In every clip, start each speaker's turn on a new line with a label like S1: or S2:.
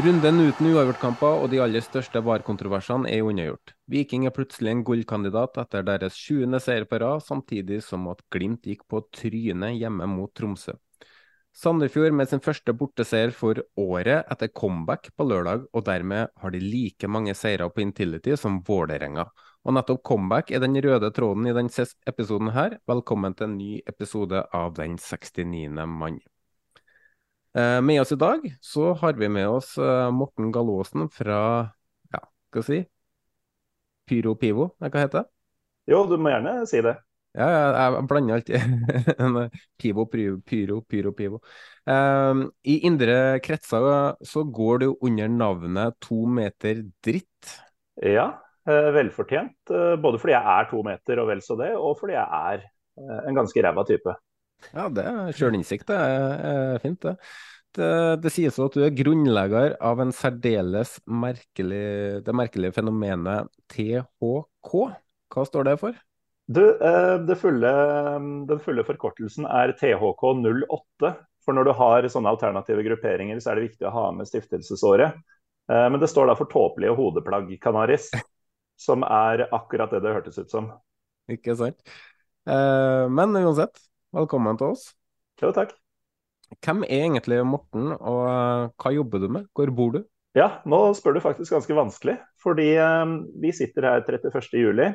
S1: Runden uten uavgjortkamper og de aller største VAR-kontroversene er unnagjort. Viking er plutselig en gullkandidat etter deres 20. seier på rad, samtidig som at Glimt gikk på trynet hjemme mot Tromsø. Sandefjord med sin første borteseier for året etter comeback på lørdag, og dermed har de like mange seire på Intility som Vålerenga. Og nettopp comeback er den røde tråden i denne episoden her. Velkommen til en ny episode av Den 69. mann. Eh, Med oss i dag så har vi med oss eh, Morten Gallåsen fra ja, skal vi si Pyro Pivo, hva heter det?
S2: Jo, du må gjerne si det.
S1: Ja, jeg blander alltid Pivo, Pyro, Pyro, Pyro Pivo. Um, I indre kretser så går du under navnet To meter dritt.
S2: Ja, eh, velfortjent. eh, Både fordi jeg er to meter og vel så det, og fordi jeg er eh, en ganske ræva type.
S1: Ja, det er sjølinnsikt, det er, er fint, det. Det, det sies at du er grunnlegger av en særdeles merkelig, det merkelige fenomenet THK. Hva står det for?
S2: Du, eh, det fulle, den fulle forkortelsen er THK08. For når du har sånne alternative grupperinger, så er det viktig å ha med stiftelsesåret. Eh, Men det står da for tåpelige hodeplagg, Canaris. Som er akkurat det det hørtes ut som.
S1: Ikke sant? Eh, men uansett, velkommen til oss.
S2: Jo, takk.
S1: Hvem er egentlig Morten, og eh, hva jobber du med? Hvor bor du?
S2: Ja, nå spør du faktisk ganske vanskelig. Fordi eh, vi sitter her 31. juli,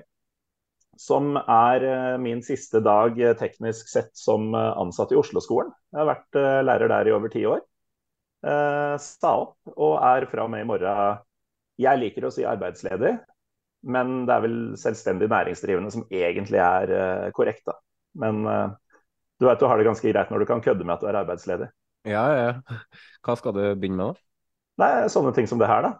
S2: som er eh, min siste dag teknisk sett som ansatt i Oslo-skolen. Jeg har vært lærer der i over ti år. Sta opp og er fra og med i morgen Jeg liker å si arbeidsledig, men det er vel selvstendig næringsdrivende som egentlig er korrekt, da. Men du vet du har det ganske greit når du kan kødde med at du er arbeidsledig.
S1: Ja, ja. Hva skal du begynne med, da?
S2: Nei, sånne ting som det her, da.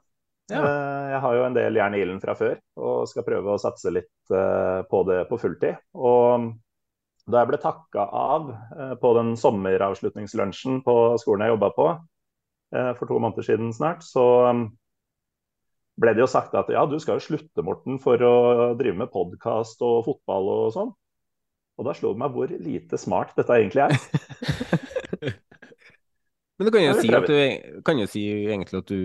S1: Ja.
S2: Eh, Jeg har jo en del jern i ilden fra før og skal prøve å satse litt eh, på det på fulltid. Og da jeg ble takka av eh, på den sommeravslutningslunsjen på skolen jeg jobba på for to måneder siden snart, så um, ble det jo sagt at ja, du skal jo slutte, Morten, for å drive med podkast og fotball og sånn. Og da slo det meg hvor lite smart dette egentlig er.
S1: Men du kan jo, si at du, kan jo si egentlig at du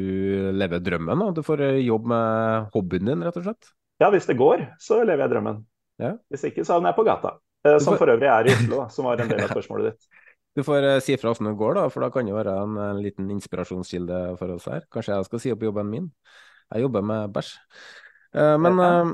S1: lever drømmen. Da. Du får jobb med hobbyen din, rett og slett.
S2: Ja, hvis det går, så lever jeg drømmen.
S1: Ja.
S2: Hvis ikke, så havner jeg på gata. Eh, Som for øvrig er i Oslo, som var en del av spørsmålet ditt.
S1: Du får eh, si fra åssen det går, da, for da kan det være en, en liten inspirasjonskilde for oss her. Kanskje jeg skal si opp jobben min. Jeg jobber med bæsj. Eh, Men eh,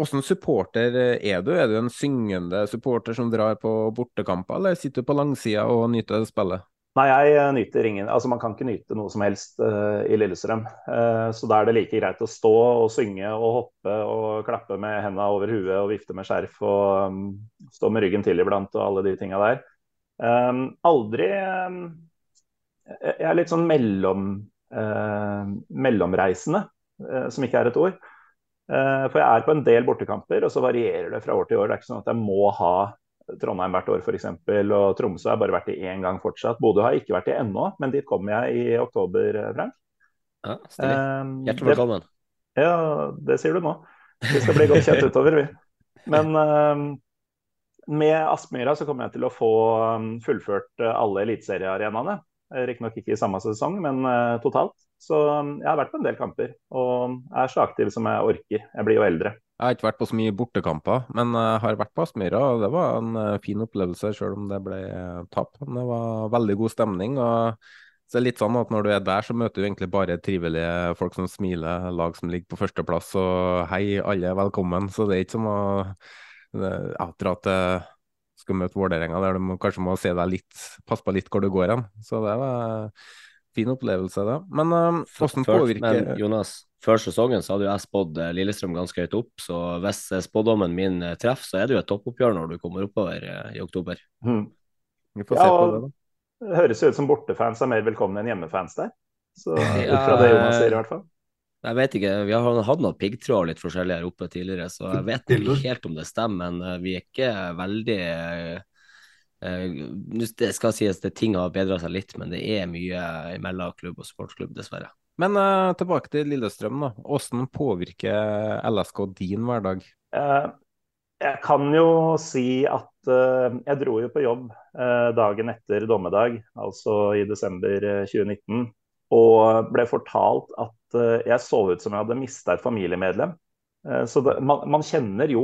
S1: åssen supporter er du? Er du en syngende supporter som drar på bortekamper, eller sitter du på langsida og nyter spillet?
S2: Nei, jeg eh, nyter ingen Altså, man kan ikke nyte noe som helst uh, i Lillestrøm. Uh, så da er det like greit å stå og synge og hoppe og klappe med henda over huet og vifte med skjerf og um, stå med ryggen til iblant og alle de tinga der. Um, aldri um, Jeg er litt sånn mellom uh, mellomreisende, eh, som ikke er et ord. Eh, for jeg er på en del bortekamper, og så varierer det fra år til år. Det er ikke sånn at jeg må ha Trondheim hvert år f.eks. Og Tromsø har bare vært i én gang fortsatt. Bodø har ikke vært i ennå, men dit kommer jeg i oktober, Frank.
S3: Ja.
S2: Um,
S3: Hjertelig
S2: det,
S3: velkommen.
S2: Ja, det sier du nå. Vi skal bli godt kjent utover, vi. Men med Aspmyra så kommer jeg til å få fullført alle eliteseriearenaene. Riktignok ikke i samme sesong, men totalt. Så um, jeg har vært på en del kamper og er så aktiv som jeg orker. Jeg blir jo eldre.
S1: Jeg har ikke vært på så mye bortekamper, men jeg har vært på Aspmyra, og det var en fin opplevelse, selv om det ble tap. Det var veldig god stemning. og så det er litt sånn at når du er der, så møter du egentlig bare trivelige folk som smiler, lag som ligger på førsteplass og hei, alle er velkommen. Så det er ikke som å ja, dra til skal møte Vålerenga, der du kanskje må se deg litt, passe på litt hvor du går hen. Så det var fin opplevelse, det. Men uh, hvordan påvirker
S3: Men Jonas, før sesongen så hadde jo jeg spådd eh, Lillestrøm ganske høyt opp, så hvis eh, spådommen min treffer, så er det jo et toppoppgjør når du kommer oppover i oktober.
S2: Mm.
S1: Vi får se på det, da.
S2: Det høres ut som bortefans er mer velkomne enn hjemmefans der. Så ut fra det Jonas sier, i hvert fall.
S3: Jeg vet ikke, Vi har hatt noen piggtråd litt forskjellig her oppe tidligere, så jeg vet ikke helt om det stemmer. Men eh, vi er ikke veldig uh, Det skal sies at ting har bedra seg litt, men det er mye mellom klubb og sportsklubb, dessverre.
S1: Men uh, tilbake til Lillestrøm. da. Hvordan påvirker LSK din hverdag?
S2: Uh, jeg kan jo si at uh, jeg dro jo på jobb uh, dagen etter dommedag, altså i desember 2019, eh, og ble fortalt at uh, jeg så ut som jeg hadde mista et familiemedlem. så det, man, man, kjenner jo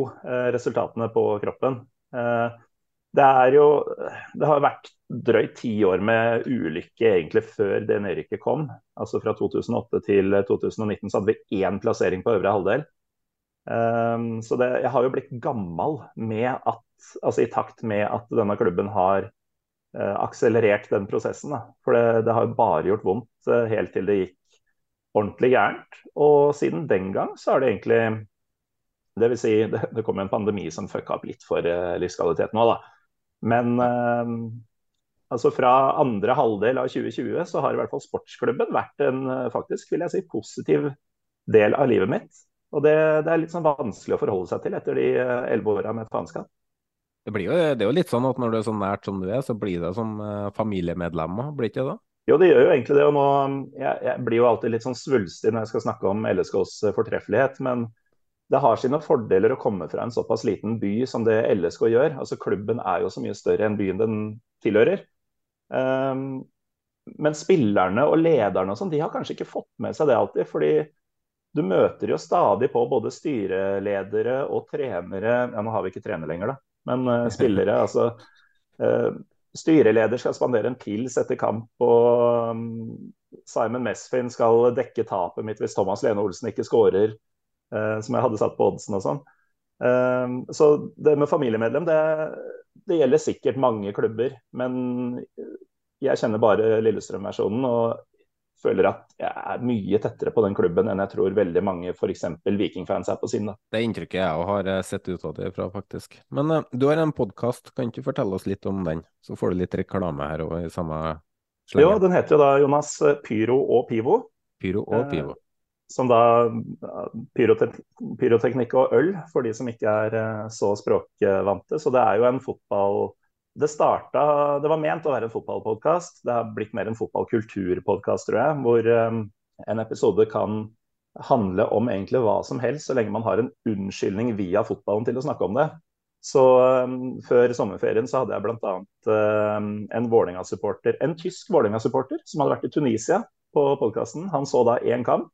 S2: resultatene på kroppen. Det er jo Det har vært drøyt ti år med ulykke egentlig før det nedrykket kom. Altså fra 2008 til 2019 så hadde vi én plassering på øvre halvdel. Um, så det, jeg har jo blitt gammel med at, altså i takt med at denne klubben har uh, akselerert den prosessen. Da. For det, det, har bare gjort vondt uh, helt til det gikk ordentlig gærent. Og siden den gang så har det egentlig Det vil si, det, det kom en pandemi som fucka opp litt for uh, livskvaliteten òg, da. Men altså fra andre halvdel av 2020 så har i hvert fall sportsklubben vært en faktisk, vil jeg si, positiv del av livet mitt. Og det, det, er litt sånn vanskelig å forholde seg til etter de eh, elleve åra med faenskap.
S1: Det, blir jo, det er jo litt sånn at når du er så nært som du er, så blir det som familiemedlemmer, blir ikke det?
S2: Jo, det gjør jo egentlig det. og nå, jeg, jeg, blir jo alltid litt sånn svulstig når jeg skal snakke om LSKs eh, fortreffelighet. Men det har sine fordeler å komme fra en såpass liten by som det LSK gjør. Altså Klubben er jo så mye større enn byen den tilhører. Um, men spillerne og lederne og sånn, de har kanskje ikke fått med seg det alltid. fordi du møter jo stadig på både styreledere og trenere Ja, nå har vi ikke trener lenger, da, men uh, spillere. altså uh, Styreleder skal spandere en pils etter kamp, og um, Simon Mesfin skal dekke tapet mitt hvis Thomas Lene Olsen ikke skårer, som jeg hadde satt på oddsen og sånn. så det med familiemedlem, det, det gjelder sikkert mange klubber. Men jeg kjenner bare Lillestrøm-versjonen. og føler at jeg er mye tettere på den klubben enn jeg tror veldig mange f.eks. Viking-fans er på sin. Da.
S1: Det inntrykket jeg har eh, sett ut av det fra, faktisk. Men uh, du har en podkast, kan ikke fortelle oss litt om den? Så får du litt reklame her òg i samme
S2: slenge. Jo, den heter jo da Jonas eh, Pyro og Pivo.
S1: Pyro og Pivo.
S2: Eh, som da pyrotek pyroteknikk og øl, for de som ikke er uh, så språkvante. Så det er jo en fotball det starta Det var ment å være en fotballpodkast. Det har blitt mer en fotballkulturpodkast, tror jeg. Hvor um, en episode kan handle om egentlig hva som helst, så lenge man har en unnskyldning via fotballen til å snakke om det. Så um, Før sommerferien så hadde jeg bl.a. Um, en Vålinga-supporter, en tysk Vålinga-supporter som hadde vært i Tunisia på podkasten. Han så da én kamp.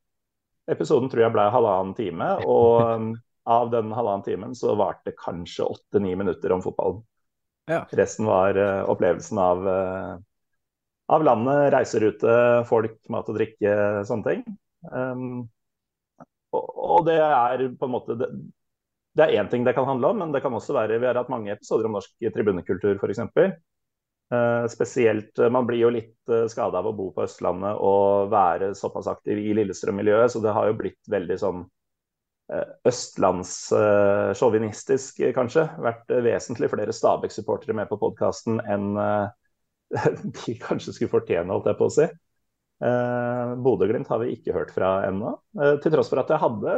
S2: Episoden tror jeg ble halvannen time. Og um, av den halvannen timen så varte kanskje åtte-ni minutter om fotballen. Ja. Resten var uh, opplevelsen av, uh, av, landet, reiserute, folk, mat og drikke, sånne ting. Um, og, og, det er på en måte det, det er én ting det kan handle om, men det kan også være Vi har hatt mange episoder om norsk tribunekultur, f.eks. Uh, spesielt Man blir jo litt uh, skada av å bo på Østlandet og være såpass aktiv i Lillestrøm-miljøet, så det har jo blitt veldig sånn Eh, østlandssjåvinistisk, eh, kanskje. Vært eh, vesentlig flere Stabæk-supportere med på podkasten enn de kanskje skulle fortjene, holdt jeg på å si. Uh, Bodø-Glimt har vi ikke hørt fra ennå. Til tross for at jeg hadde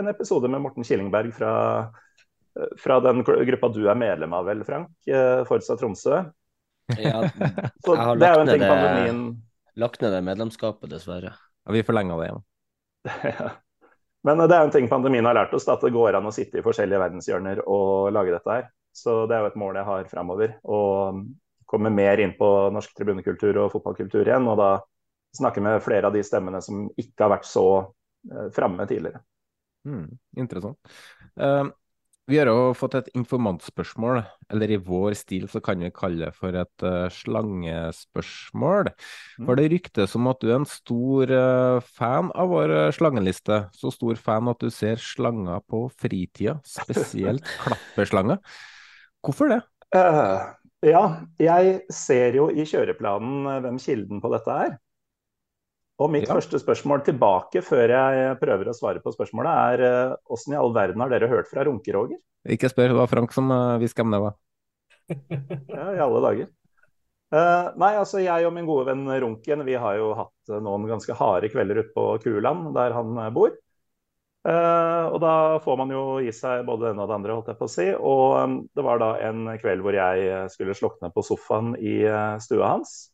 S2: en episode med Morten Killingberg fra, fra den gruppa du er medlem av, vel, Frank? Uh, Forsa Tromsø.
S3: Ja, Så det er jo en ting pandemien Lagt ned det medlemskapet, dessverre.
S1: Ja, vi forlenga det igjen.
S2: Ja. Men det er en ting pandemien har lært oss, at det går an å sitte i forskjellige verdenshjørner og lage dette her. Så det er jo et mål jeg har framover. Å komme mer inn på norsk tribunekultur og fotballkultur igjen. Og da snakke med flere av de stemmene som ikke har vært så uh, framme tidligere.
S1: Mm, interessant. Uh, vi har jo fått et informantspørsmål, eller i vår stil så kan vi kalle det for et uh, slangespørsmål. Mm. For det ryktes om at du er en stor uh, fan av vår uh, slangeliste. Så stor fan at du ser slanger på fritida, spesielt klapperslanger. Hvorfor det?
S2: ja, jeg ser jo i kjøreplanen hvem kilden på dette er. Og mitt ja. første spørsmål tilbake før jeg prøver å svare på spørsmålet, er åssen eh, i all verden har dere hørt fra Runke-Roger?
S1: Ikke spør, det var Frank som uh, hviska om det var.
S2: ja, i alle dager. Uh, nei, altså jeg og min gode venn Runken vi har jo hatt noen ganske harde kvelder ute på Kuland, der han bor. Uh, og da får man jo i seg både det ene og det andre, holdt jeg på å si. Og um, det var da en kveld hvor jeg skulle slukne på sofaen i stua hans.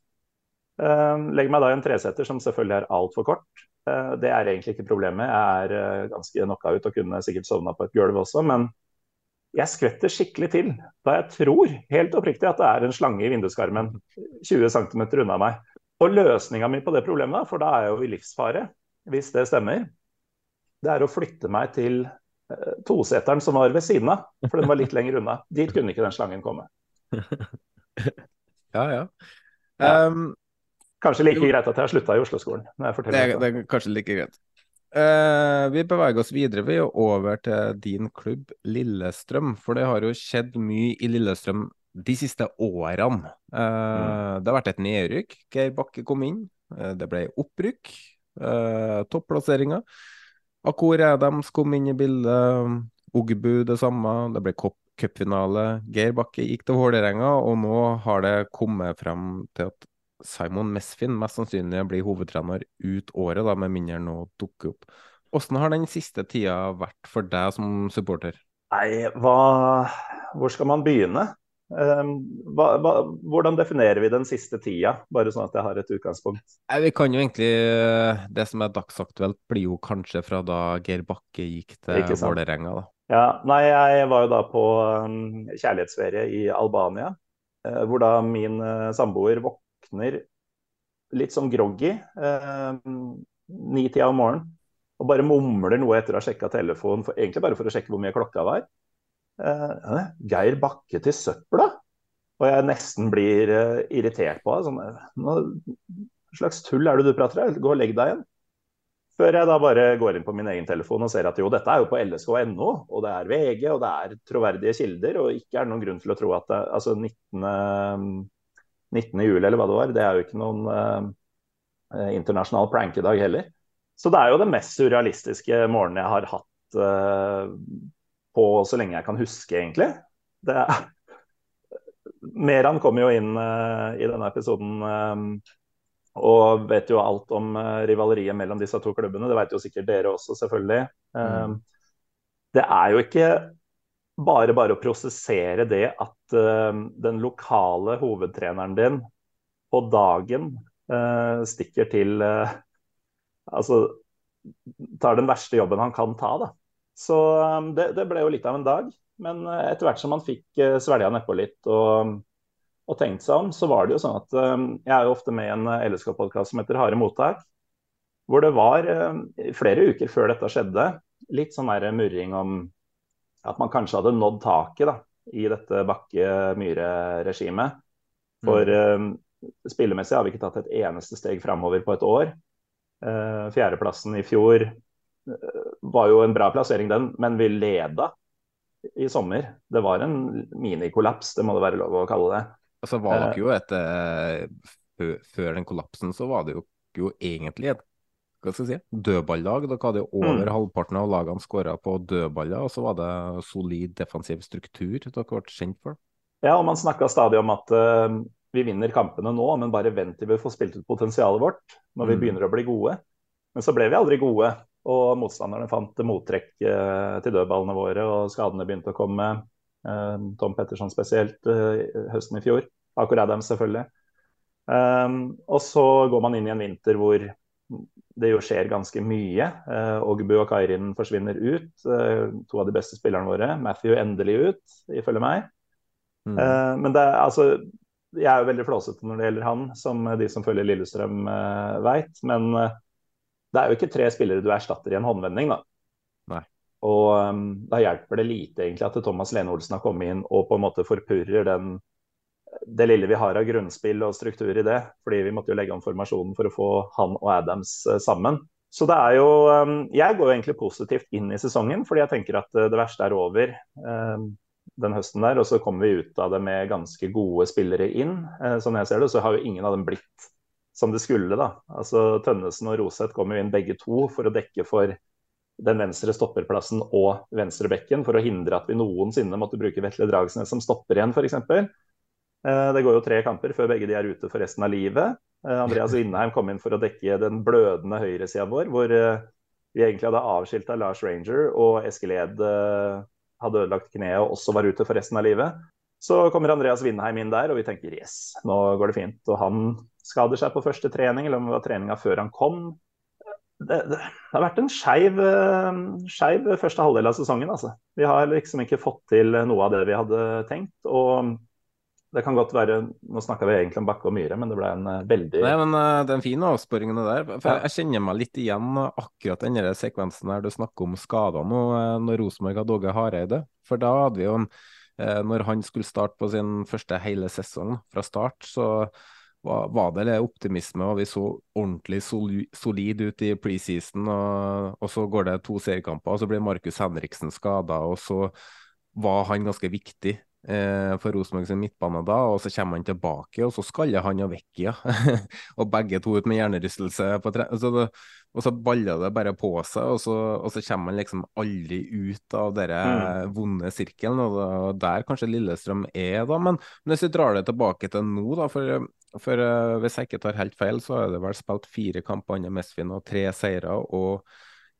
S2: Ehm, legger meg da i en treseter som selvfølgelig er altfor kort. Eh, det er egentlig ikke problemet. Jeg er eh, ganske knocka ut og kunne sikkert sovna på et gulv også, men jeg skvetter skikkelig til da jeg tror helt oppriktig at det er en slange i vinduskarmen 20 cm unna meg. Og løsninga mi på det problemet, for da er jeg jo i livsfare, hvis det stemmer, det er å flytte meg til eh, toseteren som var ved siden av, for den var litt lenger unna. Dit kunne ikke den slangen komme.
S1: ja, ja. Um,
S2: Kanskje like greit at jeg har slutta i Oslo-skolen.
S1: Det, det, er kanskje like greit. Uh, vi beveger oss videre vi er over til din klubb Lillestrøm. For det har jo skjedd mye i Lillestrøm de siste årene. Uh, mm. Det har vært et nedrykk. Geir Bakke kom inn. Uh, det ble opprykk. Uh, Topplasseringer. Akor Adams kom inn i bildet. Ogbu det samme. Det ble cupfinale. Geir Bakke gikk til Vålerenga, og nå har det kommet frem til at Simon Mesfin mest sannsynlig blir hovedtrener ut året, da, med mindre nå dukker opp. Hvordan har den siste tida vært for deg som supporter?
S2: Nei, hva, Hvor skal man begynne? Um, hva, hva, hvordan definerer vi den siste tida, bare sånn at jeg har et utgangspunkt?
S1: Nei, vi kan jo egentlig, Det som er dagsaktuelt, blir jo kanskje fra da Geir Bakke gikk til Vålerenga.
S2: Ja, nei, jeg var jo da på um, kjærlighetsferie i Albania, uh, hvor da min uh, samboer våknet våkner litt sånn groggy eh, ni-tida om morgenen og bare mumler noe etter å ha sjekka telefonen, for, egentlig bare for å sjekke hvor mye klokka var. Eh, Geir Bakke til søpla? Og jeg nesten blir eh, irritert på henne. Sånn, hva slags tull er det du prater om? Gå og legg deg igjen. Før jeg da bare går inn på min egen telefon og ser at jo, dette er jo på lsk.no, og det er VG, og det er troverdige kilder, og ikke er det noen grunn til å tro at det, altså 19. 19. juli eller hva det var. Det er jo ikke noen eh, internasjonal prank-dag heller. Så det er jo det mest surrealistiske morgenen jeg har hatt eh, på så lenge jeg kan huske, egentlig. Det er... Meran kommer jo inn eh, i denne episoden og vet jo alt om rivaleriet mellom disse to klubbene. Det vet jo sikkert dere også, selvfølgelig. Mm. Det er jo ikke bare bare å prosessere det at uh, den lokale hovedtreneren din på dagen uh, stikker til uh, Altså tar den verste jobben han kan ta, da. Så um, det, det, ble jo litt av en dag. Men etter hvert som man fikk uh, svelga nedpå litt og, og tenkt seg om, så var det jo sånn at jeg er jo ofte med i en LSK-podkast som heter Harde mottak. Hvor det var flere uker før dette skjedde, litt sånn der murring om at man kanskje hadde nådd taket da, i dette Bakke-Myhre-regimet. For mm. uh, spillemessig har vi ikke tatt et eneste steg framover på et år. Uh, fjerdeplassen i fjor uh, var jo en bra plassering, den, men vi leda i sommer. Det var en minikollaps, det må det være lov å kalle det.
S1: Altså var det jo etter Før den kollapsen så var det jo, jo egentlig et hva skal jeg si, dødballag. Dere hadde jo over mm. halvparten av lagene skåra på dødballer, og så var det solid defensiv struktur dere ble kjent for.
S2: Ja, og man snakka stadig om at uh, vi vinner kampene nå, men bare vent til vi får spilt ut potensialet vårt når vi mm. begynner å bli gode. Men så ble vi aldri gode, og motstanderne fant mottrekk uh, til dødballene våre, og skadene begynte å komme. Uh, Tom Petterson spesielt høsten i fjor. Akkurat dem, selvfølgelig. Um, og så går man inn i en vinter hvor det jo skjer ganske mye. Ogbu og Kairin forsvinner ut. Uh, to av de beste spillerne våre. Matthew endelig ut, ifølge meg. Mm. Uh, men det er altså Jeg er jo veldig flåsete når det gjelder han, som de som følger Lillestrøm uh, veit. Men det er jo ikke tre spillere du erstatter i en håndvending, da.
S1: Nei.
S2: Og um, da hjelper det lite egentlig at Thomas Lene Olsen har kommet inn og på en måte forpurrer den det lille vi har av grunnspill og struktur i det. Fordi vi måtte jo legge om formasjonen for å få han og Adams eh, sammen. Så det er jo um, Jeg går jo egentlig positivt inn i sesongen, fordi jeg tenker at eh, det verste er over um, den høsten der. Og så kommer vi ut av det med ganske gode spillere inn. Sånn jeg ser det, så har jo ingen av dem blitt som det skulle, da. Altså Tønnesen og Roseth kommer jo inn begge to for å dekke for den venstre stopperplassen og venstrebekken for å hindre at vi noensinne måtte bruke Vetle Dragsnes som stopper igjen, f.eks. Eh, det går jo tre kamper før begge de er ute for resten av livet. Eh, Andreas Vindheim kom inn for å dekke den blødende høyresida vår, hvor eh, vi egentlig hadde avskilta Lars Ranger, og Eskil Ed hadde ødelagt kneet og også var ute for resten av livet. Så kommer Andreas Vindheim inn der, og vi tenker yes, nå går det fint. Og han skader seg på første trening, eller om det var treninga før han kom. Det, det har vært en skeiv første halvdel av sesongen. Altså. Vi har liksom ikke fått til noe av det vi hadde tenkt. Og det kan godt være Nå snakka vi egentlig om Bakke og Myhre, men det ble en uh, veldig
S1: Nei, men uh, Den er avsporingen der. For jeg, jeg, kjenner meg litt igjen akkurat den sekvensen der du snakker om skader nå, uh, når Rosenborg hadde Åge Hareide. For da hadde vi jo en Når han skulle starte på sin første hele sesong fra start, så var, var det litt optimisme, og vi så ordentlig solid ut i preseason. Og, og så går det to seriekamper, og så blir Markus Henriksen skada, og så var han ganske viktig eh, for Rosenborg sin midtbane da, og så kommer han tilbake, og så skaller han og vekk, ja. og begge to ut med hjernerystelse. Så det, og så baller det bare på seg, og så, og så kommer han liksom aldri ut av den mm. vonde sirkelen. Og, der kanskje Lillestrøm er, da. Men, men hvis vi drar det tilbake til nå, da, for, for uh, hvis jeg ikke tar helt feil, så har det vel spilt fire kamper under Mesfin og tre seire. og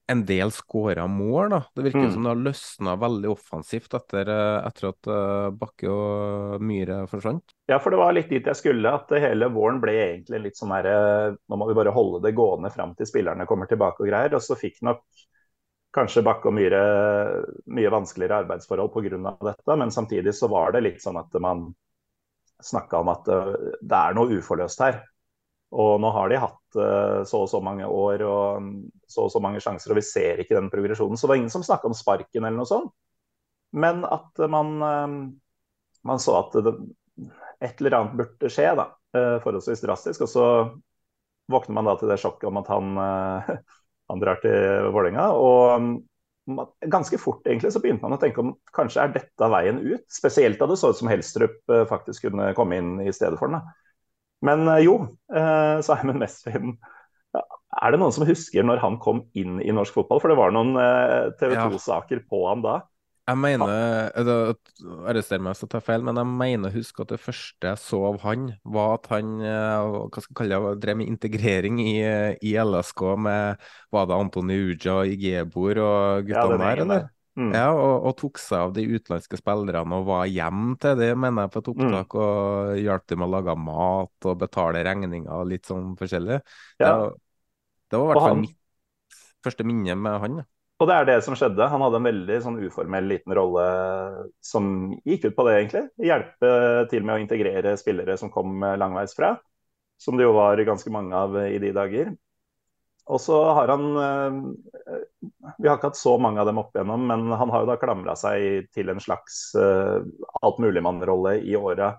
S1: en del skåra mål. da. Det virker mm. som det har løsna veldig offensivt etter, eh, etter at uh, Bakke og Myhre forsvant.
S2: Ja, for det var litt dit jeg skulle. At hele våren ble egentlig litt sånn her eh, Nå må vi bare holde det gående fram til spillerne kommer tilbake og greier. Og så fikk nok kanskje Bakke og Myhre mye vanskeligere arbeidsforhold pga. dette. Men samtidig så var det litt sånn at man snakka om at det er noe uforløst her. Og nå har de hatt uh, så og så mange år og um, så og så mange sjanser, og vi ser ikke den progresjonen. Så det var ingen som snakka om sparken eller noe sånt. Men at man, um, man så at det, et eller annet burde skje, da, uh, forholdsvis drastisk. Og så våkner man da til det sjokket om at han, han drar til Vålerenga. Og um, ganske fort egentlig så begynte man å tenke om kanskje er dette veien ut. Spesielt da det så ut som Helstrup faktisk kunne komme inn i stedet for den. da. Men eh, jo, eh, Simon Mesfin Er det noen som husker når han kom inn i norsk fotball? For det var noen eh, TV 2-saker på han da.
S1: Jeg mener, arrester meg hvis jeg tar feil, men jeg mener å huske at det første jeg så av han, var at han hva skal jeg kalle det, drev med integrering i, i LSK med Var det Antoni Uja, Igebor og guttene ja, der, eller? Mm. Ja, og, og, tok seg av de utenlandske spillerne og var hjem til det, mener jeg, på et opptak. Mm. Og hjalp dem med å lage mat og betale regninger og litt sånn forskjellig. Ja. Det, det, var i hvert fall mitt første minne med han.
S2: Og det er det som skjedde. Han hadde en veldig sånn uformell liten rolle som gikk ut på det, egentlig. Hjelpe til med å integrere spillere som kom langveisfra. Som det jo var ganske mange av i de dager. Og så har han eh, Vi har ikke hatt så mange av dem opp igjennom, men han har jo da klamra seg til en slags uh, altmuligmann-rolle i åra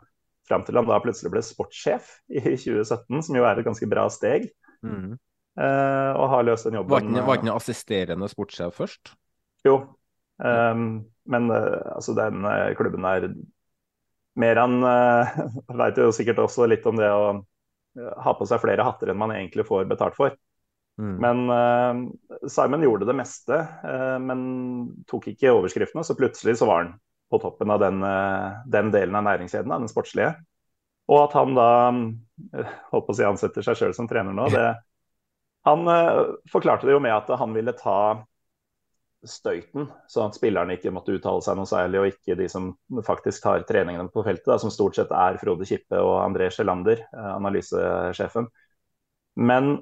S2: fram til han da plutselig ble sportssjef i 2017, som jo er et ganske bra steg. Mm. Uh, og har løst den jobben.
S1: Var ikke han assisterende sportssjef først?
S2: Jo, um, men uh, altså den klubben er mer enn uh, Veit jo sikkert også litt om det å ha på seg flere hatter enn man egentlig får betalt for. Mm. Men uh, Simon gjorde det meste, uh, men tok ikke overskriftene. Så plutselig så var han på toppen av den, uh, den delen av næringskjeden, den sportslige. Og at han da holdt på å si ansetter seg sjøl som trener nå, det, Han forklarte det jo med at han ville ta støyten, sånn at spillerne ikke måtte uttale seg noe særlig, og ikke de som faktisk tar treningene på feltet, da, som stort sett er Frode Kippe og André Sjelander, analysesjefen. Men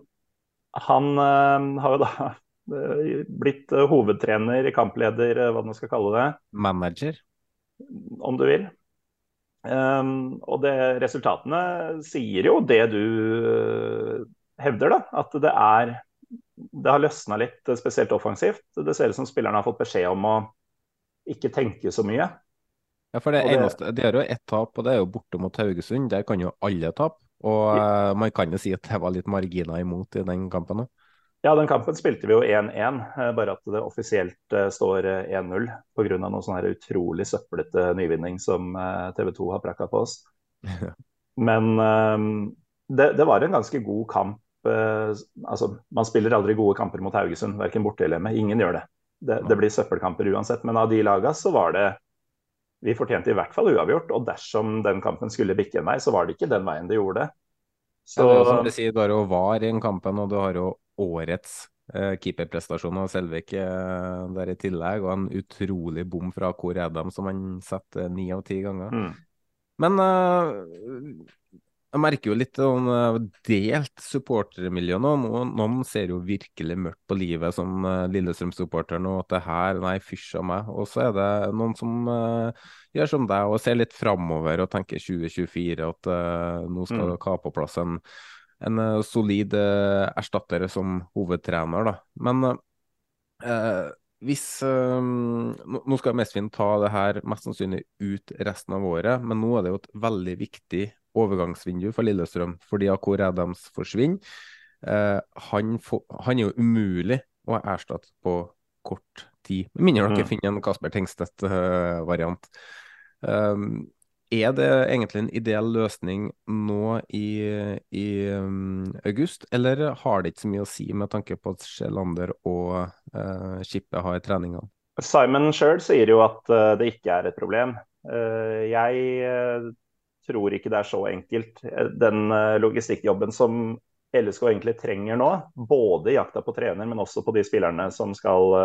S2: Han uh, har jo da blitt hovedtrener, kampleder, hva man skal kalle det.
S1: Manager?
S2: Om du vil. Um, og det, resultatene sier jo det du hevder, da. At det er Det har løsna litt, spesielt offensivt. Det ser ut som spillerne har fått beskjed om å ikke tenke så mye.
S1: Ja, for det, det eneste, De har jo ett tap, og det er jo borte mot Haugesund. Der kan jo alle tape. Og ja. uh, man kan jo si at det var litt marginer imot i den kampen òg.
S2: Ja, den kampen spilte vi jo 1-1, eh, bare at det offisielt eh, står 1-0 pga. noe sånn her utrolig søplete nyvinning som TV 2 har prakka på oss. Men det, det, var en ganske god kamp. Altså, man spiller aldri gode kamper mot Haugesund, verken borte eller hjemme. Ingen gjør det. det. Det, blir søppelkamper uansett. Men av de laga så var det Vi fortjente i hvert fall uavgjort. Og dersom den kampen skulle bikke en vei, så var det ikke den veien det gjorde.
S1: Så, ja, det er som du sier, du har jo VAR i kampen, og du har jo årets eh, keeperprestasjon av Selvik eh, der i tillegg, og en utrolig bom fra Kor Edam som han setter ni av ti ganger. Mm. Men uh, jeg merker jo litt sånn delt supportermiljø nå. Noen ser jo virkelig mørkt på livet som uh, Lillestrøm-supporter nå, at det her, nei, fysj av meg. Og så er det noen som uh, gjør som deg og ser litt framover og tenker 2024, at uh, nå skal mm. ha på plass en en uh, solid erstatter som hovedtrener, da. Men hvis Nå skal Mesvin ta det her mest sannsynlig ut resten av året, men nå er det jo et veldig viktig overgangsvindu for Lillestrøm, fordi Akor Adams forsvinner. Han, han, er jo umulig å erstatte på kort tid, med mindre dere mm. finner en Kasper Tengstedt-variant. Um, er det egentlig en ideell løsning nå i, i um, august, eller har det ikke så mye å si med tanke på at Sjelander og uh, Skippe har treningene?
S2: Simon sjøl sier jo at uh, det ikke er et problem. Uh, jeg uh, tror ikke det er så enkelt. Den logistikkjobben som LSK egentlig trenger nå, både i jakta på trener, men også på de spillerne som skal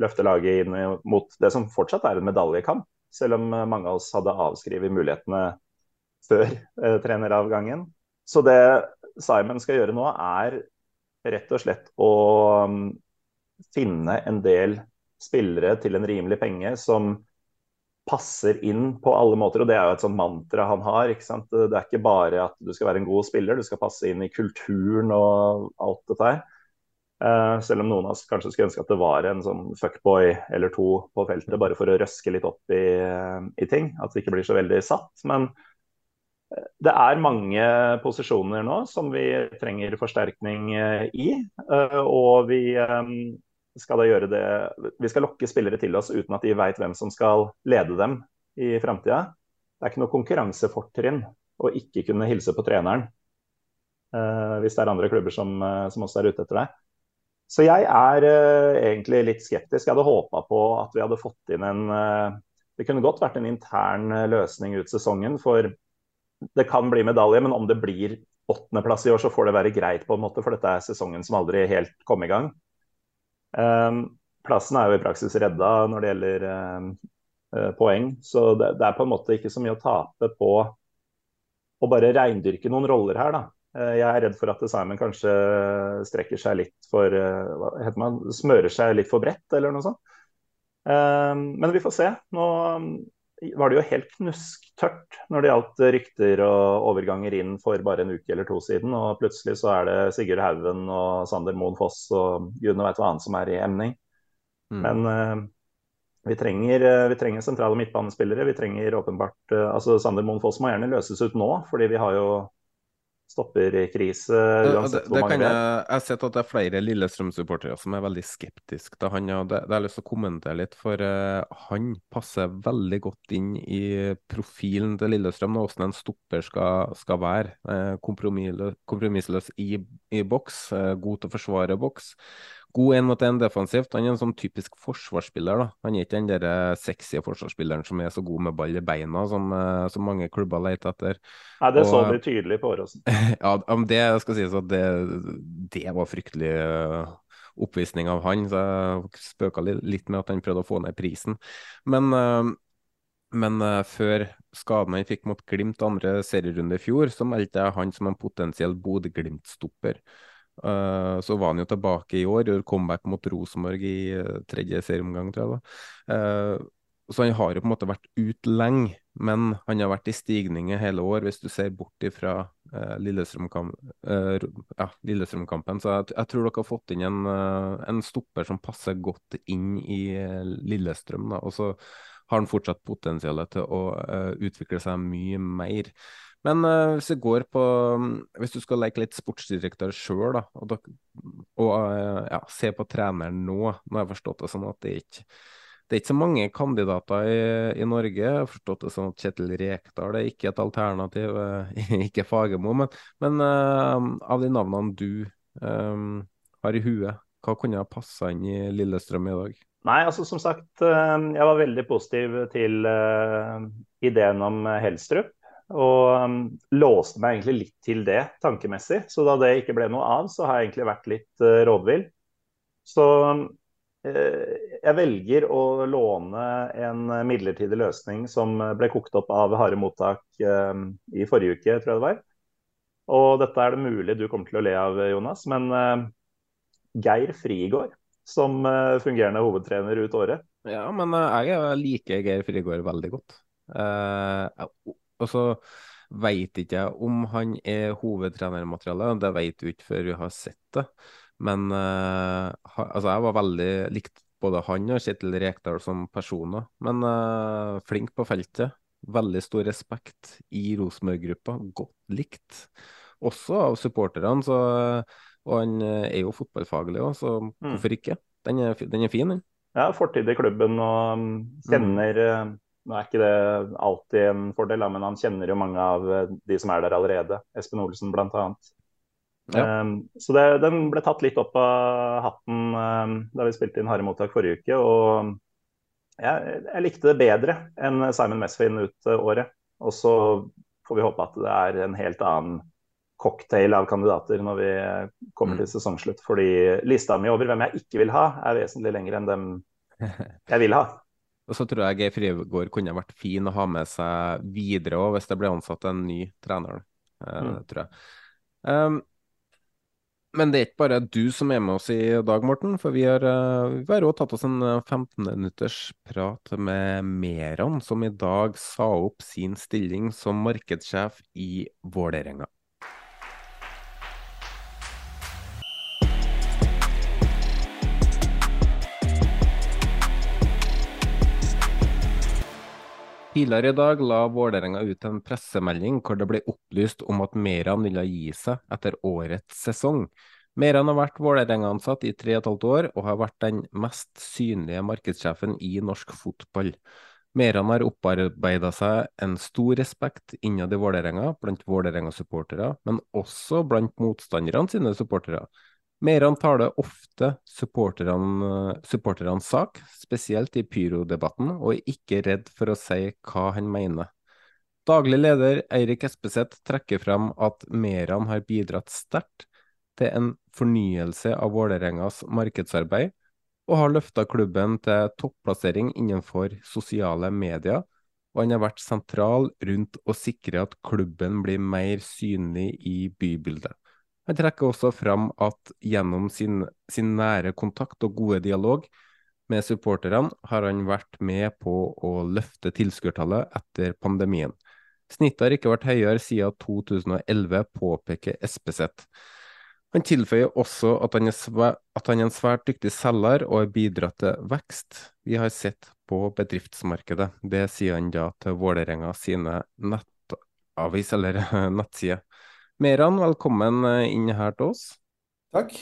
S2: løfte laget inn mot det som fortsatt er en medaljekamp selv om eh, mange av oss hadde avskrevet mulighetene før eh, treneravgangen. Så det Simon skal gjøre nå, er rett og slett å um, finne en del spillere til en rimelig penge som passer inn på alle måter. og Det er jo et sånt mantra han har. ikke sant? Det er ikke bare at du skal være en god spiller, du skal passe inn i kulturen og alt dette her. Uh, selv om noen av oss kanskje skulle ønske at det var en sånn fuckboy eller to på feltet, bare for å røske litt opp i, i ting. At det ikke blir så veldig satt. Men uh, det er mange posisjoner nå som vi trenger forsterkning uh, i. og vi skal da gjøre det Vi skal lokke spillere til oss uten at de veit hvem som skal lede dem i framtida. Det er ikke noe konkurransefortrinn å ikke kunne hilse på treneren. hvis det er andre klubber som, som også er ute etter deg. Så jeg er uh, egentlig litt skeptisk. Jeg hadde håpa på at vi hadde fått inn en uh, Det kunne godt vært en intern uh, løsning ut sesongen, for det kan bli medalje. Men om det blir åttendeplass i år, så får det være greit, på en måte, for dette er sesongen som aldri helt kom i gang. Um, plassen er jo i praksis redda når det gjelder poeng, så det, er på en måte ikke så mye å tape på å bare reindyrke noen roller her, da. Eh, jeg er redd for at Simon kanskje strekker seg litt for eh, hva heter man, Smører seg litt for bredt, eller noe sånt. Eh, men vi får se. Nå var det jo helt knusktørt når det gjaldt rykter og overganger inn for bare en uke eller to siden. Og plutselig så er det Sigurd Haugen og Sander Moen Foss og gudene veit hva annet som er i emning. Mm. Men vi trenger, vi trenger, sentrale midtbanespillere. Vi trenger åpenbart altså Sander Moen Foss må gjerne løses ut nå, fordi vi har jo stopperkrise uansett hvor mange
S1: det er. Jeg har sett at det er flere Lillestrøm-supportere som er veldig skeptiske til han. og det, det har jeg lyst til å kommentere litt, for uh, han passer veldig godt inn i profilen til Lillestrøm og hvordan en stopper skal, skal være. Uh, kompromissløs i, i boks, uh, god til å forsvare boks god én mot én defensivt. Han er en sånn typisk forsvarsspiller. da. Han er ikke den der eh, sexy forsvarsspilleren som er så god med ball i beina, som, eh, som mange klubber leter etter.
S2: Nei, Det så vi tydelig på Åråsen.
S1: ja, om det skal sies at det, det var fryktelig eh, oppvisning av han. så Jeg spøka litt med at han prøvde å få ned prisen. Men, men før skaden han fikk mot Glimt andre serierunde i fjor, så meldte jeg han som en potensiell Bodø-Glimt-stopper. Uh, så var han jo tilbake i år, gjorde comeback mot Rosenborg i uh, tredje serieomgang, tror jeg. da. Uh, så han har jo på en måte vært ute lenge, men han har vært i stigninger hele år, hvis du ser bort ifra Lillestrøm-kampen. Så jeg, tror dere har fått inn en, en, stopper som passer godt inn i Lillestrøm. Da. Og så har han fortsatt potensial til å utvikle seg mye mer. Men uh, hvis, på, hvis du skal leke litt sportsdirektør sjøl, og, og uh, ja, se på treneren nå Nå har jeg forstått det sånn at det ikke det er ikke så mange kandidater i, i Norge. Jeg har forstått det sånn at Kjetil Rekdal er ikke et alternativ, uh, ikke Fagermo. Men, men av de navnene du um, har i huet, hva kunne ha passa inn i Lillestrøm i dag?
S2: Nei, altså som sagt, jeg var veldig positiv til ideen om Helstrup. Og um, låste meg egentlig litt til det tankemessig. Så da det ikke ble noe av, så har jeg egentlig vært litt uh, rådvill. Så um, jeg velger å låne en midlertidig løsning som ble kokt opp av Harde mottak um, i forrige uke, tror jeg det var. Og dette er det mulig du kommer til å le av, Jonas. Men uh, Geir Frigård som uh, fungerende hovedtrener ut året.
S1: Ja, men uh, jeg liker Geir Frigård veldig godt. Uh, og så veit ikke jeg om han er hovedtrenermateriale, det vet du ikke før du har sett det. Men uh, altså jeg var veldig likt både han og Kjetil Rekdal som personer. Men uh, flink på feltet. Veldig stor respekt i Rosenborg-gruppa. Godt likt. Også av supporterne. Så, og han eh, er jo fotballfaglig òg, så mm. hvorfor ikke? Den er, den er fin, den.
S2: Ja, fortid i klubben og mm, kjenner mm. Nå er ikke det alltid en fordel, men han kjenner jo mange av eh, de som er der allerede. Espen Olsen bl.a. Ja. Um, så det, den ble tatt litt opp av hatten um, da vi spilte inn Harde mottak forrige uke. Og jeg, jeg, likte det bedre enn Simon Mesfin ut året. Og så får vi håpe at det er en helt annen cocktail av kandidater når vi kommer til mm. sesongslutt. Fordi lista mi over hvem jeg ikke vil ha, er vesentlig lengre enn dem jeg vil ha.
S1: Og så tror jeg Geir Frigård kunne vært fin å ha med seg videre òg, hvis det ble ansatt en ny trener. Uh, mm. tror jeg. Um, men det er ikke bare du som er med oss i dag, Morten. For vi har, vi har også tatt oss en 15 eh, minutters prat med Meran, som i dag sa opp sin stilling som markedssjef i Vålerenga. Tidligere i dag la Vålerenga ut en pressemelding hvor det ble opplyst om at Meran ville gi seg etter årets sesong. Meran har vært Vålerenga-ansatt i tre og et halvt år, og har vært den mest synlige markedssjefen i norsk fotball. Meran har opparbeida seg en stor respekt innad i Vålerenga blant Vålerenga-supportere, men også blant motstanderne sine supportere. Meran taler ofte supporternes sak, spesielt i pyrodebatten, og er ikke redd for å si hva han mener. Daglig leder Eirik Espeseth trekker frem at Meran har bidratt sterkt til en fornyelse av Vålerengas markedsarbeid, og har løfta klubben til topplassering innenfor sosiale medier, og han har vært sentral rundt å sikre at klubben blir mer synlig i bybildet. Han trekker også fram at gjennom sin, sin nære kontakt og gode dialog med supporterne har han vært med på å løfte tilskuertallet etter pandemien. Snittet har ikke vært høyere siden 2011, påpeker Espeseth. Han tilføyer også at han, at han, er en svært dyktig selger og har bidratt til vekst vi har sett på bedriftsmarkedet. Det sier han da til Vålerenga sine nettavis, eller nettsider. Meran, velkommen eh, inn her til oss.
S4: Takk.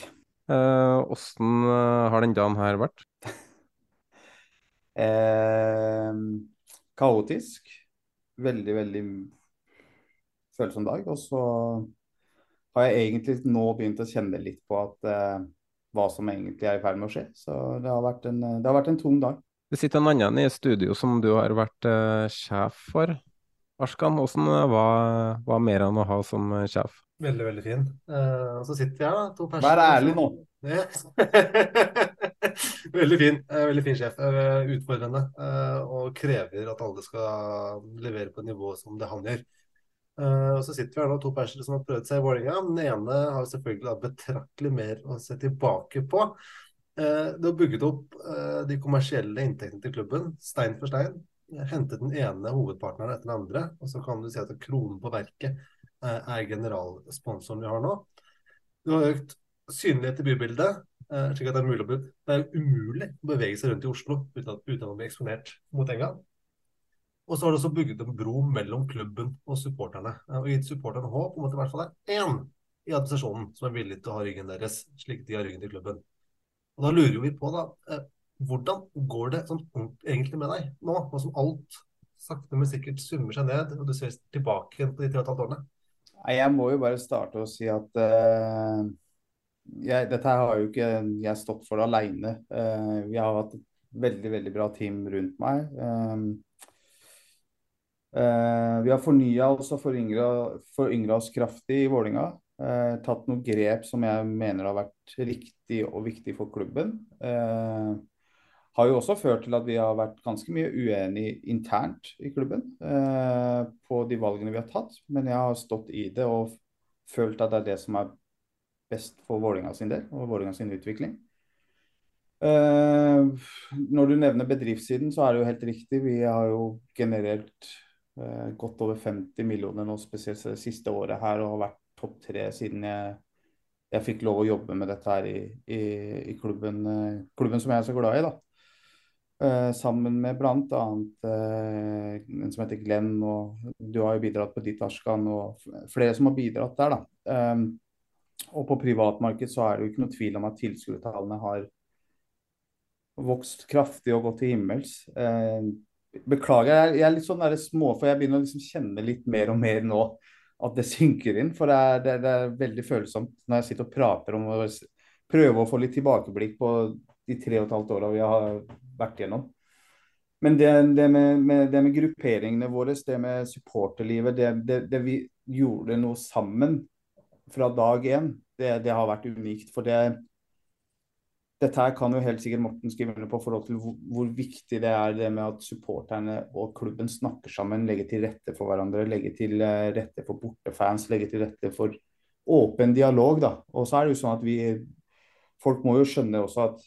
S1: Åssen eh, eh, har den dagen her vært?
S4: eh, kaotisk. Veldig, veldig følsom dag. Og så har jeg egentlig nå begynt å kjenne litt på at eh, hva som egentlig er i ferd med å skje. Så det har vært en, det har vært en tung dag.
S1: Det sitter en annen i studio som du har vært eh, sjef for. Arskan, åssen var, var Meran å ha som eh, sjef?
S5: Veldig, veldig fin. Uh, og så sitter vi her, da. To
S4: personer. Vær ærlig nå.
S5: veldig fin. Uh, veldig fin sjef. Uh, utfordrende. og krever at alle skal levere på nivå som det han gjør. Uh, og så sitter vi her nå, to personer som har prøvd seg i Vålerenga. Den ene har selvfølgelig da betraktelig mer å se tilbake på. Uh, det har bygget opp uh, de kommersielle inntektene til klubben, stein for stein. Hentet den ene hovedpartneren etter den andre. Og så kan du si at kronen på verket er generalsponsoren vi har nå. Du har økt synlighet i bybildet, slik at det er, mulig, det er umulig å bevege seg rundt i Oslo uten, uten å bli eksponert mot Enga. Og så har du også bygget en bro mellom klubben og supporterne. Og gitt supporterne håp om at det i hvert fall er én i administrasjonen som er villig til å ha ryggen deres, slik de har ryggen til klubben. Og Da lurer vi på, da, eh, hvordan går det sånn egentlig med deg nå, nå som alt sakte, men sikkert summer seg ned, og du ser tilbake på de tre og et halvt årene?
S4: Jeg må jo bare starte å si at uh, jeg, dette her har jo ikke jeg stått for alene. Uh, vi har hatt et veldig, veldig bra team rundt meg. Uh, uh, vi har fornya oss og foryngra oss kraftig i Vålinga. Eh, tatt noen grep som jeg mener har vært riktig og viktig for klubben. Eh, har jo også ført til at vi har vært ganske mye uenige internt i klubben eh, på de valgene vi har tatt. Men jeg har stått i det og følt at det er det som er best for Vålinga sin del og Vålinga sin utvikling. Eh, når du nevner bedriftssiden, så er det jo helt riktig. Vi har jo generert Eh, godt over 50 millioner nå, spesielt det siste året her, og har vært topp tre siden jeg, jeg, fikk lov å jobbe med dette her i, i, i klubben, eh, klubben, som jeg er så glad i. da. Uh, sammen med bl.a. Uh, en som heter Glenn, og du har jo bidratt på ditt Arskan, og flere som har bidratt der. da. Um, og på privatmarked så er det jo ikke noe tvil om at tilskuertallene har vokst kraftig og gått til himmels. Uh, Beklager, jeg er litt sånn små, for jeg begynner å liksom kjenne litt mer og mer nå at det synker inn. For det er, det, det er veldig følsomt når jeg sitter og prater om å prøve å få litt tilbakeblikk på de tre og et halvt åra vi har vært gjennom. Men det, det, med, med, det, med, grupperingene våre, det med supporterlivet, det, det, vi gjorde noe sammen fra dag én, det, har vært unikt. For det, dette her kan jo helt sikkert Morten skrive under på forhold til hvor, hvor, viktig det er det med at supporterne og klubben snakker sammen, legger til rette for hverandre, legger til eh, rette for bortefans, legger til rette for åpen dialog. da. Og så er det jo sånn at vi Folk må jo skjønne også at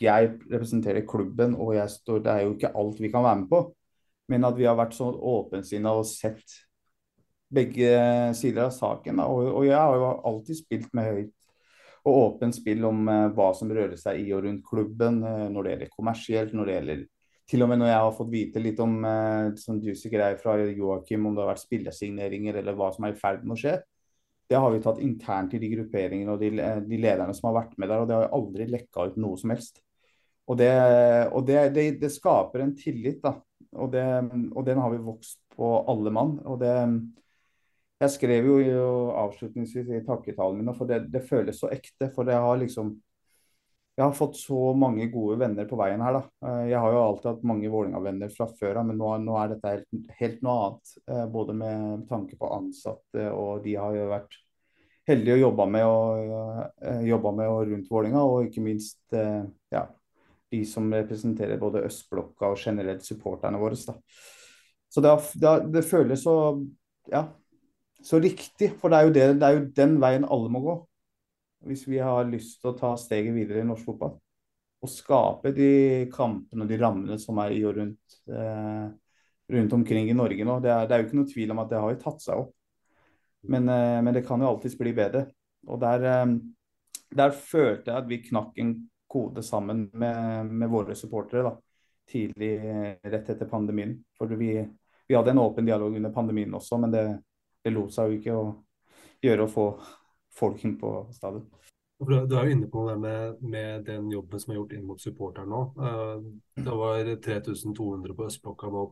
S4: jeg representerer klubben, og står, det er jo ikke alt vi kan være med på. Men at vi har vært så åpensinna og sett begge sider av saken. Da. Og, og jeg har jo alltid spilt med høyt og åpent spill om uh, hva som rører seg i og rundt klubben uh, når det gjelder kommersielt, når det gjelder til og med når jeg har fått vite litt om uh, sånn juicy greier fra Joakim, om det har vært spillesigneringer eller hva som er i ferd med å skje, det har vi tatt internt i de grupperingene og de, de lederne som har vært med der. og Det har aldri lekka ut noe som helst. Og det, og det, det, det skaper en tillit, da. Og, og, den har vi vokst på alle mann. og det jeg skrev jo avslutningsvis i takketalen min, for det, det, føles så ekte. For jeg har liksom Jeg har fått så mange gode venner på veien her, da. Eh, jeg har jo alltid hatt mange Vålerenga-venner fra før av, men nå, nå, er dette helt, helt, noe annet. Eh, både med tanke på ansatte, og de har jo vært heldige å jobbe med og, eh, jobba med og rundt Vålinga, og ikke minst ja, de som representerer både østblokka og generelt supporterne våre. Da. Så det, det, det føles så ja, så riktig. For det er, det, det er, jo den veien alle må gå. Hvis vi har lyst til å ta steget videre i norsk fotball. Og skape de kampene og de rammene som er i og rundt, eh, rundt omkring i Norge nå. Det er, det er, jo ikke noe tvil om at det har jo tatt seg opp. Men, eh, men det kan jo alltids bli bedre. Og der, eh, der, følte jeg at vi knakk en kode sammen med, med våre supportere da, tidlig eh, rett etter pandemien. For vi, vi hadde en åpen dialog under pandemien også, men det, det lot seg jo ikke å gjøre å få folk inn på stadion.
S5: Du er jo inne på det med, med, den jobben som er gjort inn mot supporteren nå. Det var 3200 på Østblokka nå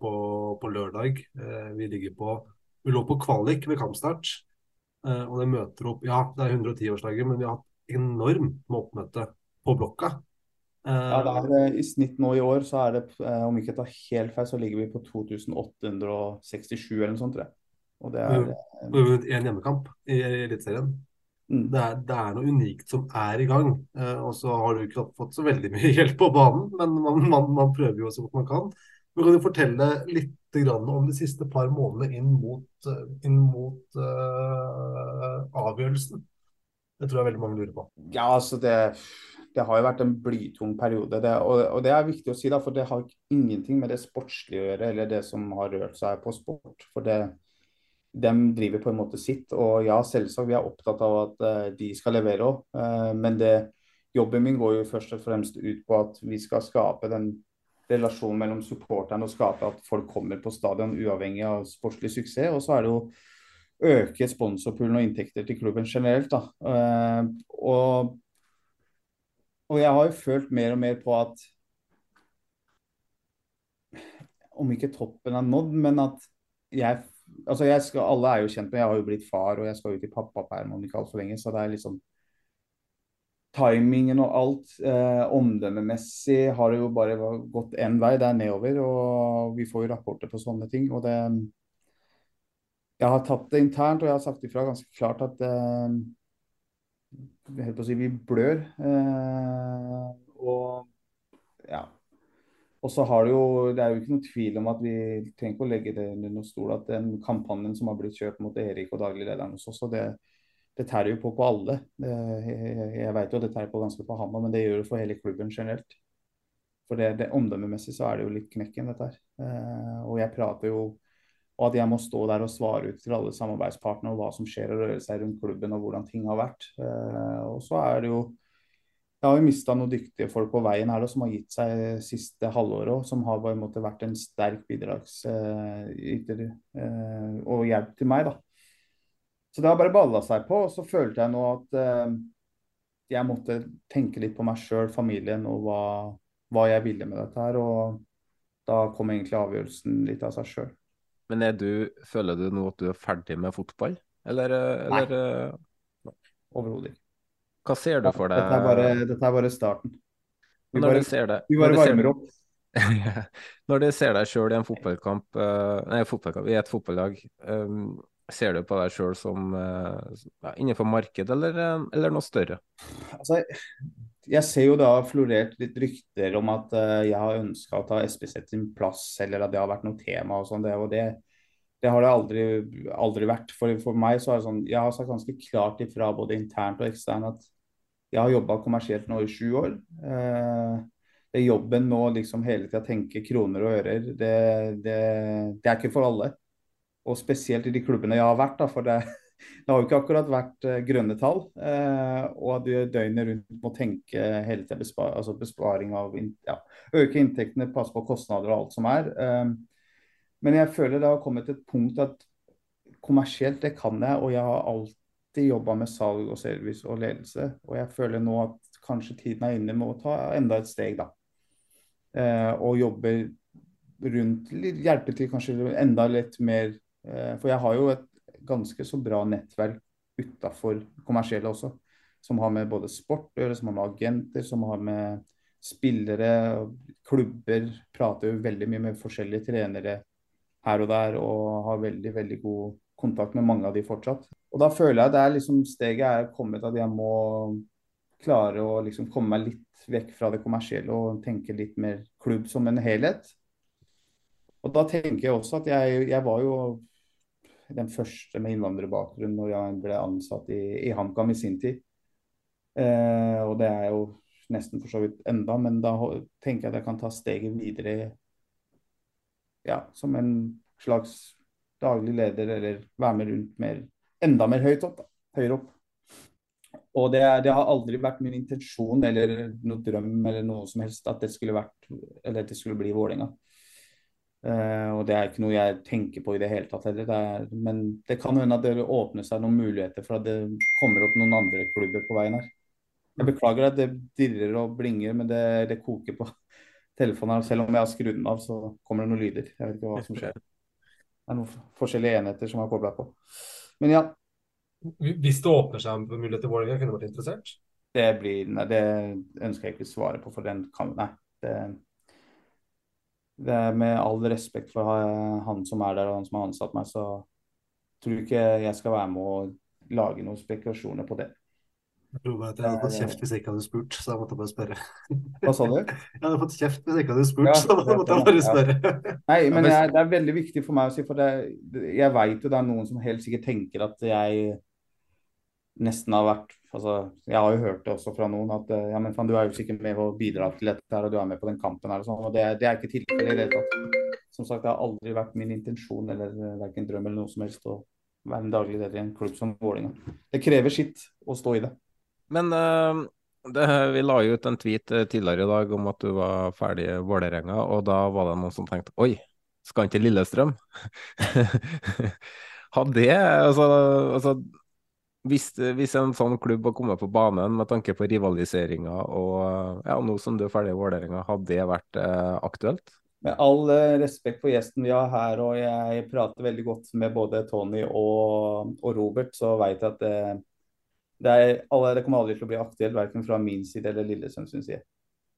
S5: på, på, lørdag. Vi ligger på Vi lå på kvalik ved kampstart. Og det møter opp Ja, det er 110-årsdagen, men vi har hatt enormt med oppmøte på blokka.
S4: Ja, det er, I snitt nå i år så er det, om ikke tar helt feil, så ligger vi på 2867 eller noe sånt, tror jeg.
S5: Og det er én hjemmekamp i Eliteserien. Mm. Det, er, det er noe unikt som er i gang. Eh, og så har du ikke fått så veldig mye hjelp på banen, men man, man, man prøver jo så godt man kan. Men kan du fortelle litt om de siste par månedene inn mot, eh, inn mot uh, avgjørelsen? Det tror jeg veldig mange lurer på.
S4: Ja, altså det, det har jo vært en blytung periode. Det, og, og, det er viktig å si, da, for det har ingenting med det sportslige å gjøre, eller det som har rørt seg på sport. For det, de driver på en måte sitt. Og ja, selvsagt, vi er opptatt av at uh, de skal levere òg. Uh, men det, jobben min går jo først og fremst ut på at vi skal skape den relasjon mellom supporterne og skape at folk kommer på stadion uavhengig av sportslig suksess. Og så er det jo øke sponsorpoolen og inntekter til klubben generelt. Da. Uh, og, og, jeg har jo følt mer og mer på at om ikke toppen er nådd, men at jeg altså jeg skal, Alle er jo kjent med Jeg har jo blitt far, og jeg skal ut i pappaperm om ikke altfor lenge. Så det er liksom timingen og alt. Eh, omdømmemessig har det jo bare gått én vei, det er nedover. Og vi får jo rapporter på sånne ting. og det Jeg har tatt det internt, og jeg har sagt ifra ganske klart at eh, helt på å si, vi blør. Eh, og ja. Og så har det jo Det er jo ikke noe tvil om at vi trenger ikke å legge det under noen stol at den kampanjen som har blitt kjørt mot Erik og daglig lederen hos oss, det, det tærer jo på på alle. Jeg, vet jo at det tærer på ganske på han men det gjør det for hele klubben generelt. For det, det omdømmemessig så er det jo litt knekken, dette her. Eh, og jeg prater jo og at jeg må stå der og svare ut til alle samarbeidspartnere og hva som skjer og rører seg rundt klubben og hvordan ting har vært. Eh, og så er det jo Jeg har jo mista noen dyktige folk på veien her da, som har gitt seg siste halvåret òg, som har på en måte vært en sterk bidragsyter eh, og hjelp til meg. da. Så det har bare balla seg på. Og så følte jeg nå at eh, jeg måtte tenke litt på meg sjøl, familien, og hva, hva, jeg ville med dette her. Og da kom egentlig avgjørelsen litt av seg sjøl.
S1: Men du, føler du nå at du er ferdig med fotball, eller? eller
S4: Nei. Eh, Overhodet ikke.
S1: Hva ser du for deg?
S4: Dette er bare, dette er bare starten.
S1: Vi bare, det,
S4: vi bare varmer opp.
S1: når du ser deg sjøl i en fotballkamp, uh, nei, fotballkamp, i et fotballag, um, Ser du på deg sjøl som ja, innenfor marked, eller, eh, eller, noe større?
S4: Altså, jeg ser jo det har florert litt rykter om at uh, jeg har ønska å ta SPZ sin plass, eller at det har vært noe tema og sånn. Det, det, det, har det aldri, aldri vært. For, for, meg så er det sånn Jeg har sagt ganske klart ifra både internt og eksternt at jeg har jobba kommersielt nå i sju år. Uh, det jobben nå liksom hele tida tenke kroner og ører, det, det, det er ikke for alle og spesielt i de klubbene jeg har vært. Da, for det, det har jo ikke akkurat vært uh, grønne tall. Eh, og du døgnet rundt må tenke hele tiden bespar, altså besparing av ja, Øke inntektene, passe på kostnader og alt som er. Eh, men jeg føler det har kommet til et punkt at kommersielt, det kan jeg. Og jeg har alltid jobba med salg og service og ledelse. Og jeg føler nå at kanskje tiden er inne med å ta enda et steg, da. og jobbe rundt Hjelpe til kanskje enda litt mer Eh, for jeg har jo et ganske så bra nettverk utafor kommersielle også. Som har med både sport å gjøre, som har med agenter, som har med spillere, klubber. Prater jo veldig mye med forskjellige trenere her og der, og har veldig, veldig god kontakt med mange av de fortsatt. Og da føler jeg det er liksom steget er kommet at jeg må klare å liksom komme meg litt vekk fra det kommersielle og tenke litt mer klubb som en helhet. Og da tenker jeg også at jeg, jeg var jo den første med innvandrerbakgrunn når jeg ble ansatt i, i HamKam i sin tid. Eh, og det er jo nesten for så vidt enda, men da tenker jeg at jeg kan ta steget videre ja, som en slags daglig leder, eller være med rundt mer, enda mer høyt opp. Høyere opp. Og det, det, har aldri vært min intensjon eller noe drøm eller noe som helst at det skulle vært, det skulle bli Vålerenga. Uh, og Det er ikke noe jeg tenker på i det hele tatt heller. Det er, men det kan hende at det åpner seg noen muligheter for at det kommer opp noen andre klubber på veien her. Jeg beklager at det dirrer og blinger, men det, det koker på telefonen. her. Selv om jeg har skrudd den av, så kommer det noen lyder. Jeg vet ikke hva som skjer. Det er noen forskjellige enheter som er kobla på. Men ja.
S5: Hvis det åpner seg en mulighet til Vålerenga, kunne du vært interessert?
S4: Det, blir, nei, det ønsker jeg ikke å svare på, for den kan Nei. det med all respekt for han som er der og han som har ansatt meg, så tror jeg ikke jeg skal være med å lage noen spekulasjoner på det.
S5: Jeg tror bare at jeg hadde fått kjeft hvis jeg ikke hadde spurt, så jeg måtte bare spørre.
S4: Hva sa du?
S5: Jeg hadde fått kjeft hvis jeg ikke hadde spurt,
S4: Ja,
S5: så da måtte jeg bare
S4: ja.
S5: spørre.
S4: Nei, men jeg, det er veldig viktig for meg å si, for det, jeg veit jo det er noen som helt sikkert tenker at jeg nesten har vært altså, Jeg har jo hørt det også fra noen at eh, ja, men fan, du er jo sikkert med å bidra til dette her, og du er med på den kampen her og sånn. Og det, det er ikke tilfellet i det hele tatt. Som sagt, det har aldri vært min intensjon eller eh, verken drøm eller noe som helst å være en daglig leder i en klubb som Vålerenga. Det krever sitt å stå i det.
S1: Men uh, det, vi la jo ut en tweet tidligere i dag om at du var ferdig i Vålerenga, og da var det noen som tenkte oi, skal han til Lillestrøm? Hadde det altså, altså hvis, hvis en sånn klubb har kommet på banen med tanke på rivaliseringa, og ja, nå som du er ferdig i Vålerenga, hadde det vært eh, aktuelt?
S4: Med all eh, respekt for gjesten vi har her, og jeg prater veldig godt med både Tony og, og Robert, så vet jeg at det, det, er, det kommer aldri til å bli aktuelt, verken fra min side eller Lillesund sin side.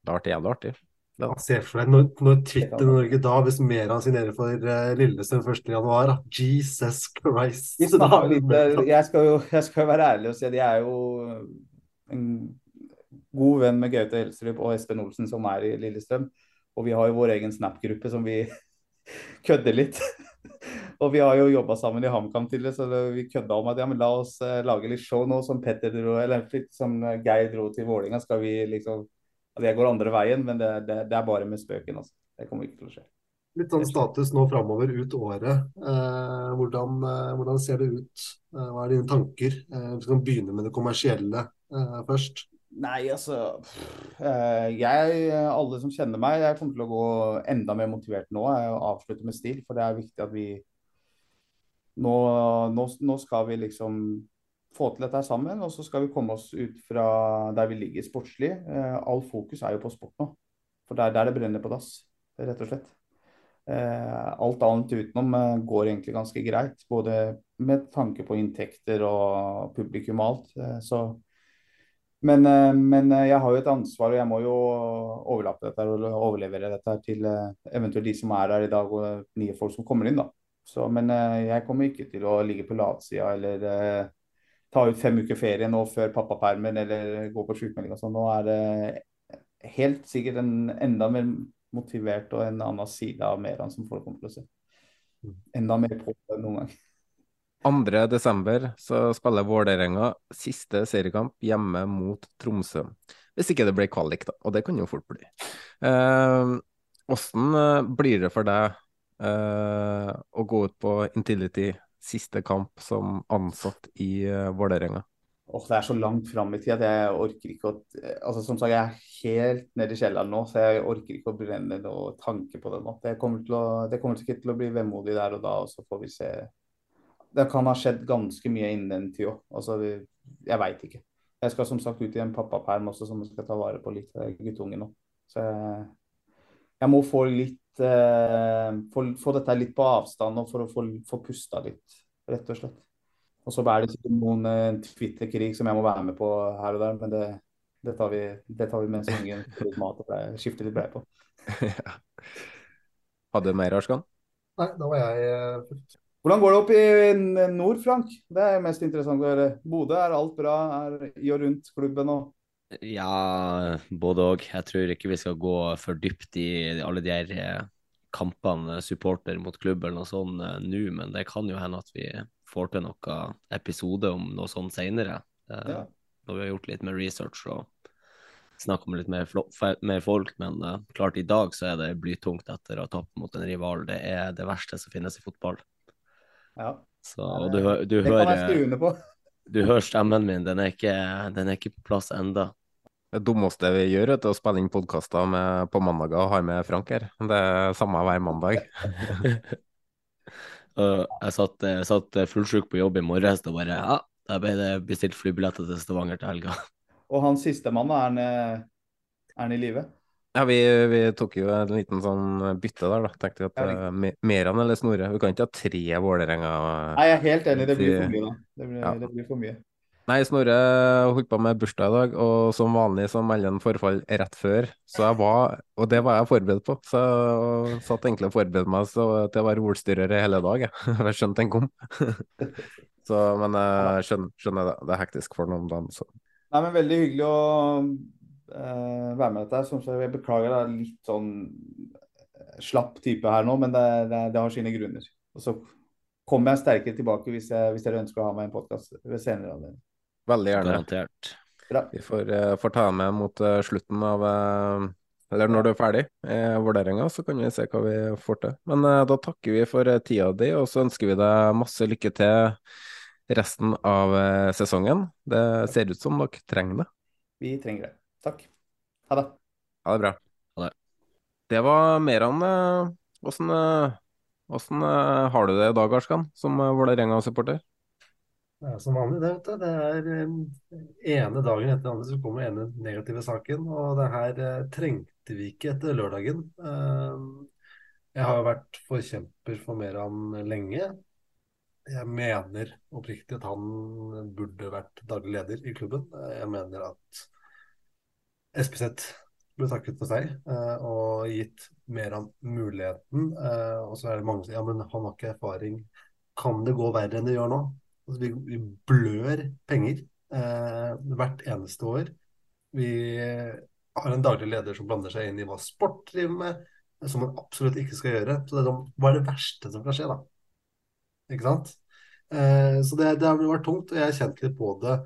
S1: Det har vært jævlig artig.
S5: Ja, Se for deg når, når Twitter-Norge da, hvis Meran signerer for uh, Lillestrøm 1.1. da. Jesus Christ.
S4: Vi snakker litt, eh, jeg, skal jo, jeg skal være ærlig og si at jeg er jo en god venn med Gaute Helstrup og Espen Olsen, som er i Lillestrøm. Og vi har jo vår egen Snap-gruppe som vi kødder litt. og vi har jo jobba sammen i HamKam tidligere, så vi kødda om at ja, men la oss eh, lage litt show nå, som Petter dro, eller som Geir dro til Vålinga, Skal vi liksom at jeg går andre veien, men det, det, det er bare med spøken. altså. Det kommer ikke til å skje.
S5: Litt sånn status nå framover ut året. Eh, hvordan, eh, hvordan ser det ut? Eh, hva er dine tanker? Eh, vi kan begynne med det kommersielle eh, først.
S4: Nei, altså eh, Jeg, alle som kjenner meg, jeg kommer til å gå enda mer motivert nå. Jeg avslutter med stil, for det er viktig at vi nå, nå, nå skal vi liksom få til dette sammen, og så skal vi komme oss ut fra der vi ligger sportslig. Eh, all fokus er jo på sport nå. For det er der det brenner på dass, rett og slett. Eh, alt annet utenom eh, går egentlig ganske greit, både med tanke på inntekter og publikum og alt. Eh, så men, men jeg har jo et ansvar, og jeg må jo overlappe dette og overlevere dette til eventuelt de som er her i dag, og nye folk som kommer inn. da. Så, men jeg kommer ikke til å ligge på latsida eller ta ut fem uker ferie nå før pappapermen eller gå på sjukmelding og sånn. Nå er det helt sikkert en enda mer motivert og en annen side av Meran som folk kommer til å se. Enda mer på enn noen gang.
S1: 2. desember så spiller Vålerenga siste seriekamp hjemme mot Tromsø. Hvis ikke det blir kvalik, da. Og det kan jo fort bli. Åssen Hvordan eh, blir det for deg eh, å gå ut på Intility siste kamp som ansatt i eh, Vålerenga?
S4: Åh, det er så langt fram i tid at jeg orker ikke å altså Som sagt, jeg er helt nede i kjelleren nå, så jeg orker ikke å brenne noen tanke på det nå. Det kommer, til å, det kommer sikkert til å bli vemodig der og da, og så får vi se. Det kan ha skjedd ganske mye innen den tid òg. Altså, jeg veit ikke. Jeg skal som sagt ut i en pappaperm også, som jeg skal ta vare på litt eh, guttunge nå. Så jeg, jeg må få litt eh, få, få dette litt på avstand og for å få, få pusta litt, rett og slett. Og så er det noen eh, Twitter-krig som jeg må være med på her og der, men det, det, tar, vi, det tar vi mens ungen får litt mat og ble- skifter litt brei på.
S1: Hadde du mer, Arskan?
S5: Nei, da var jeg eh,
S4: Hvordan går det opp i nord, Frank? Det er mest interessant å høre. Bodø, er alt bra er i og rundt klubben? og
S3: Ja, både òg. Jeg tror ikke vi skal gå for dypt i alle de her eh, kampene, supporter mot klubb eller noe sånt eh, nå, men det kan jo hende at vi får til noen episode om noe sånt senere. Eh,
S4: Ja.
S3: Når vi har gjort litt mer research og snakket med litt mer, mer folk. Men klart, i dag så er det blytungt etter å ha tapt mot en rival. Det er det verste som finnes i fotball.
S4: Ja.
S3: Så, og du, du
S4: det kan jeg skrive under på.
S3: Du hører stemmen min, den er ikke, den er ikke på plass enda.
S1: Det dummeste vi gjør, er å spille inn podkaster på mandager og ha med Frank her. Det er samme hver mandag.
S3: Jeg satt, jeg satt fullsjuk på jobb i morges og bare ja, da ble det bestilt flybilletter til Stavanger til helga.
S4: Og han sistemann, er han eh, er han i live?
S1: Ja, vi, vi tok jo en liten sånn bytte der, da. Tenkte at
S4: Ja,
S1: uh, Meran eller Snorre. Vi kan ikke ha tre Vålerenga.
S4: Nei, jeg er helt enig, det blir for mye da. Det blir,
S1: Ja.
S4: det blir for mye.
S1: Nei, Snorre holdt på med bursdag i dag, og som vanlig så melder han forfall rett før. Så jeg var, og det var jeg forberedt på, så jeg satt egentlig og forberedte meg så til å være ordstyrer hele dag, jeg. Jeg skjønte den kom. Så, men jeg skjønner, skjønner det, det er hektisk for noen dager, så.
S4: Nei, men Veldig hyggelig å være med dette. Som sagt, jeg beklager det er litt sånn slapp type her nå, men det, det, det har sine grunner. Og så kommer jeg sterkere tilbake hvis, jeg, hvis dere ønsker å ha meg i en podkast ved senere anledning.
S1: Veldig gjerne.
S3: Garantert.
S1: Bra. Vi får, uh, får ta med mot uh, slutten av uh, Eller når du er ferdig i vurderinga, så kan vi se hva vi får til. Men da takker vi for tida di, og så ønsker vi deg masse lykke til resten av sesongen. Det ser ut som dere trenger det.
S4: Vi trenger det. Takk. Ha det.
S1: Ha det bra.
S3: Ha det.
S1: Det var Meran. Åssen har du det i dag, Arskan, som Vålerenga-supporter?
S5: Det er som vanlig, det. vet du. Det er eh, ene dagen etter andre så kommer ene negative saken. Og det her eh, trengte vi ikke etter lørdagen. Eh, jeg har jo vært forkjemper for Meran lenge. Jeg mener oppriktig at han burde vært daglig leder i klubben. Jeg mener at SPZ ble takket for seg og gitt mer av muligheten. Og så er det mange som sier ja, men han har ikke erfaring. Kan det gå verre enn det gjør nå? Altså, vi, blør penger eh, hvert eneste år. Vi har en daglig leder som blander seg inn i hva sport driver med, som man absolutt ikke skal gjøre. Så det er, hva er det verste som kan skje, da? Ikke sant? Eh, så det, det, har vært tungt, og jeg har kjent litt på det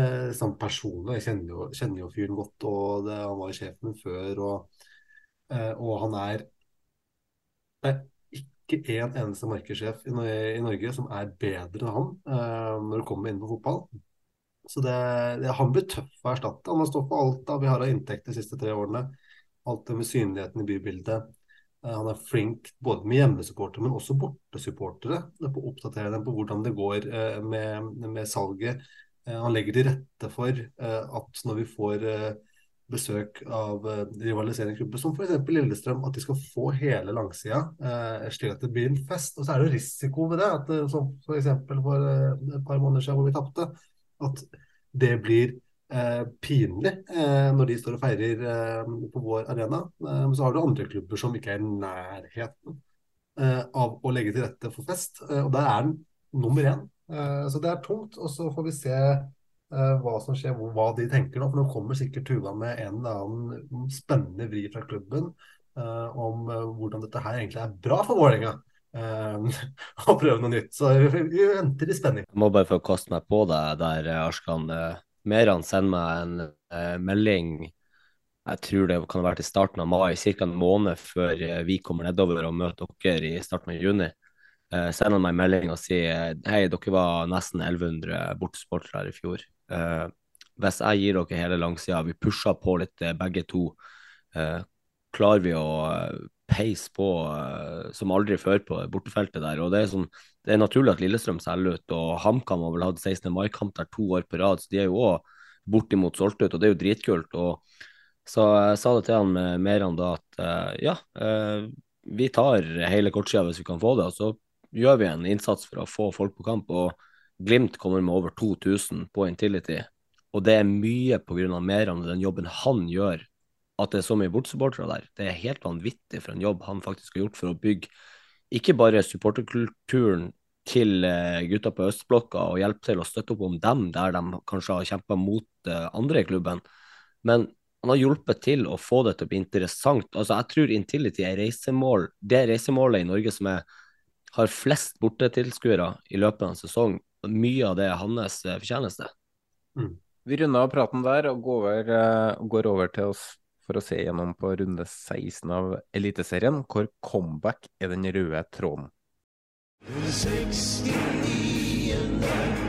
S5: eh, sånn personlig. Jeg kjenner jo, kjenner jo fyren godt, og det, han var jo sjefen før, og, eh, og han er Nei, ikke én eneste markedssjef i, Norge som er bedre enn han eh, når det kommer inn på fotball. Så det, det, Han blir tøff å erstatte. Han har stått på alt da vi har av inntekt de siste tre årene. Alt det med synligheten i bybildet. Uh, han er flink både med hjemmesupportere, men også bortesupportere. På å oppdatere dem på hvordan det går uh, med, med, salget. Han legger til rette for at når vi får besøk av rivaliserende klubber, som f.eks. Lillestrøm, at de skal få hele langsida, slik at det blir en fest. Og så er det risiko ved det, at, som f.eks. for, et par måneder siden hvor vi tapte, at det blir pinlig når de står og feirer på vår arena. Men så har du andre klubber som ikke er i nærheten av å legge til rette for fest, og der er den nummer én. Så det er tungt, og så får vi se Eh, hva som skjer, hva de tenker nå. For nå kommer sikkert Tuva med en eller annen spennende vri fra klubben uh, om hvordan dette her egentlig er bra for Vålerenga. Å prøve noe nytt. Så vi venter i spenning.
S3: Jeg må bare få kaste meg på deg der, Arskan. Meran sender meg en melding jeg tror det kan være til starten av mai, ca. en måned før vi kommer nedover og møter dere i starten av juni. Uh, sender han meg en melding og sier hei, dere var nesten 1100 bortesportere i fjor. Uh, hvis jeg gir dere hele langsida, vi pusher på litt begge to, klarer vi å peise på som aldri før på bortefeltet der. og Det er, sånn, det er naturlig at Lillestrøm selger ut, og HamKam har vel hatt 16. mai-kamp der to år på rad, så de er jo òg bortimot solgt ut, og det er jo dritkult. og Så jeg sa det til han med Meran da at ja, vi tar hele kortsida hvis vi kan få det. og så gjør vi en innsats for å få folk på kamp. og Glimt kommer med over 2000 på Intility, og det er mye pga. Meran og den jobben han gjør, at det er så mye bortsupportere der. Det er helt vanvittig for en jobb han faktisk har gjort for å bygge ikke bare supporterkulturen til eh, gutta på østblokka og hjelpe til å støtte opp om dem der de kanskje har kjempa mot uh, andre i klubben, men han har hjulpet til å få det til å bli interessant. Altså, jeg tror Intility er reisemål, det reisemålet i Norge som er, har flest bortetilskuere i løpet av en sesong mye av det er hans eh, fortjeneste.
S1: Mm. Vi runder av praten der og går over, uh, går over, til oss for å se gjennom på runde 16 av Eliteserien, hvor comeback er den røde tråden. 69.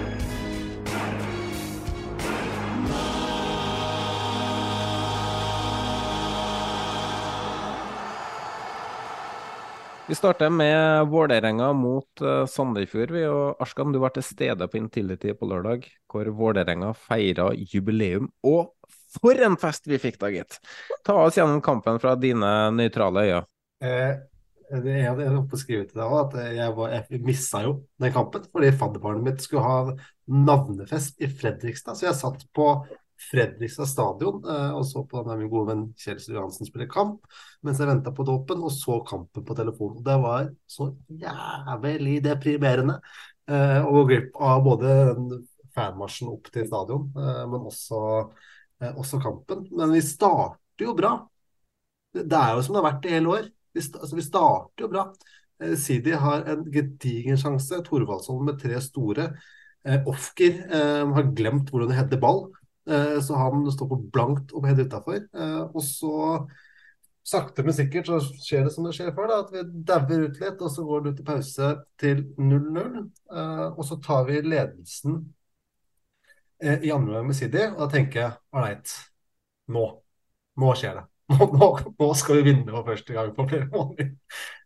S1: Vi starter med Vålerenga mot uh, Sandefjord. Vi og Arskan, du var til stede på Intility på lørdag, hvor Vålerenga feira jubileum. Og for en fest vi fikk da, gitt! Ta oss gjennom kampen fra dine nøytrale øyne.
S5: Eh, det er jeg holdt på å skrive til deg òg, at jeg, var, jeg missa jo den kampen. Fordi fadderbarnet mitt skulle ha navnefest i Fredrikstad. Så jeg satt på Fredrikstad stadion eh, og så på min gode venn Kjelsrud Johansen spille kamp mens jeg venta på dåpen, og så kampen på telefonen. Det var så jævlig deprimerende eh, å gå glipp av både fanmarsjen opp til stadion, men også, også kampen. Men vi starter jo bra. Det er jo som det har vært i hele år. Vi, altså, vi starter jo bra. Sidi har en gedigen sjanse. Thorvaldsson med tre store. Ofker har glemt hvordan de header ball. Eh, så han står på blankt og helt utafor. Eh, og så, sakte, men sikkert, så skjer det som det skjer før, da, at vi dauer ut litt. Og så går det ut i pause til 0-0. Eh, og så tar vi ledelsen i andre omgang med Sidi, og da tenker jeg ålreit, nå. Nå skjer det. Nå, nå, nå, skal vi vinne for første gang på flere måneder.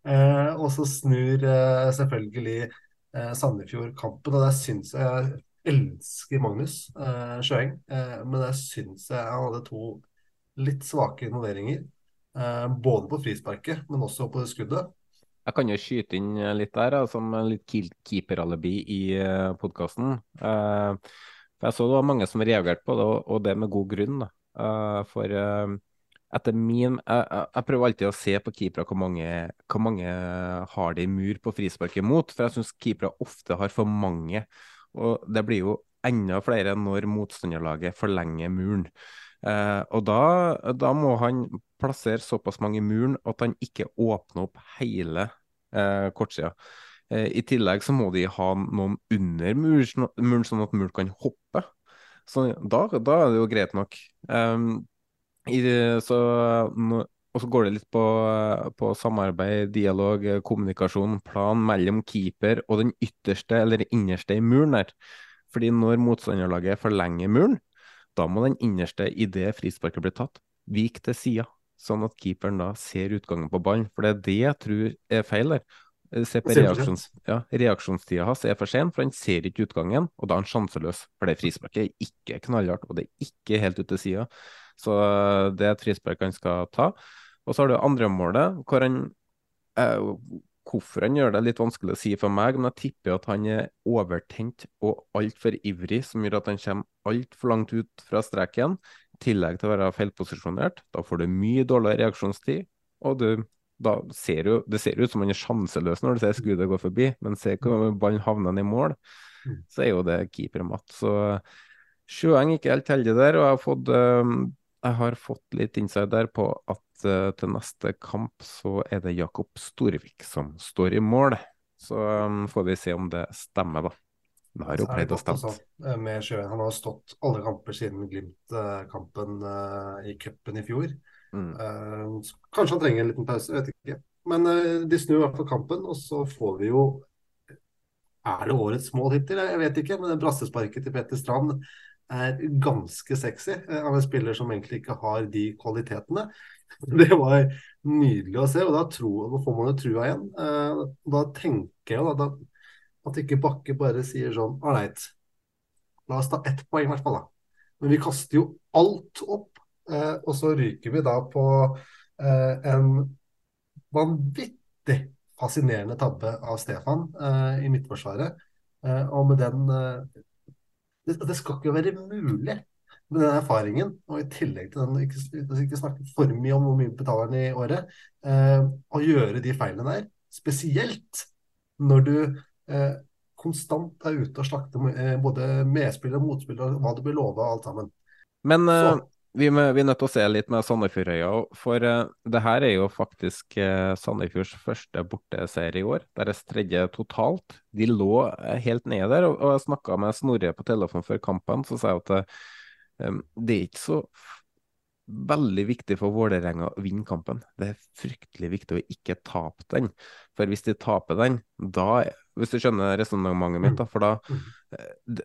S5: Eh, og så snur selvfølgelig Sandefjord kampen, og der syns jeg elsker Magnus eh, Sjøeng, eh, men jeg syns jeg han hadde to litt svake involveringer. Eh, både på frisparket, men også på det skuddet.
S1: Jeg kan jo skyte inn litt der, som litt keeperalibi i eh, podkasten. Uh, jeg så det var mange som reagerte på det, og det med god grunn. Uh, for etter min jeg, jeg, prøver alltid å se på keepere hvor mange, hvor mange har de mur på frisparket mot. For jeg syns keepere ofte har for mange. Og det blir jo enda flere når motstanderlaget forlenger muren. Eh, og da, da, må han plassere såpass mange i muren at han ikke åpner opp hele eh, kortsida. Eh, I tillegg så må de ha noen under muren, sånn at muren kan hoppe. Så da, da er det jo greit nok. Um, i, så og så går det litt på, på, samarbeid, dialog, kommunikasjon, plan mellom keeper og den ytterste eller innerste i muren der. Fordi når motstanderlaget forlenger muren, da må den innerste i det frisparket blir tatt, vike til sida. Sånn at keeperen da ser utgangen på ballen. For det er det jeg tror er feil der. Se på reaksjons, ja, reaksjonstida hans er for sen, for han ser ikke utgangen, og da er han sjanseløs. For det frisparket er ikke knallhardt, og det er ikke helt ute til sida. Så det er et frispark han skal ta. Og så har du andre målet, hvor han eh, Hvorfor han gjør det litt vanskelig å si for meg, men jeg tipper at han er overtent og altfor ivrig, som gjør at han kommer altfor langt ut fra streken. I tillegg til å være feilposisjonert. Da får du mye dårligere reaksjonstid, og du, da ser jo, det ser ut som han er sjanseløs når du ser skuddet gå forbi, men se hvor ballen havner i mål, mm. så er jo det keepermatt. Så Sjøeng ikke helt heldig der, og jeg har fått, uh, jeg har fått litt der på at uh, til neste kamp så er det Jakob Storvik som står i mål. Så um, får vi se om det stemmer, da. Det har jo pleid å stemme.
S5: Sjøen. Han har stått alle kamper siden Glimt-kampen uh, i cupen i fjor. Mm. Uh, kanskje han trenger en liten pause, vet ikke. Men de snur i hvert fall kampen, og så får vi jo Er det årets mål hittil? Jeg vet ikke, men brassesparket til Petter Strand er ganske sexy av en spiller som egentlig ikke har de kvalitetene. Det var nydelig å se, og da, tro, da får man jo trua igjen. Uh, da tenker jeg da, at ikke Bakke bare sier sånn Ålreit, la oss ta ett poeng i hvert fall, da. Men vi kaster jo alt opp, uh, og så ryker vi da på en vanvittig fascinerende tabbe av Stefan i Midtforsvaret. og med den det, det skal ikke være mulig med den erfaringen, og i tillegg til den, ikke, ikke snakke for mye om hvor mye betaler den i året, eh, å gjøre de feilene der. Spesielt når du eh, konstant er ute og slakter eh, både medspillere og motspillere, hva du blir lova og alt sammen.
S1: Men uh, vi, må, vi, er nødt til å se litt med Sandefjordøya, for uh, det her er jo faktisk uh, Sandefjords første borteseier i år. Deres tredje totalt. De lå helt nede der, og, og jeg snakka med Snorre på telefon før kampen, så sa jeg at det er ikke så veldig viktig for Vålerenga å vinne kampen. Det er fryktelig viktig å ikke tape den. For hvis de taper den, da Hvis du skjønner resonnementet mitt, da. For da eh,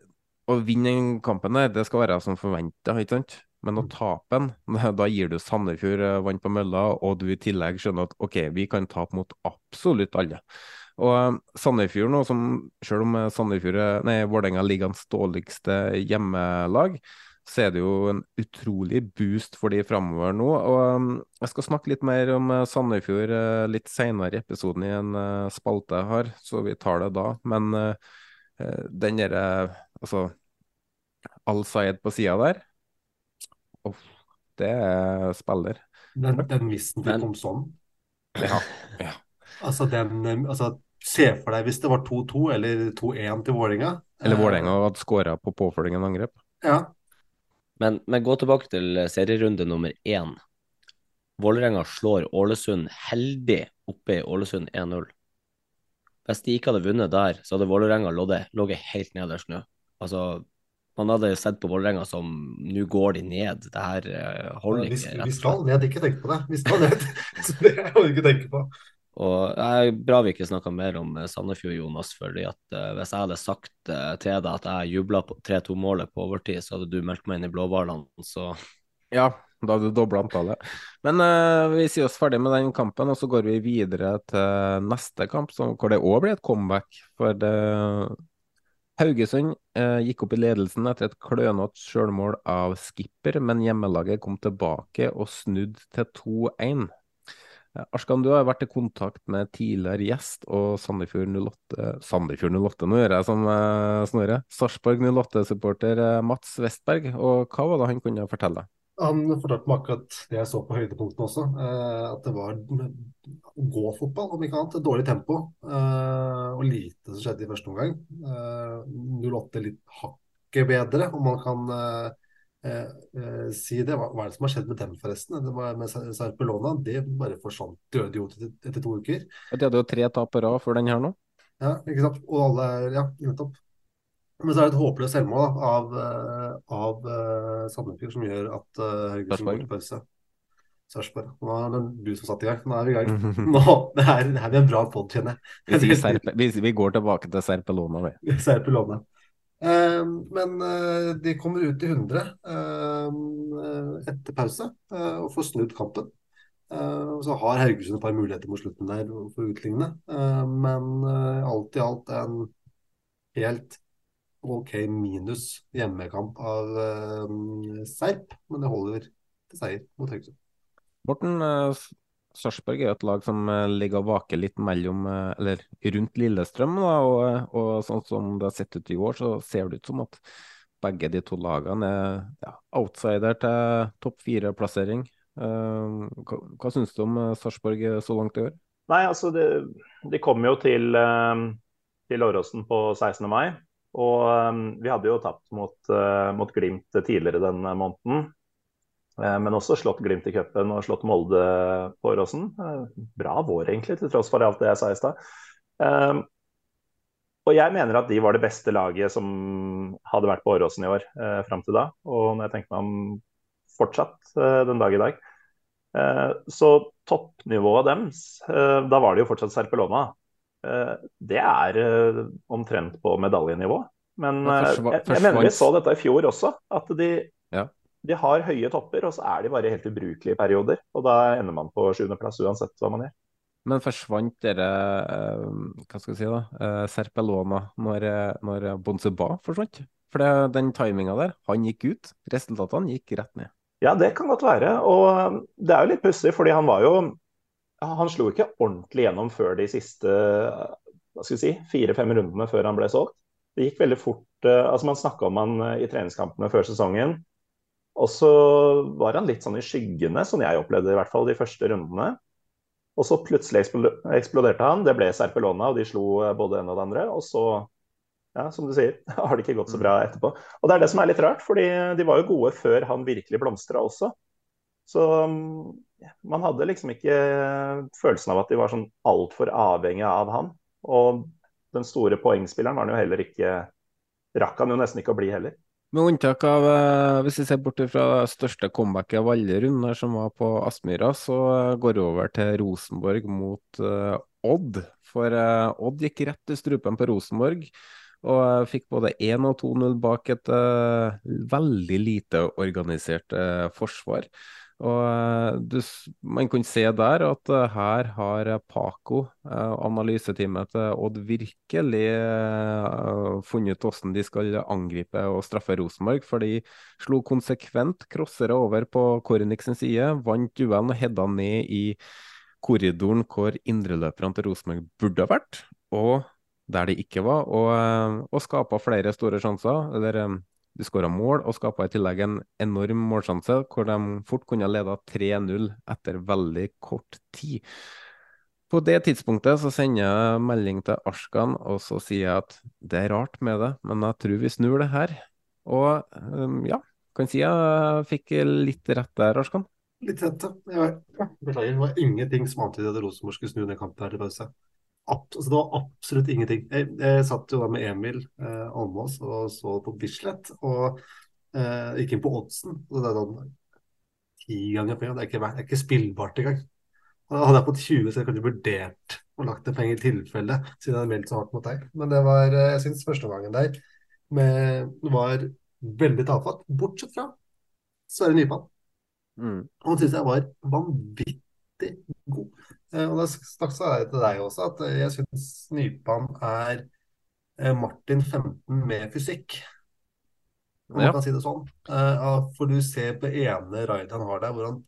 S1: Å vinne den kampen der, det skal være som forventa, ikke sant? Men å tape den, da gir du Sandefjord eh, vann på mølla, og du i tillegg skjønner at OK, vi kan tape mot absolutt alle. Og eh, Sandefjord nå, som selv om Sandefjord, nei, Vålerenga ligger hans dårligste hjemmelag, så er det jo en utrolig boost for de framover nå. Og jeg skal snakke litt mer om Sandefjord litt senere i episoden i en spalte jeg har, så vi tar det da. Men den derre Altså, Al-Sayed på sida der, oh, det er spiller.
S5: Den, den missen til kom sånn?
S1: Ja. ja.
S5: Altså den altså se for deg hvis det var 2-2 eller 2-1 til Vålerenga.
S1: Eller Vålerenga hadde skåra på påfølgende angrep.
S5: Ja.
S3: Men, men gå tilbake til serierunde nummer én. Vålerenga slår Ålesund heldig oppe i Ålesund 1-0. Hvis de ikke hadde vunnet der, så hadde Vålerenga ligget helt nederst nå. Altså, man hadde sett på Vålerenga som nå går de ned. Det her uh, holder
S5: ikke.
S3: ikke.
S5: Vi skal ned, ikke tenk på det. Vi skal ned. så det må du ikke tenkt på.
S3: Og det er Bra vi ikke snakka mer om Sandefjord, Jonas. fordi at uh, Hvis jeg hadde sagt uh, til deg at jeg jubla på 3-2-målet på overtid, så hadde du meldt meg inn i blåhvalene. Så
S1: Ja, da hadde du dobla antallet. Men uh, vi sier oss ferdig med den kampen, og så går vi videre til neste kamp, som, hvor det òg blir et comeback. For det, Haugesund eh, gikk opp i ledelsen etter et klønete sjølmål av skipper, men hjemmelaget kom tilbake og snudde til 2-1. Arskan, du har vært i kontakt med tidligere gjest og Sandefjord 08 Sandefjord 08, nå gjør jeg som eh, Snorre. Sarpsborg 08-supporter Mats Westberg, og hva var det han kunne fortelle?
S5: Han fortalte meg akkurat det jeg så på høydepunktene også. Eh, at det var gå-fotball, om ikke annet. Dårlig tempo. Eh, og lite som skjedde i første omgang. Eh, 08 litt hakket bedre, om man kan si det. Hva, er det som har skjedd med dem, forresten? Det var med Sarpelona, det bare forsvant døde jo etter, etter to uker.
S1: De hadde jo tre tap på rad før den her nå.
S5: Ja, ikke sant. Og alle er Ja, nettopp. Men så er det et håpløst selvmål av, av uh, Sandefjord som gjør at uh, Haugesund går til pause. Sarpsborg. Nå er det du som satte i gang. Nå er vi i gang. Nå, det her, det her blir en bra pod, kjenner
S1: jeg. Vi, serpe, vi, vi, går tilbake til Serpelona, vi.
S5: Serpelona. Uh, men uh, de kommer ut i 100 uh, etter pause og får snudd kampen. så har Haugesund et par muligheter mot slutten der for å utligne. men alt i alt en helt OK minus hjemmekamp av Serp. Men det holder til seier mot Haugesund.
S1: Morten, Sarpsborg er jo et lag som ligger og vaker litt mellom, eller rundt Lillestrøm. Da, og, og, sånn som det har sett ut i år, så ser det ut som at begge de to lagene er ja, outsider til topp fire-plassering. Uh, hva, hva syns du om Sarpsborg så langt i år?
S2: Nei, altså De, De kom jo til, uh, til Åråsen på 16. mai. Og um, vi hadde jo tapt mot, uh, mot Glimt tidligere denne måneden. Men også slått Glimt i cupen og slått Molde på Åråsen. Bra vår, egentlig, til tross for alt det jeg sa i stad. Og jeg mener at de var det beste laget som hadde vært på Åråsen i år eh, fram til da. Og når jeg tenker meg om fortsatt eh, den dag i dag. Eh, så toppnivået deres, eh, da var det jo fortsatt Serpelona. Eh, det er eh, omtrent på medaljenivå. Men jeg, jeg mener vi så dette i fjor også. At de,
S1: ja.
S2: de har høye topper, og så er de bare helt ubrukelige perioder. Og da ender man på sjuendeplass uansett hva man gjør.
S1: Men forsvant dere hva skal jeg si da, Serpelona når, når Bonseba forsvant? For det, den timinga der, han gikk ut. Resultatene gikk rett ned.
S2: Ja, det kan godt være. Og det er jo litt pussig, fordi han var jo Han slo ikke ordentlig gjennom før de siste hva skal vi si, fire-fem rundene før han ble solgt. Det gikk veldig fort. altså Man snakka om han i treningskampene før sesongen. Og så var han litt sånn i skyggene, som jeg opplevde i hvert fall de første rundene. Og så plutselig eksploderte han. Det ble Serpelona, og de slo både en og det andre. Og så, ja, som du sier, har det ikke gått så bra etterpå. Og det er det som er litt rart, fordi de var jo gode før han virkelig blomstra også. Så man hadde liksom ikke følelsen av at de var sånn altfor avhengig av han. Og den store poengspilleren var han jo heller ikke Rakk han jo nesten ikke å bli heller.
S1: Med unntak av, hvis vi ser bort fra det største comebacket av alle runder, som var på Aspmyra, så går det over til Rosenborg mot Odd. For Odd gikk rett i strupen på Rosenborg. Og fikk både 1 og 2-0 bak et veldig lite organisert forsvar. Og du, Man kunne se der at her har Paco, analyseteamet til Odd, virkelig funnet ut hvordan de skal angripe og straffe Rosenborg. For de slo konsekvent crossere over på Kornik side, vant duellen og hedda ned i korridoren hvor indreløperne til Rosenborg burde ha vært, og der de ikke var, og, og skapa flere store sjanser. eller de skåra mål og skapa i tillegg en enorm målsjanse, hvor de fort kunne leda 3-0 etter veldig kort tid. På det tidspunktet så sender jeg melding til Arskan, og så sier jeg at det er rart med det, men jeg tror vi snur det her. Og um, ja, kan si jeg fikk litt rett der, Arskan.
S5: Litt rett, ja. Beklager, det var ingenting som antydet at Rosenborg skulle snu den kampen her til pause. Altså, det var absolutt ingenting. Jeg, jeg satt jo da med Emil eh, Almås og så på Bislett, og eh, gikk inn på oddsen. og det er sånn ti ganger penger. Det er ikke, det er ikke spillbart engang. Hadde jeg fått 20, så jeg kunne vurdert å lagt en penger i tilfelle, siden jeg hadde meldt så hardt mot deg. Men det var, jeg jeg syns førsteomgangen der med, var veldig tafatt, bortsett fra Sverre Nypan.
S1: Mm.
S5: Han syns jeg var vanvittig god. Eh, og da snakket jeg til deg også at jeg syns Nypan er eh, Martin 15 med fysikk om man
S1: Ja.
S5: kan si det sånn. Eh, for du ser på ene raidet han har der, hvor han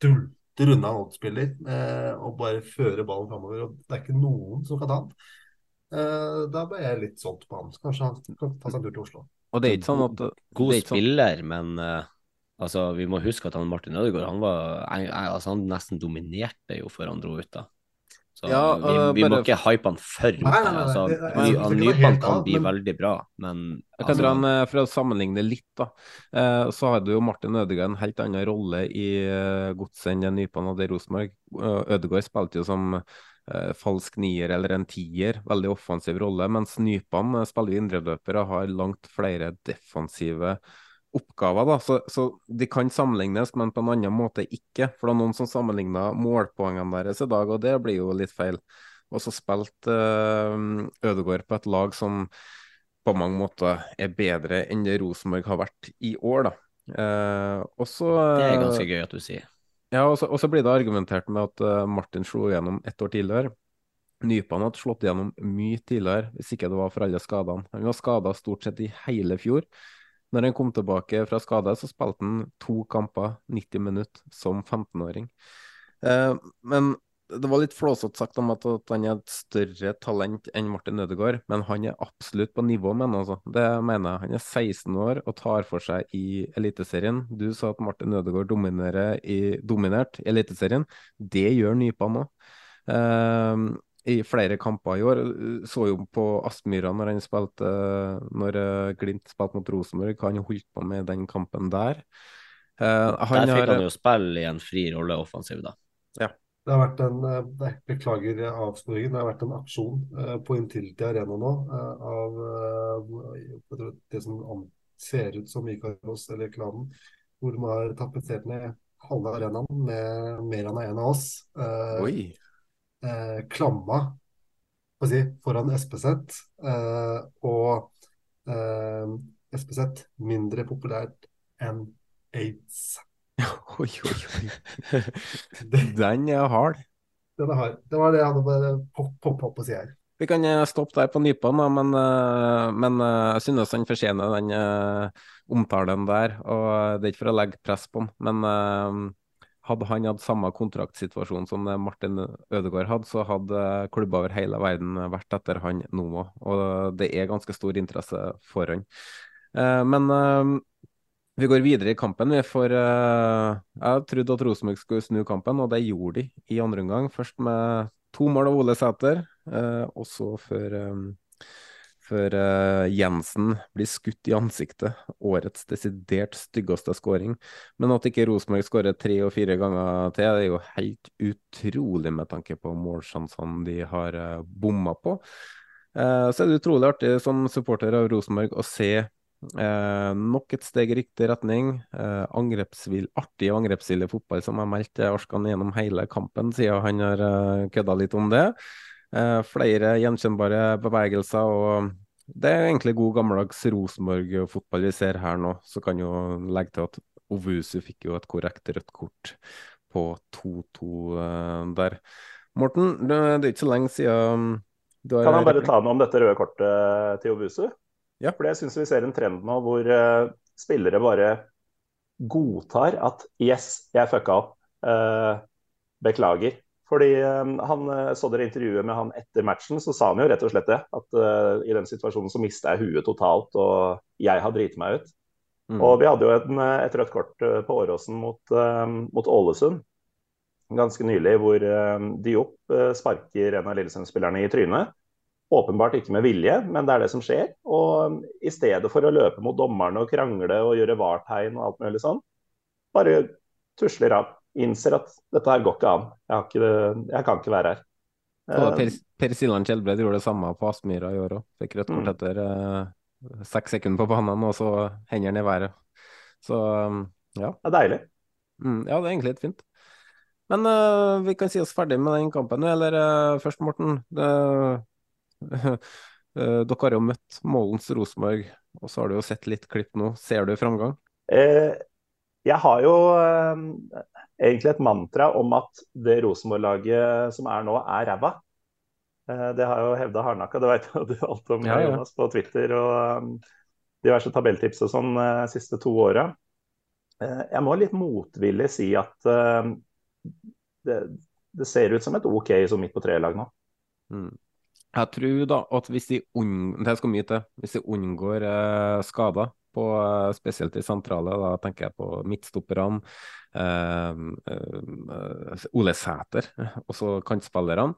S5: dulter unna en oddspiller eh, og bare fører ballen framover. Og det er ikke noen som kan ta han. Eh, da ble jeg litt solgt på han. Så kanskje han kan ta seg en tur til Oslo.
S1: Og det er ikke sånn at
S3: God
S1: sånn-
S3: spiller, men eh, altså, vi må huske at han Martin Ødegaard han var, altså, han nesten dominerte jo før han dro ut. da. Så
S1: Ja,
S3: vi,
S1: øh,
S3: vi må ikke hype han for mye. Altså, han Nypan kan bli
S5: men-
S3: veldig bra, men
S1: Jeg kan
S3: altså,
S1: dra en, eh, For å sammenligne litt, da. eh, Så hadde jo Martin Ødegaard en helt annen rolle i eh, godset enn det Nypan hadde i Rosenborg. Ødegaard spilte jo som falsk nier eller en tier, veldig offensiv rolle, mens Nypan spiller indreløper og har langt flere defensive oppgaver. da, så, så de kan sammenlignes, men på en annen måte ikke. For det er noen som sammenligna målpoengene deres i dag, og det blir jo litt feil. Og så spilte uh, Ødegaard på et lag som på mange måter er bedre enn det Rosenborg har vært i år, da. Uh, og så
S3: det er ganske gøy at du sier.
S1: Ja, og så, blir det argumentert med at eh, Martin slo igjennom ett år tidligere. Nypan hadde slått igjennom mye tidligere, hvis ikke det var for alle skadene. Han var skada stort sett i hele fjor. Når han kom tilbake fra skade, så spilte han to kamper, 90 minutter, som 15-åring. Eh, men det var litt flåsete sagt om at, at han er et større talent enn Martin Ødegaard, men han er absolutt på nivå med han, altså. Det mener jeg. Han er 16 år og tar for seg i Eliteserien. Du sa at Martin Ødegaard dominerer i, dominert Eliteserien. Det gjør Nypan òg. I flere kamper i år. Så jo på Aspmyra når han spilte Når eh, Glimt spilte mot Rosenborg, hva han holdt på med i den kampen der. Eh,
S3: Der fikk
S1: har-
S3: han jo spille i en fri rolle offensiv, da.
S1: Ja.
S5: Det har vært en det, nei, Beklager avsporingen. Det har vært en aksjon uh, på Intility Arena nå uh, av eh, det som ser ut som Ikaros eller klanen, hvor de har tapetsert ned halve arenaen med mer enn en av oss. Eh,
S1: Oi.
S5: Eh, klamma si, foran SPZ. Eh, og eh, SPZ mindre populært enn aids.
S1: Oi, oi, oi. Den er hard.
S5: Den er hard. Det var det jeg hadde poppa opp og si her.
S1: Vi kan eh, stoppe der på nypene, men, eh, men eh, jeg synes han fortjener den omtalen der. og Det er ikke for å legge press på han, men hadde han hatt samme kontraktsituasjon som Martin Ødegaard hadde, så hadde klubber over hele verden vært etter han nå òg. Og det er ganske stor interesse for han. Eh, Men eh, vi går videre i kampen. Får, eh, jeg trodde at Rosenborg skulle snu kampen, og det gjorde de i andre omgang. Først med to mål av Ole Sæter, og så før, eh, før eh, Jensen blir skutt i ansiktet. Årets desidert styggeste skåring. Men at ikke Rosenborg skårer tre og fire ganger til, det er jo helt utrolig med tanke på målsjansene de har uh, bomma på. Uh, så er det utrolig artig som supporter av Rosenborg å se Eh, nok et steg i riktig retning. Eh, angrepsvill, artig og angrepsvillig fotball som har meldt Arskan gjennom hele kampen, siden han har eh, kødda litt om det. Eh, flere gjenkjennbare bevegelser. og Det er egentlig god gammeldags Rosenborg-fotball vi ser her nå. Så kan jo legge til at Ovusu fikk jo et korrekt rødt kort på 2-2 eh, der. Morten, det, det er ikke så lenge siden du har
S2: Kan jeg bare ta noe om dette røde kortet til Ovusu?
S1: Ja.
S2: For jeg syns vi ser en trend nå hvor uh, spillere bare godtar at yes, jeg fucka opp. Beklager. Fordi um, han uh, så dere intervjuet med han etter matchen, så sa han jo rett og slett det. At i den situasjonen så mista jeg huet totalt, og jeg har driti meg ut.
S1: Mm.
S2: Og vi hadde jo en, et rødt kort på Åråsen mot, mot Ålesund. ganske nylig hvor Diop sparker en av Lillesund-spillerne i trynet. Åpenbart ikke med vilje, men det er det som skjer. Og i stedet for å løpe mot dommerne og krangle og gjøre vartegn og alt mulig sånn, bare tusler av. Innser at dette her går ikke an. Jeg, ikke, jeg kan ikke være her.
S1: Så per, per Siljan Kjelbred gjorde det samme på Aspmyra i år òg. Fikk rødt kort mm. etter uh, seks sekunder på banen, og så hendene i været. Så um, ja.
S2: Det er deilig.
S1: Mm, ja, det er egentlig litt fint. Men uh, vi kan si oss ferdig med den kampen, eller uh, først, Morten. Det, dere har jo møtt Målens Rosenborg, og så har du jo sett litt klipp nå. Ser du framgang?
S2: Eh, jeg har jo eh, egentlig et mantra om at det Rosenborg-laget som er nå, er ræva. Eh, det har jo hevda hardnakka, det vet du alt om, ja, ja. Jonas, på Twitter og um, diverse tabelltips og sånn uh, siste to åra. Uh, jeg må litt motvillig si at det, det, ser ut som et OK som midt på treet-lag nå.
S1: Mm. Jeg tror da at hvis de, det skal mye til. Hvis de unngår eh, skader, på, spesielt i sentrale, da tenker jeg på midtstopperne, eh, Ole Sæter, også kantspillerne.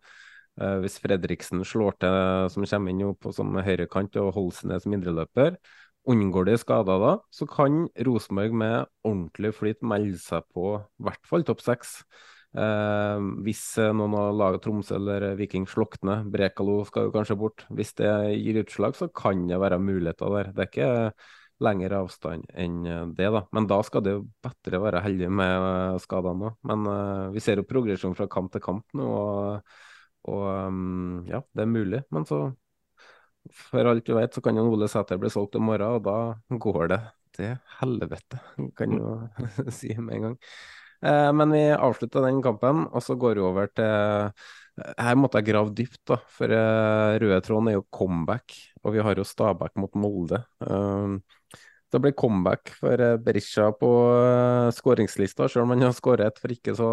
S1: Eh, hvis Fredriksen slår til, som kommer inn på som høyrekant, og Holsnes mindreløper, unngår de skader da, så kan Rosenborg med ordentlig flyt melde seg på i hvert fall topp seks. Eh, hvis noen av laget Tromsø eller Viking slukner, Brekalo skal jo kanskje bort. Hvis det gir utslag, så kan det være muligheter der. Det er ikke lengre avstand enn det, da. Men da skal det jo bedre være heldig med eh, skadene òg. Men uh, vi ser jo progresjon fra kamp til kamp nå, og, og um, ja, det er mulig. Men så, for alt du vet, så kan jo Ole Sæter bli solgt i morgen, og da går det til helvete, kan jo si med en gang. Uh, men vi avslutter den kampen, og så går vi over til eh, Her måtte jeg grave dypt, da, for uh, røde tråden er jo comeback, og vi har jo Stabæk mot Molde. Det ble comeback for Berisha på skåringslista, selv om han har skåret for ikke så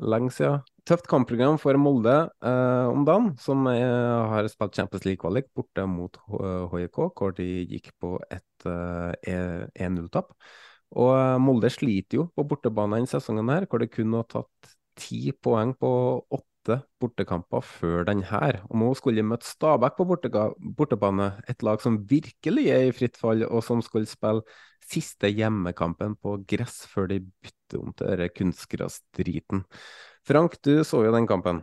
S1: lenge siden. Tøft kampprogram for Molde om dagen, som har spilt Champions League-kvalik borte mot HJK, hvor de gikk på et 1-0-tap. Og eh, Molde sliter jo på bortebane denne sesongen, her, hvor det kun har tatt ti poeng på åtte bortekamper før denne. Og nå skulle de møte Stabæk på bortebane, et lag som virkelig er i fritt fall, og som skulle spille siste hjemmekampen på gress før de bytter om til denne kunstgressdriten. Frank, du så jo den kampen.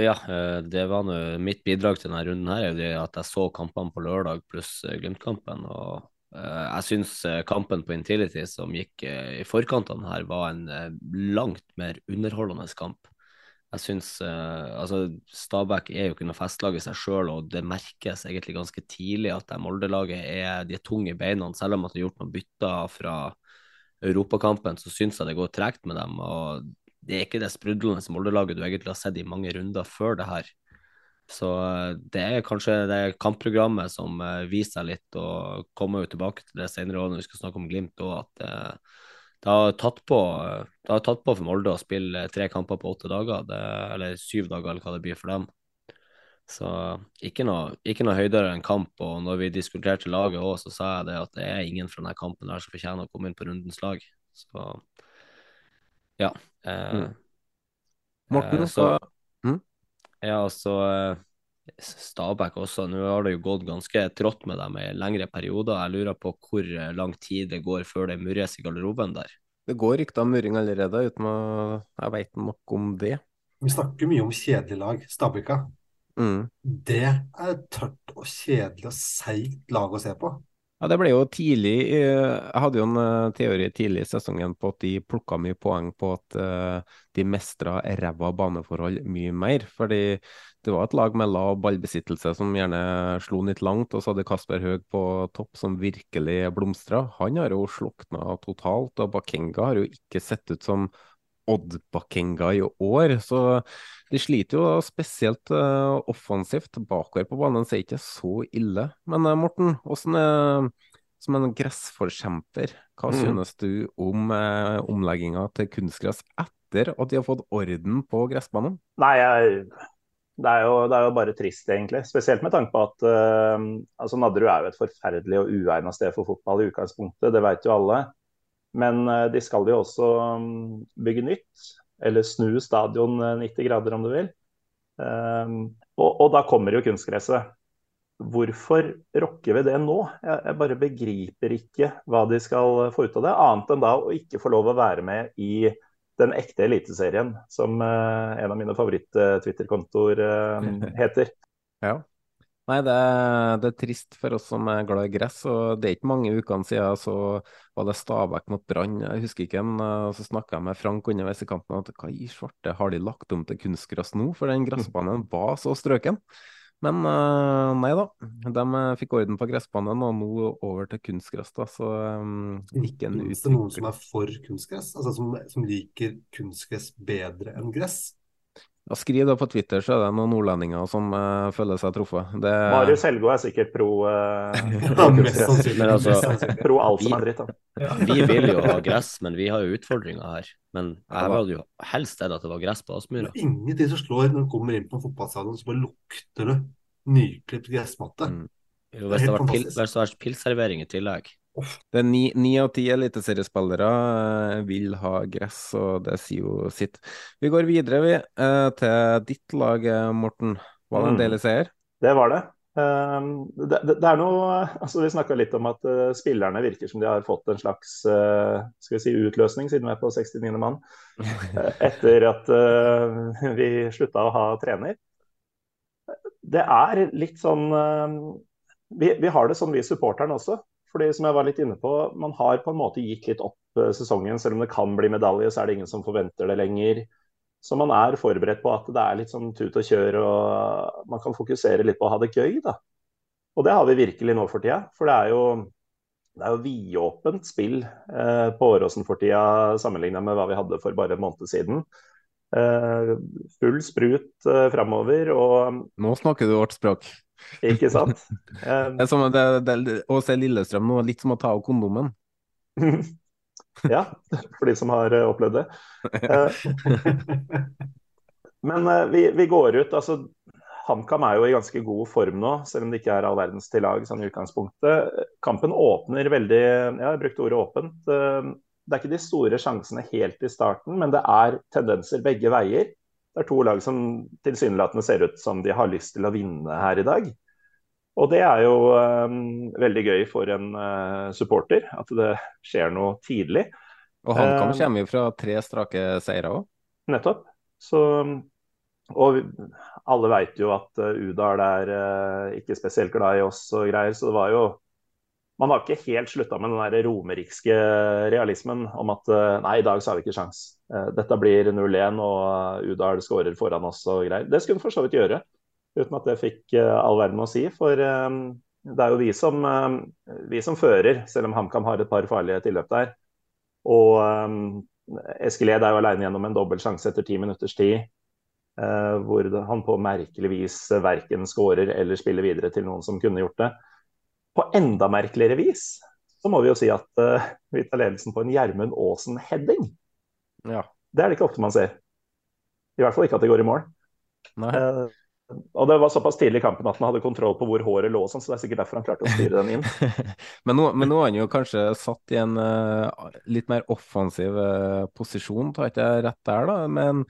S3: Ja, eh, det var mitt bidrag til denne runden her, at jeg så kampene på lørdag pluss eh, Glimt-kampen. og Eh, jeg syns kampen på Intility som gikk i forkantene her, var en langt mer underholdende kamp. Jeg syns altså Stabæk er jo ikke noe festlag i seg sjøl, og det merkes egentlig ganske tidlig at Molde-laget er, de er tunge i beina. Selv om at de har gjort noen bytter fra europakampen, så syns jeg det går tregt med dem. og Det er ikke det sprudlende Molde-laget du egentlig har sett i mange runder før det her. Så eh, det er kanskje det kampprogrammet som uh, viser seg litt, og kommer jo tilbake til det senere når vi skal snakke om Glimt òg, at uh, det, har tatt på, har tatt på for Molde å spille tre kamper på åtte dager, det, eller syv dager, eller hva det blir for dem. Så ikke noe, ikke noe høydere enn kamp. Og når vi diskuterte laget òg, så sa jeg det at det er ingen fra denne kampen der som fortjener å komme inn på rundens lag. Så ja. Eh, mm.
S1: Morten, så, mm?
S3: Ja, altså Stabæk også. Nå har det jo gått ganske trått med dem i lengre perioder. Jeg lurer på hvor eh, lang tid det går før det murres i garderoben der.
S1: Det går rykter om murring allerede, uten at jeg vet nok om det.
S5: Vi snakker mye om kjedelig lag, Stabæka.
S1: Mm.
S5: Det er et tørt og kjedelig og seigt lag å se på.
S1: Ja, det ble jo tidlig Jeg hadde jo en eh, teori tidlig i sesongen på at de plukka mye poeng på at uh, de mestra ræva baneforhold mye mer. Fordi det var et lag med lav ballbesittelse som gjerne slo litt langt. Og så hadde Kasper Høeg på topp som virkelig blomstra. Han har jo slukna totalt, og Bakenga har jo ikke sett ut som Odd Bakenga i år. Så de sliter jo spesielt uh, offensivt. Bakover på banen så er ikke så ille. Men uh, Morten, hvordan er som en gressforkjemper, hva mm. synes du om uh, omlegginga til kunstgress etter at de har fått orden på gressbanen?
S2: Nei, jeg, det, er jo, det, er jo, bare trist, egentlig. Spesielt med tanke på at uh, altså Nadderud er jo et forferdelig og uegnet sted for fotball i utgangspunktet, det vet jo alle. Men uh, de skal jo også um, bygge nytt. eller snu stadion 90 grader om du vil. Og, og da kommer jo kunstgresset. Hvorfor rokker vi det nå? Jeg, jeg, bare begriper ikke hva de skal få ut av det, annet enn da å ikke få lov å være med i den ekte eliteserien, som uh, en av mine favoritt-Twitter-kontoer heter.
S1: Ja. Nei, det er, det er, trist for oss som er glad i gress. og Det er ikke mange ukene siden så var det Stabæk mot Brann. Jeg husker ikke en, eh, Så snakka jeg med Frank underveis i kampen at hva i svarte har de lagt om til kunstgress nå? For den gressbanen var så strøken. Men uh, nei da, de eh, fikk orden på gressbanen og nå over til kunstgress. da, så um, ikke en
S5: Finnes det noen som er for kunstgress? Altså som, som liker kunstgress bedre enn gress?
S1: Ja, skriv da på Twitter, så er det noen nordlendinger som uh, føler seg truffet. Det...
S2: Marius Helgå er sikkert pro uh,
S3: ja, mest sannsynlig. Altså,
S2: pro alt som er dritt.
S3: Ja, vi vil jo ha gress, men vi har jo utfordringer her. Men jeg hadde jo helst sett at det var gress på Aspmyra.
S5: Ingenting som slår når du kommer inn på en fotballstadion, så bare lukter det nyklipt gressmatte. Mm.
S3: Jo, hvis det hadde vært, vært pilsservering i tillegg.
S1: Det er ni, ni av ti eliteseriespillere uh, vil ha gress, og det sier jo sitt. Vi går videre vi, uh, til ditt lag, eh, Morten. Var det en mm. deilig seier?
S2: Det var det. Uh, det, det, det, er noe altså Vi snakka litt om at spillerne virker som de har fått en slags skal vi si, utløsning, siden vi er på 69. mann. etter at vi slutta å ha trener. Det er litt sånn vi, vi har det sånn vi supporterne også. Fordi som jeg var litt inne på, Man har på en måte gitt litt opp eh, sesongen. Selv om det kan bli medalje, så er det ingen som forventer det lenger. Så man er forberedt på at det er litt sånn tut og kjør, og man kan fokusere litt på å ha det gøy. da. Og det har vi virkelig nå for tida. For det er jo, det er jo vidåpent spill eh, på Åråsen for tida sammenlignet med hva vi hadde for bare en måned siden. Eh, full sprut fremover. framover og
S1: Nå snakker du vårt språk.
S2: Ikke sant?
S1: det er som det, det, å se Lillestrøm nå, litt som å ta av kondomen.
S2: ja, for de som har eh, opplevd det. Eh, men eh, vi, vi, går ut altså HamKam er jo i ganske god form nå, selv om det ikke er all verdens til lag sånn i utgangspunktet. Kampen åpner veldig Ja, jeg brukte ordet åpent. Det er ikke de store sjansene helt i starten, men det er tendenser begge veier. Det er to lag som tilsynelatende ser ut som de har lyst til å vinne her i dag. Og det er jo um, veldig gøy for en uh, supporter at det skjer noe tidlig.
S1: Og HamKam uh, kommer jo fra tre strake seire òg.
S2: Nettopp. Så, og alle veit jo at uh, Udal er uh, ikke spesielt glad i oss og greier, så det var jo man har ikke helt slutta med den der romerikske realismen om at eh, nei, i dag så har vi ikke sjans. Eh, dette blir 0-1 og Udal skårer foran oss og greier. Det skulle hun for så vidt gjøre, uten at det fikk eh, all verden å si. For det er jo vi som, vi som fører, selv om HamKam har et par farlige tilløp der. Og Eskiled er jo alene gjennom en dobbel sjanse etter ti minutters tid. Hvor han på merkelig vis verken skårer eller spiller videre til noen som kunne gjort det på enda merkeligere vis så må vi jo si at uh, vi tar ledelsen på en Gjermund Aasen-heading.
S1: Ja.
S2: Det er det ikke ofte man ser. I hvert fall ikke at det går i mål. Uh, og det var såpass tidlig i kampen at han hadde kontroll på hvor håret lå, sånn, så det er sikkert derfor han klarte å styre den inn.
S1: men, nå, men nå er han jo kanskje satt i en uh, litt mer offensiv posisjon, tar ikke jeg rett der, da. Men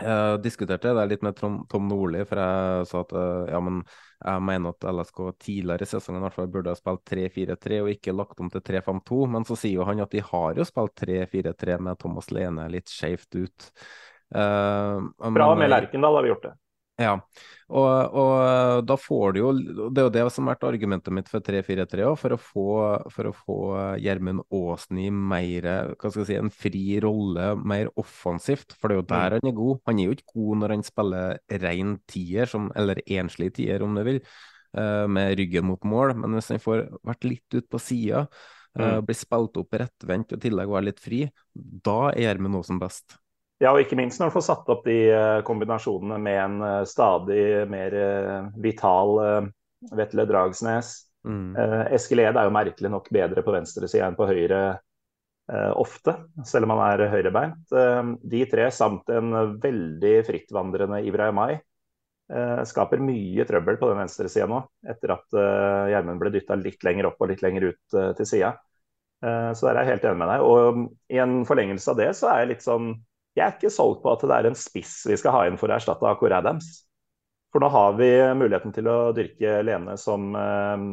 S1: jeg diskuterte det litt med Tom, Tom Nordli, for jeg sa at ja, men jeg mener at LSK tidligere i sesongen i hvert fall burde ha spilt 3-4-3 og ikke lagt om til 3-5-2. Men så sier jo han at de har jo spilt 3-4-3 med Thomas Lene litt skjevt ut.
S2: Uh, Bra med Lerkendal har vi gjort det.
S1: Ja, og, og, da får du jo Det er jo det som har vært argumentet mitt for 3-4-3 òg, for å få, for å få Gjermund Aasen i mer hva skal jeg si, en fri rolle, mer offensivt. For det er jo der mm. han er god. Han er jo ikke god når han spiller rein tier, som, eller enslig tier, om du vil, uh, med ryggen mot mål. Men hvis han får vært litt ut på sida, uh, mm. blir spilt opp rettvendt og i tillegg være litt fri, da er Gjermund Aasen best.
S2: Ja, og ikke minst når du får satt opp de eh, kombinasjonene med en eh, stadig mer eh, vital Vetle Dragsnes. Mm. Eskil Ed er jo merkelig nok bedre på venstresida enn på høyre ofte, selv om han er høyrebeint. de tre samt en veldig frittvandrende Ibrahimai skaper mye trøbbel på den venstresida nå, etter at Gjermund ble dytta litt lenger opp og litt lenger ut til sida. så der er jeg helt enig med deg. Og i en forlengelse av det så er jeg litt sånn jeg er ikke solgt på at det er en spiss vi skal ha inn for å erstatte Akor Adams. For nå har vi muligheten til å dyrke Lene som eh,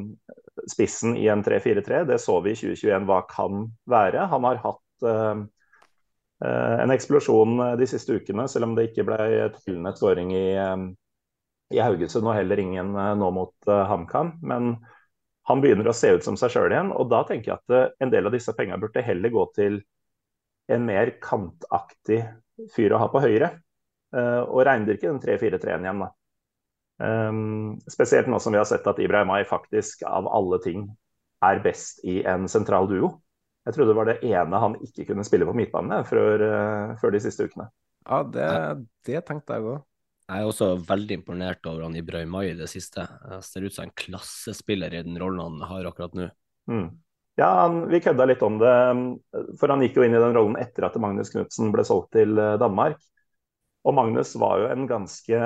S2: spissen i en 3-4-3. Det så vi i 2021 hva kan være. Han har hatt eh, eh, en eksplosjon de siste ukene, selv om det ikke ble tellende skåring i, i Haugesund og heller ingen nå mot HamKam. Men han begynner å se ut som seg sjøl igjen. Og da tenker jeg at en del av disse pengene burde heller gå til en mer kantaktig fyr å ha på høyre. Og reindyrke den 3-4-3-en igjen, da. Um, spesielt nå som vi har sett at Ibrahim Ay faktisk av alle ting er best i en sentral duo. Jeg trodde det var det ene han ikke kunne spille på midtbane før, uh, før de siste ukene.
S1: Ja, det, det tenkte jeg òg.
S3: Jeg er også veldig imponert over han Ibrahim Ay i det siste. Jeg ser ut som en klassespiller i den rollen han har akkurat nå.
S2: Mm. Ja, han, vi kødda litt om det, for han gikk jo inn i den rollen etter at Magnus Knutsen ble solgt til eh, Danmark. Og Magnus var jo en ganske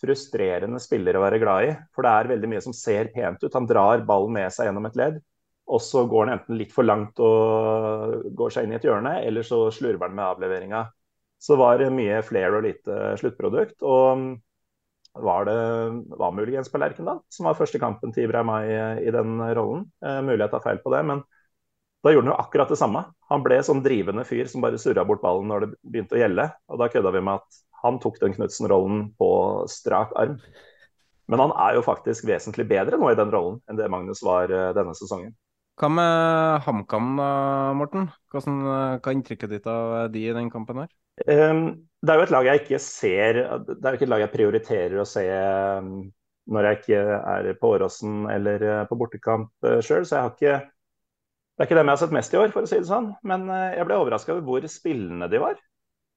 S2: frustrerende spiller å være glad i. For det er veldig mye som ser pent ut. Han drar ballen med seg gjennom et ledd, og så går han enten litt for langt og går seg inn i et hjørne, eller så slurver han med avleveringa. Så var det mye flair og lite sluttprodukt. Og var det var muligens på Lerkendal, som var første kampen til Ibrahim Ay i den rollen. Eh, mulig jeg tar feil på det, men da gjorde han jo akkurat det samme. Han ble sånn drivende fyr som bare surra bort ballen når det begynte å gjelde. Og da kødda vi med at han tok den Knutsen-rollen på strak arm. Men han er jo faktisk vesentlig bedre nå i den rollen enn det Magnus var uh, denne sesongen.
S1: Hva med HamKam, da, Morten? Hvordan, eh, hva er inntrykket ditt av de i den kampen her?
S2: Um, det er jo et lag jeg ikke ser Det er jo ikke et lag jeg prioriterer å se um, når jeg ikke er på Åråsen eller uh, på bortekamp uh, sjøl. Så jeg har ikke Det er ikke dem jeg har sett mest i år, for å si det sånn. Men jeg ble overraska over hvor spillende de var.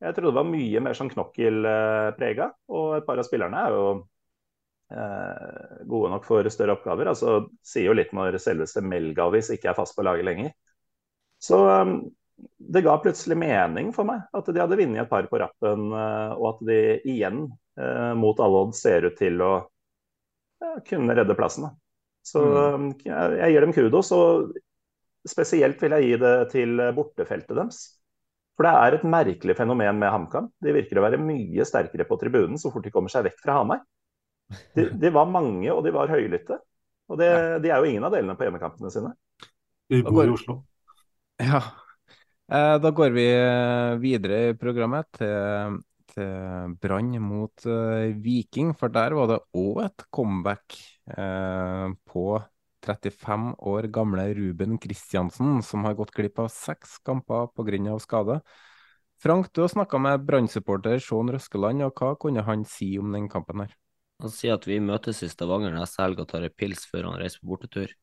S2: Jeg trodde det var mye mer sånn knokkelprega, og et par av spillerne er jo eh, gode nok for større oppgaver. altså Sier jo litt når selveste Melgavis ikke er fast på laget lenger. Så um, det ga plutselig mening for meg at de hadde vunnet et par på rappen, uh, og at de igjen, uh, mot alle odds, ser ut til å kunne redde plassen. Så mm. jeg, jeg gir dem kudos, og spesielt vil jeg gi det til bortefeltet deres. For det er et merkelig fenomen med HamKam. De virker å være mye sterkere på tribunen så fort de kommer seg vekk fra Hamar. De, de var mange, og de var høylytte. Og det, de er jo ingen av delene på hjemmekampene sine.
S5: Vi bor i Oslo.
S1: Ja. Eh, da går vi eh, videre i programmet til, til Brann mot uh, Viking. For der var det òg et comeback på 35 år gamle Ruben Kristiansen, som har gått glipp av seks kamper pga. skade. Frank, du har snakka med Brann-supporter Sean Røskeland, og hva kunne han si om den kampen her?
S3: Han sier at vi møtes i Stavanger neste helg og tar en pils før han reiser på bortetur.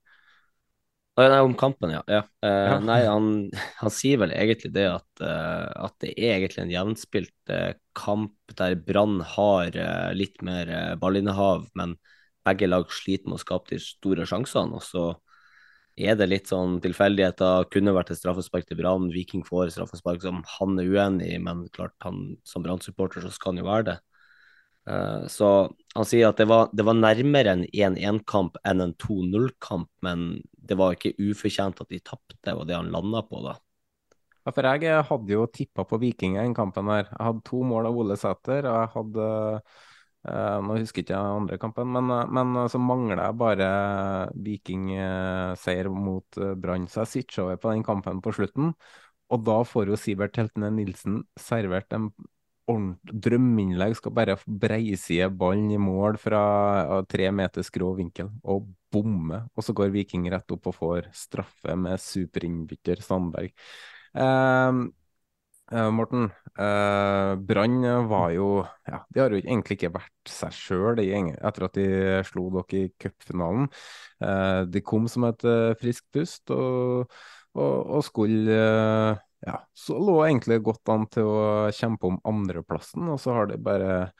S3: Nei, om kampen, ja. ja. Uh, ja. Nei, han, han, sier vel egentlig det at, uh, at det er egentlig en jevnspilt uh, kamp der Brann har litt mer ballinnehav, men begge lag sliter med å skape de store sjansene. Og så er det litt sånn tilfeldigheter. Kunne vært et straffespark til Brann. Viking får straffespark som han er uenig i, men klart han som Brann-supporter så skal han jo være det. Uh, så han sier at det var, det var nærmere en 1-1-kamp enn en 2-0-kamp, men det var ikke ufortjent at de tapte, og det han landa på da.
S1: Ja, for jeg hadde jo tippa på Viking i den kampen her. Jeg hadde to mål av Ole Sæter, og jeg hadde Uh, nå husker jeg ikke den andre kampen, men, uh, men uh, så mangler jeg bare Viking-seier mot Brann. Så jeg switcha over på den kampen på slutten, og da får jo Sivert Heltene Nilsen servert en drømmeinnlegg. Skal bare breiside ballen i mål fra tre meter skrå vinkel, og bomme. Og så går Viking rett opp og får straffe med superinnbytter Sandberg. Uh, Uh, Morten, eh, Brann var jo ja, De har jo egentlig ikke vært seg sjøl etter at de slo dere i cupfinalen. Eh, de kom som et friskt pust og, og, og skulle Ja, så lå egentlig godt an til å kjempe om andreplassen, og så har de bare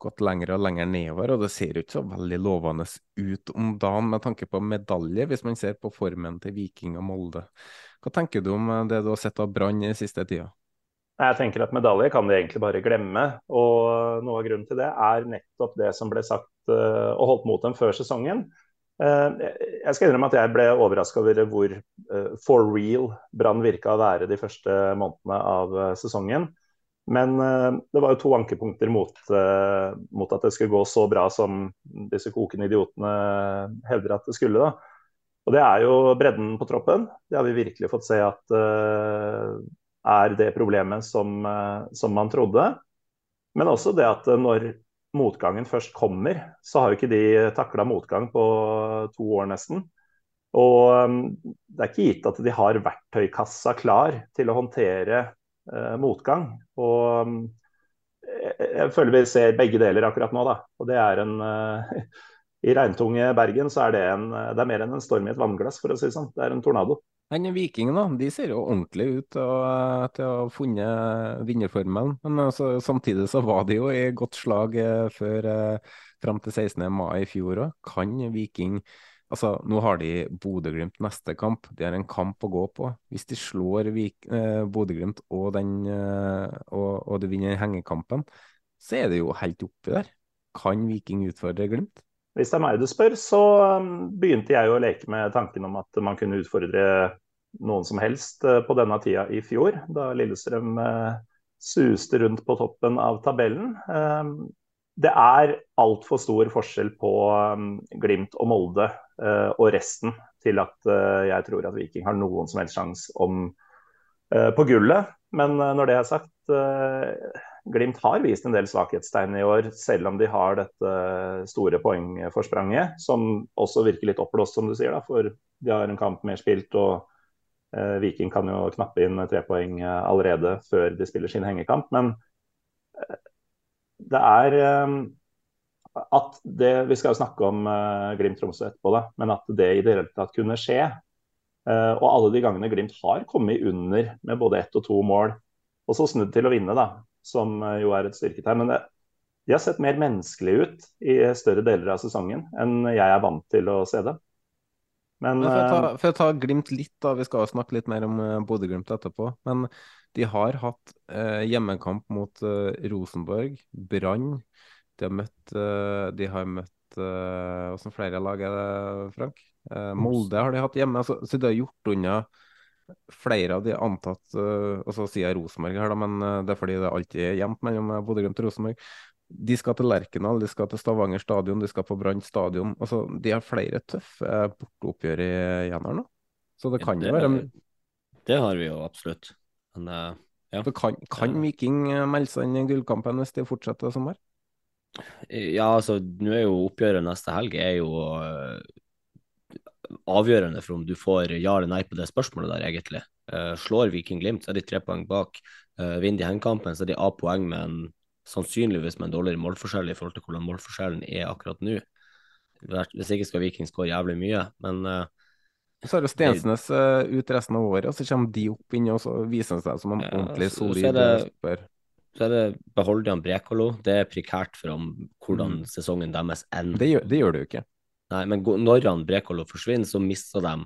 S1: gått lenger og lenger nedover, og det ser jo ikke så veldig lovende ut om dagen med tanke på medalje, hvis man ser på formen til Viking og Molde. Hva tenker du om det du har sett av Brann i siste tida?
S2: Jeg tenker at medalje kan de egentlig bare glemme. Og noe av grunnen til det er nettopp det som ble sagt uh, og holdt mot dem før sesongen. Uh, jeg skal innrømme at jeg ble overraska over hvor uh, for real Brann virka å være de første månedene av sesongen. Men det var jo to ankepunkter mot, mot, at det skulle gå så bra som disse kokende idiotene hevder at det skulle. da. Og Det er jo bredden på troppen. Det har vi virkelig fått se at er det problemet som, som, man trodde. Men også det at når motgangen først kommer, så har jo ikke de takla motgang på to år nesten. Og um, det er ikke gitt at de har verktøykassa klar til å håndtere eh, motgang. Og um, jeg, jeg føler vi ser begge deler akkurat nå, da. Og det er en i regntunge Bergen så er det, en, det er mer enn en storm i et vannglass, for å si det sånn. Det er en tornado.
S1: Men Vikingene de ser jo ordentlig ut å, til å ha funnet vinnerformelen. Men altså, samtidig så var de jo i godt slag eh, før eh, fram til 16. mai i fjor òg. Kan Viking Altså, Nå har de Bodø-Glimt neste kamp. De har en kamp å gå på. Hvis de slår eh, Bodø-Glimt og, eh, og, og de vinner hengekampen, så er det jo helt oppi der. Kan Viking utfordre Glimt?
S2: Hvis det er meg du spør, så um, begynte jeg å leke med tanken om at man kunne utfordre noen som helst uh, på denne tida i fjor, da Lillestrøm uh, suste rundt på toppen av tabellen. Um, det er altfor stor forskjell på Glimt og Molde og resten til at jeg tror at Viking har noen som helst sjanse på gullet. Men når det er sagt, Glimt har vist en del svakhetstegn i år, selv om de har dette store poengforspranget, som også virker litt oppblåst, som du sier. Da, for de har en kamp mer spilt, og eh, Viking kan jo knappe inn tre poeng eh, allerede før de spiller sin hengekamp. Men eh, det er eh, at det, Vi skal jo snakke om eh, Glimt Tromsø etterpå, da, men at det i det hele tatt kunne skje. Eh, og alle de gangene Glimt har kommet under med både ett og to mål, og så snudd til å vinne, da, som eh, jo er et styrketegn. Men det, de har sett mer menneskelige ut i større deler av sesongen enn jeg er vant til å se det.
S1: Men, Men for, å ta, eh, for, å ta, Glimt litt, da, vi skal snakke litt mer om uh, Bodø-Glimt etterpå. Men de har hatt eh, hjemmekamp mot eh, Rosenborg, Brann. De har møtt, eh, de har møtt Hvordan flere lag er det, Frank? Molde har de hatt hjemme. Altså, så de har gjort unna flere av de antatt Og så sier jeg Rosenborg her, da, men det er fordi det alltid er jevnt mellom eh, Bodø-Glimt og Rosenborg. De skal til Lerkendal, de skal til Stavanger stadion, de skal på Brann stadion. Altså, de har flere tøffe borteoppgjør i januar nå. Så det kan jo være
S3: Det har vi jo absolutt. Men, uh,
S1: ja. kan, kan Viking melde seg inn i gullkampen hvis de fortsetter som her?
S3: Ja, altså, nå er jo oppgjøret neste helg er jo avgjørende for om du får ja eller nei på det spørsmålet der, egentlig. Uh, slår Viking Glimt, så er de tre poeng bak. Uh, vinner de hengekampen, så er de A-poeng, men sannsynligvis med en dårligere målforskjell i forhold til hvordan målforskjellen er akkurat nå. Hvis ikke skal Viking skåre jævlig mye, men uh,
S1: så er det Stensnes uh, ut resten av året, og så kommer de opp inn og så viser han seg som en ja, ordentlig solid spør.
S3: Så er det beholder de Brekalo. Det er prekært for om hvordan mm. sesongen deres ender.
S1: Det gjør, det gjør det jo ikke.
S3: Nei, men når han Brekalo forsvinner, så mister de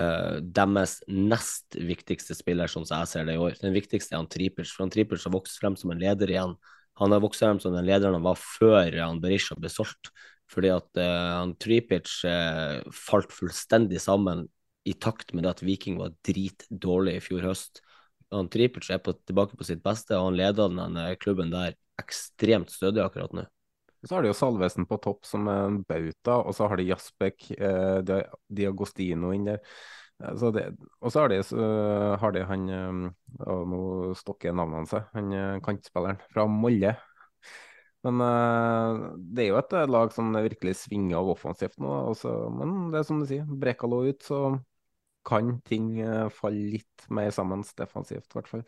S3: uh, deres nest viktigste spiller, sånn som jeg ser det i år. Den viktigste er han Tripic. For han Tripic har vokst frem som en leder igjen. Han har vokst frem som den lederen han var før han Berisha ble solgt. Fordi at uh, han Tripic uh, falt fullstendig sammen i takt med at Viking var dritdårlig i fjor høst. Han Tripic er på, tilbake på sitt beste, og han leder den klubben der ekstremt stødig akkurat nå.
S1: Så har de jo Salvesen på topp som en bauta, og så har de Jasbek, eh, Diagostino inn der. Eh, så det, og så har de, så har de han og eh, Nå stokker navnet hans, han eh, kantspilleren fra Molde. Men uh, det er jo et lag som virkelig svinger av offensivt nå. Også, men det er som du sier, Brekalo ut, så kan ting falle litt mer sammen defensivt, i hvert fall.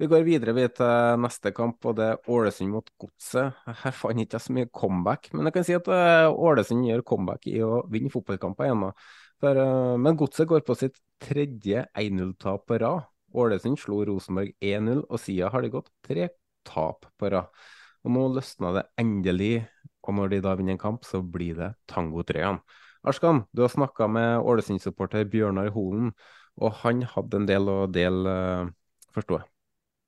S1: Vi går videre vi til neste kamp, og det er Ålesund mot Godset. Her fant jeg ikke så mye comeback, men jeg kan si at eh, Ålesund gjør comeback i å vinne fotballkamper igjen. Eh, men Godset går på sitt tredje 1-0-tap på rad. Ålesund slo Rosenborg 1-0, og siden har de gått tre tap på rad. Og Nå løsna det endelig, og når de da vinner en kamp, så blir det tangotrøyene. Arskan, du har snakka med Ålesund-supporter Bjørnar Holen, og han hadde en del å dele, eh, forstår jeg?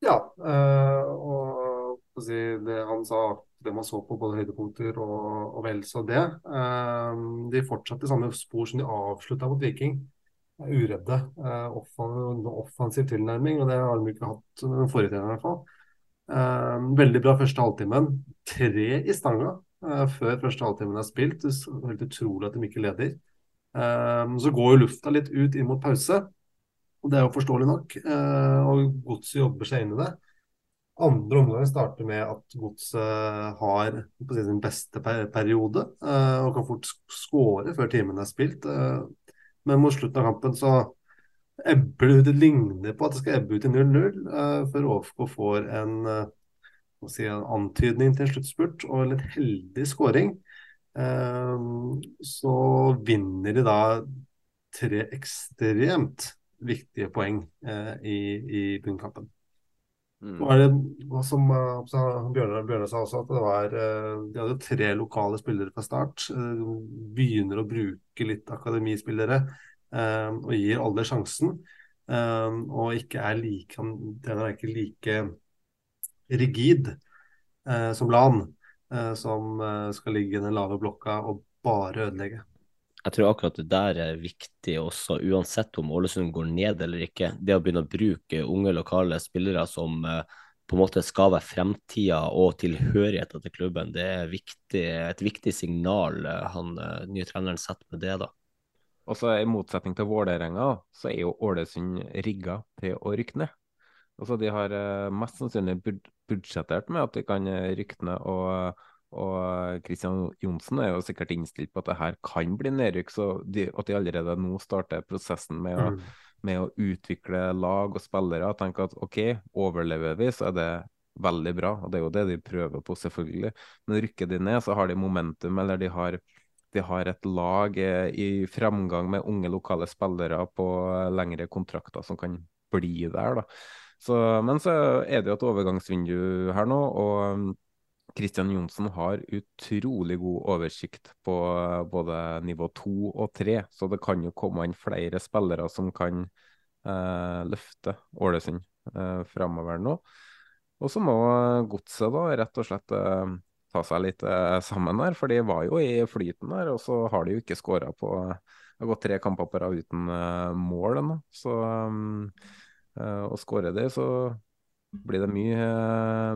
S5: Ja, øh, og si, det han sa, det man så på både høydepunkter og, og vel så det. Øh, de fortsatte i samme spor som de avslutta mot Viking. Uredde. Øh, offensiv tilnærming, og det har de ikke hatt den forrige treneren i hvert fall. Eh, veldig bra første halvtimen. Tre i stanga uh, før første halvtimen er spilt. Det er helt utrolig at de ikke leder. Eh, så går jo lufta litt ut inn mot pause. Og Det er jo forståelig nok. Eh, og Godset jobber seg inn i det. Andre omgang starter med at Godset har si, sin beste periode eh, og kan fort skåre før timen er spilt. Eh, men mot slutten av kampen så ebber det ut. Det ligner på at det skal ebbe ut i 0-0 eh, før ÅFK får en, si, en, antydning til en sluttspurt og en litt heldig skåring. så vinner de da tre ekstremt viktige poeng i, i bunnkampen. Mm. Var det, som Bjørnar, Bjørnar sa også, at det var, eh, de hadde tre lokale spillere fra start. Eh, begynner å bruke litt akademispillere eh, og gir alle sjansen. Og ikke er like, den er ikke like rigid som LAN, som skal ligge i den lave blokka og bare ødelegge.
S3: Jeg tror akkurat det der er viktig også, uansett om Ålesund går ned eller ikke. Det å begynne å bruke unge lokale spillere som uh, på en måte skal være fremtida og tilhørigheten til klubben, det er viktig, et viktig signal uh, han uh, nye treneren setter med det. da.
S1: Og så I motsetning til Vålerenga, så er jo Ålesund rigga til å rykke ned. Altså, de har mest sannsynlig budsjettert med at de kan rykke ned. og og Kristian Johnsen er jo sikkert innstilt på at det her kan bli nedrykk, så de, at de allerede nå starter prosessen med å, mm. med å utvikle lag og spillere. og tenker at OK, overlever vi, så er det veldig bra. Og det er jo det de prøver på, selvfølgelig. Men rykker de ned, så har de momentum, eller de har, de har et lag eh, i fremgang med unge lokale spillere på lengre kontrakter som kan bli der. da. Så, men så er det jo et overgangsvindu her nå. og Kristian Johnsen har utrolig god oversikt på eh, både nivå to og tre, så det kan jo komme inn flere spillere som kan eh, løfte Ålesund eh, framover nå. Og så må Godset da rett og slett eh, ta seg litt eh, sammen her, for de var jo i flyten der, og så har de jo ikke skåra på Det har gått tre kamper på rad uten eh, mål ennå, så um, å skåre det, så blir det mye,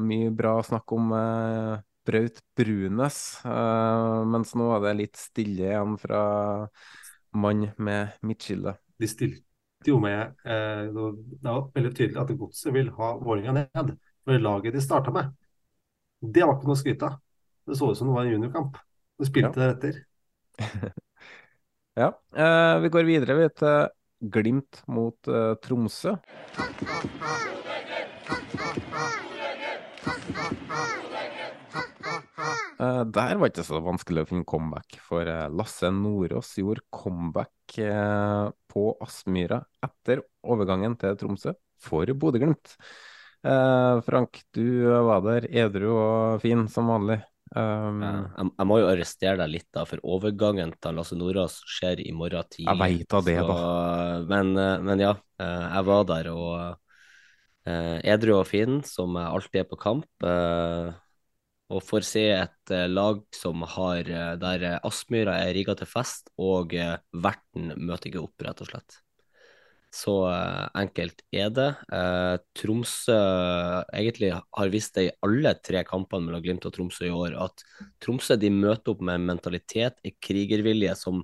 S1: mye bra snakk om eh, Braut Brunes. Eh, mens nå er det litt stille igjen fra mann med midtskille.
S5: De stilte jo med eh, Det var veldig tydelig at Godset vil ha Vålerenga ned. For laget de starta med, det var ikke noe å skryte av. Det så ut som det var en juniorkamp. De spilte ja. deretter.
S1: ja. Eh, vi går videre vi til Glimt mot Tromsø. Uh, der var ikke så vanskelig å finne comeback, for uh, Lasse Nordås gjorde comeback uh, på Aspmyra etter overgangen til Tromsø for Bodø-Glimt. Frank, du var der edru og fin som vanlig.
S3: Um, jeg, jeg, må jo arrestere deg litt, da, for overgangen til Lasse Nordås skjer i morgen tidlig.
S1: Jeg veit da det, da.
S3: Men, men, ja, jeg var der og edru og fin, som alltid er på kamp. Uh, og får se et uh, lag som har der Aspmyra er rigga til fest, og verten møter ikke opp, rett og slett. Så enkelt er det. Tromsø egentlig har vist det i alle tre kampene mellom Glimt og Tromsø i år, at Tromsø de møter opp med en mentalitet, en krigervilje, som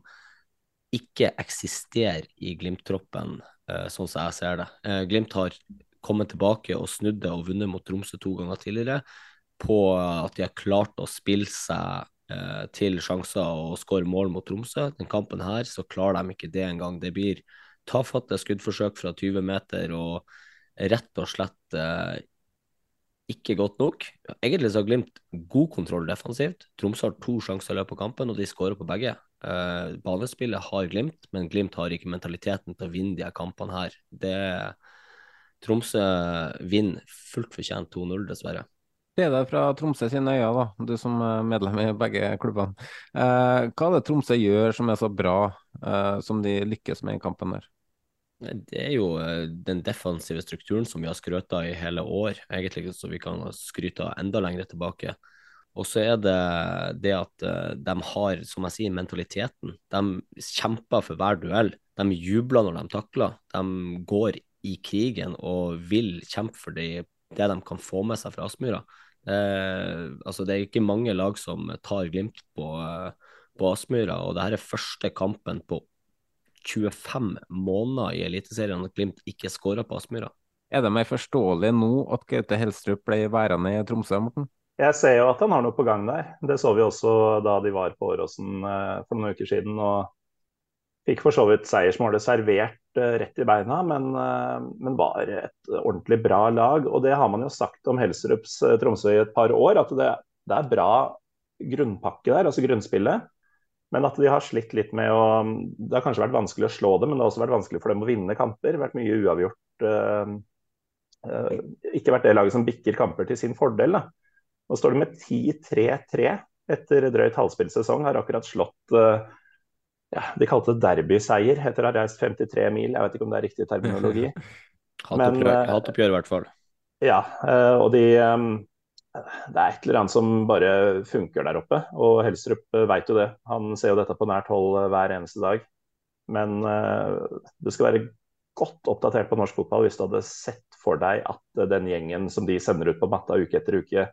S3: ikke eksisterer i Glimt-troppen, sånn som jeg ser det. Glimt har kommet tilbake og snudd det og vunnet mot Tromsø to ganger tidligere på at de har klart å spille seg eh, til sjanser og skåre mål mot Tromsø. Den kampen her så klarer de ikke det engang. Det blir tafatte skuddforsøk fra 20 meter og rett og slett eh, ikke godt nok. Egentlig så har Glimt god kontroll defensivt. Tromsø har to sjanser i løpet av kampen, og de skårer på begge. Eh, banespillet har Glimt, men Glimt har ikke mentaliteten til å vinne de her kampene her. Det Tromsø vinner fullt fortjent 2-0, dessverre.
S1: Det er det fra Tromsø sine øyne, da, du som er medlem i begge klubbene. Eh, hva er det Tromsø gjør som er så bra, eh, som de lykkes med i kampen der?
S3: Det er jo eh, den defensive strukturen som vi har skrøt av i hele år, egentlig så vi kan skryte av enda lenger tilbake. Og så er det det at uh, de har, som jeg sier, mentaliteten. De kjemper for hver duell. De jubler når de takler. De går i krigen og vil kjempe for det, det de kan få med seg fra Aspmyra. Eh, altså det er ikke mange lag som tar Glimt på, på Aspmyra, og det her er første kampen på 25 måneder i Eliteserien at Glimt ikke skåra på Aspmyra.
S1: Er det mer forståelig nå at Gaute Helstrup ble værende i Tromsø, Morten?
S2: Jeg ser jo at han har noe på gang der. Det så vi også da de var på Åråsen eh, for noen uker siden. og Fikk for så vidt seiersmålet servert eh, rett i beina, men, eh, men, var et ordentlig bra lag. Og det har man jo sagt om Helserups Tromsø i et par år, at det, det er bra grunnpakke der, altså grunnspillet. Men at de har slitt litt med å Det har kanskje vært vanskelig å slå dem, men det har også vært vanskelig for dem å vinne kamper. Vært mye uavgjort. ikke vært det laget som bikker kamper til sin fordel. da. Nå står det med 10-3-3 etter drøyt halvspillsesong. Har akkurat slått uh, ja, De kalte det derbyseier etter å ha reist 53 mil. Jeg vet ikke om det er riktig terminologi.
S3: Hatoppgjør, i hvert fall.
S2: Ja, uh, og de um, Det er et eller annet som bare funker der oppe. Og Helstrup veit jo det. Han ser jo dette på nært hold hver eneste dag. Men du skal være godt oppdatert på norsk fotball hvis du hadde sett for deg at den gjengen som de sender ut på matta uke etter uke,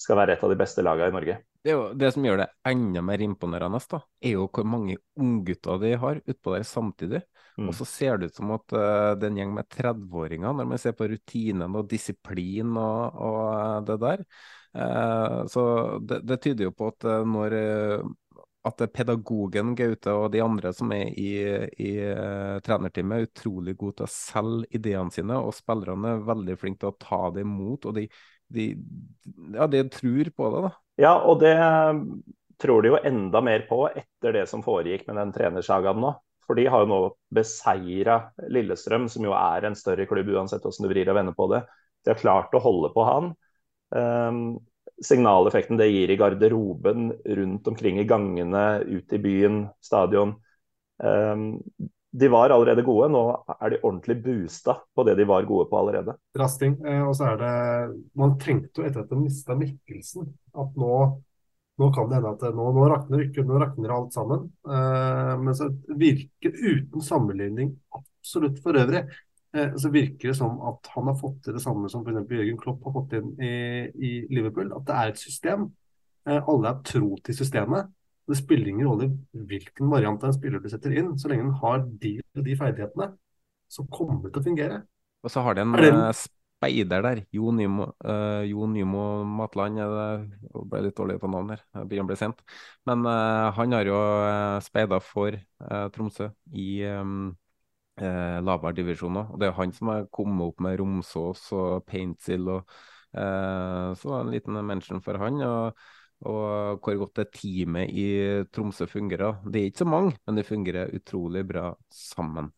S2: skal være et av de beste lagene i Norge.
S1: Det, jo, det som gjør det enda mer imponerende, da, er jo hvor mange unggutter de har utpå der samtidig. Mm. Og så ser det ut som at uh, det er en gjeng med 30-åringer, når man ser på rutinen og disiplin og, og uh, det der. Uh, så det, det, tyder jo på at når at pedagogen Gaute og de andre som er i, i uh, trenerteamet, er utrolig gode til å selge ideene sine, og spillerne er veldig flinke til å ta det imot. og de de, ja, de tror på det, da.
S2: Ja, og det tror de jo enda mer på etter det som foregikk med den trenersagaen nå. For de har jo nå beseira Lillestrøm, som jo er en større klubb uansett hvordan du vrir og vender på det. De har klart å holde på han. Um, signaleffekten det gir i garderoben, rundt omkring i gangene, ut i byen, stadion. Um, de var allerede gode, nå er de ordentlig boosta på det de var gode på allerede.
S5: Rasting. Eh, og så er det Man trengte jo etter at de mista Mikkelsen, at nå, nå kan det hende at nå, nå rakner ikke, nå rakner alt sammen. Eh, men så virker uten sammenligning absolutt for øvrig, eh, så virker det som at han har fått til det samme som f.eks. Jørgen Klopp har fått inn i, i Liverpool. At det er et system. Eh, alle er tro til systemet. Det spiller ingen rolle hvilken variant av en spiller du setter inn, så lenge den har de og de ferdighetene, så kommer det til å fungere.
S1: Og så har de en. Eh, speider der, Jo Nymo, uh, jo Nymo Matland. jeg ble litt dårlig på navn her, jeg begynner å bli sent. Men uh, han har jo speida for uh, Tromsø i um, lavere divisjoner. Og det er han som har kommet opp med Romsås og Paintsil. og Så en liten mention for han. og og hvor godt det teamet i Tromsø fungerer. Det er ikke så mange, men det fungerer utrolig bra sammen.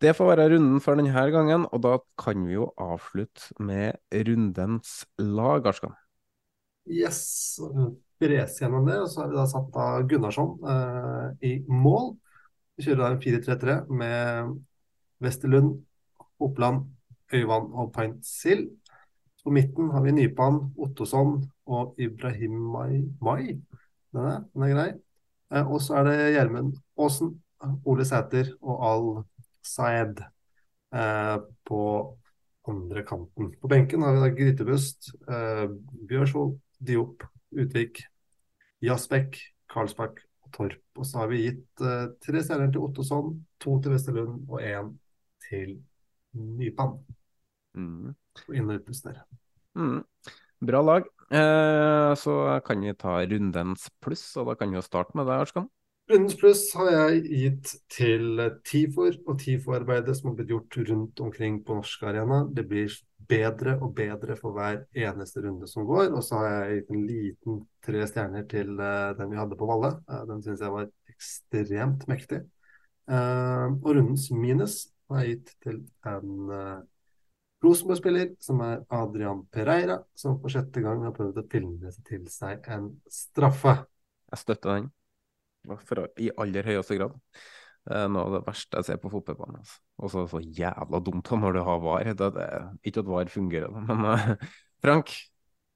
S1: Det får være runden for denne gangen, og da kan vi jo avslutte med rundens lag, Arskan.
S5: Yes, brese gjennom det. Og så har vi da satt av Gunnarsson eh, i mål. Vi kjører da en 4-3-3 med Vesterlund, Oppland, Øyvand og Pint Sild. På midten har vi Nypan, Ottosson og Ibrahim Mai. Mai. Den, er, den er grei. Eh, og så er det Gjermund Aasen, Ole Sæter og Al Saed eh, på andre kanten. På benken har vi da Grytebust, eh, Bjørsvold, Diop, Utvik, Jasbekk, Karlsbakk og Torp. Og så har vi gitt eh, tre stjerner til Ottosson, to til Vesterlund og én til Nypan.
S1: Mm.
S5: Inn og utpust der.
S1: Mm. Bra lag. Eh, så kan vi ta rundens pluss, og da kan vi jo starte med deg, Arskan.
S5: Rundens pluss har jeg gitt til TIFOR og TIFO-arbeidet som har blitt gjort rundt omkring på norsk arena. Det blir bedre og bedre for hver eneste runde som går. Og så har jeg gitt en liten tre stjerner til uh, den vi hadde på Valle. Uh, den syns jeg var ekstremt mektig. Uh, og rundens minus har jeg gitt til en Rosenborg-spiller, som er Adrian Pereira, som for sjette gang har prøvd å tilnese til seg en straffe.
S1: Jeg støtter den, for, i aller høyeste grad. Er noe av det verste jeg ser på fotballbanen. Altså. Og så så jævla dumt da når du har VAR. Det, det, ikke at VAR fungerer, men uh, Frank,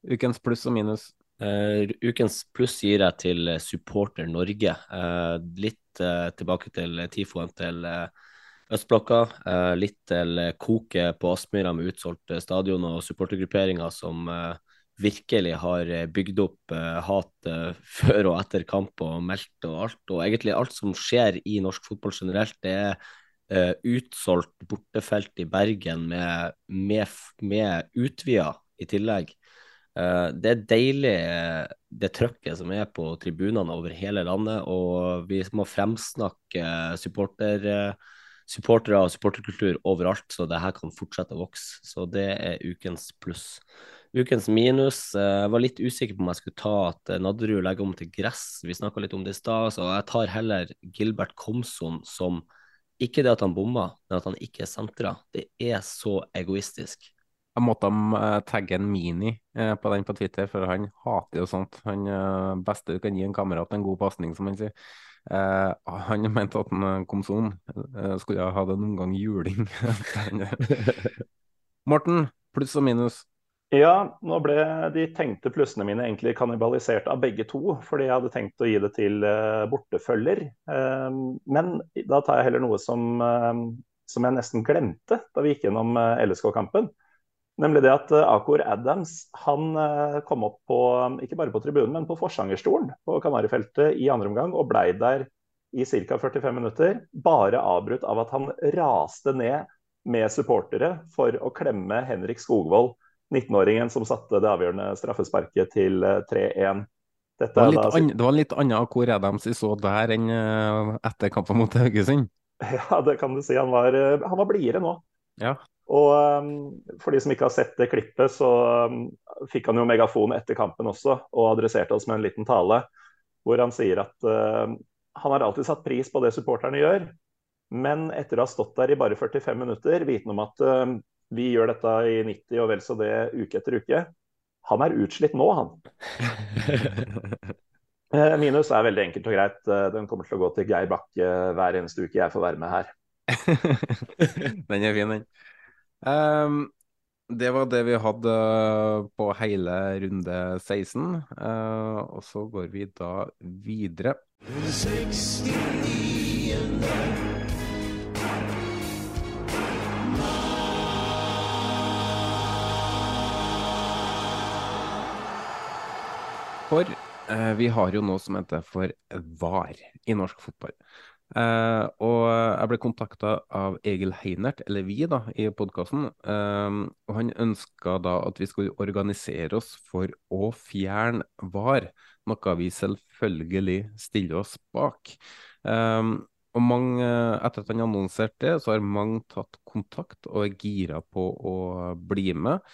S1: ukens pluss og minus?
S3: Uh, ukens pluss gir jeg til Supporter Norge. Uh, litt tilbake til tifoen til østblokka. Eh, litt til koket på Aspmyra med utsolgte stadioner og supportergrupperinger som eh, virkelig har bygd opp eh, hat før og etter kamp og meldt og alt. Og egentlig alt som skjer i norsk fotball generelt, det er utsolgt bortefelt i Bergen med, med, med utvida i tillegg. Det er deilig, det trøkket som er på tribunene over hele landet, og vi må fremsnakke supporter, supportere og supporterkultur overalt, så det her kan fortsette å vokse. Så det er ukens pluss. Ukens minus Jeg var litt usikker på om jeg skulle ta at Nadderud legger om til gress. Vi snakka litt om det i stad, så jeg tar heller Gilbert Komson som ikke det at han bomma, men at han ikke er sentra. Det er så egoistisk.
S1: Jeg måtte uh, tagge en mini på den på Twitter, for han hater jo sånt. Han beste du kan gi en kamerat en god pasning, som han sier. Uh, han mente at han kom sånn. skulle ha hatt en omgang juling. Morten, pluss og minus?
S2: Ja, nå ble de tenkte plussene mine egentlig kannibalisert av begge to. Fordi jeg hadde tenkt å gi det til eh, bortefølger. Uh, men da tar jeg heller noe som, som, jeg nesten glemte da vi gikk gjennom LSK-kampen. Nemlig det at Akor Adams han kom opp på, ikke bare på tribunen, men på forsangerstolen på Kanarifeltet i andre omgang og blei der i ca. 45 minutter. Bare avbrutt av at han raste ned med supportere for å klemme Henrik Skogvold 19-åringen som satte det avgjørende straffesparket til 3-1. Eh,
S1: det var, an, det var litt annet Akor Adams vi så der enn etter kampen mot Haugesund?
S2: Ja, det kan du si. Han var, han var blidere nå.
S1: Ja.
S2: Og um, for de som ikke har sett det klippet, så um, fikk han jo megafon etter kampen også, og adresserte oss med en liten tale hvor han sier at uh, han har alltid satt pris på det supporterne gjør, men etter å ha stått der i bare 45 minutter, vitende om at vi gjør dette i 90 og vel så det uke etter uke. Han er utslitt nå, han. Eh, minus er veldig enkelt og greit. Eh, den kommer til å gå til Geir Bakke hver eneste uke jeg får være med her.
S1: den er fin, den. Um, det var det vi hadde på hele runde 16. Uh, og så går vi da videre. 69. For eh, vi har jo noe som heter for VAR i norsk fotball. Eh, og jeg ble kontakta av Egil Heinert, eller vi, da, i podkasten. Eh, og han ønska da at vi skulle organisere oss for å fjerne VAR, noe vi selvfølgelig stiller oss bak. Eh, og mange, etter at han annonserte det, så har mange tatt kontakt og er gira på å bli med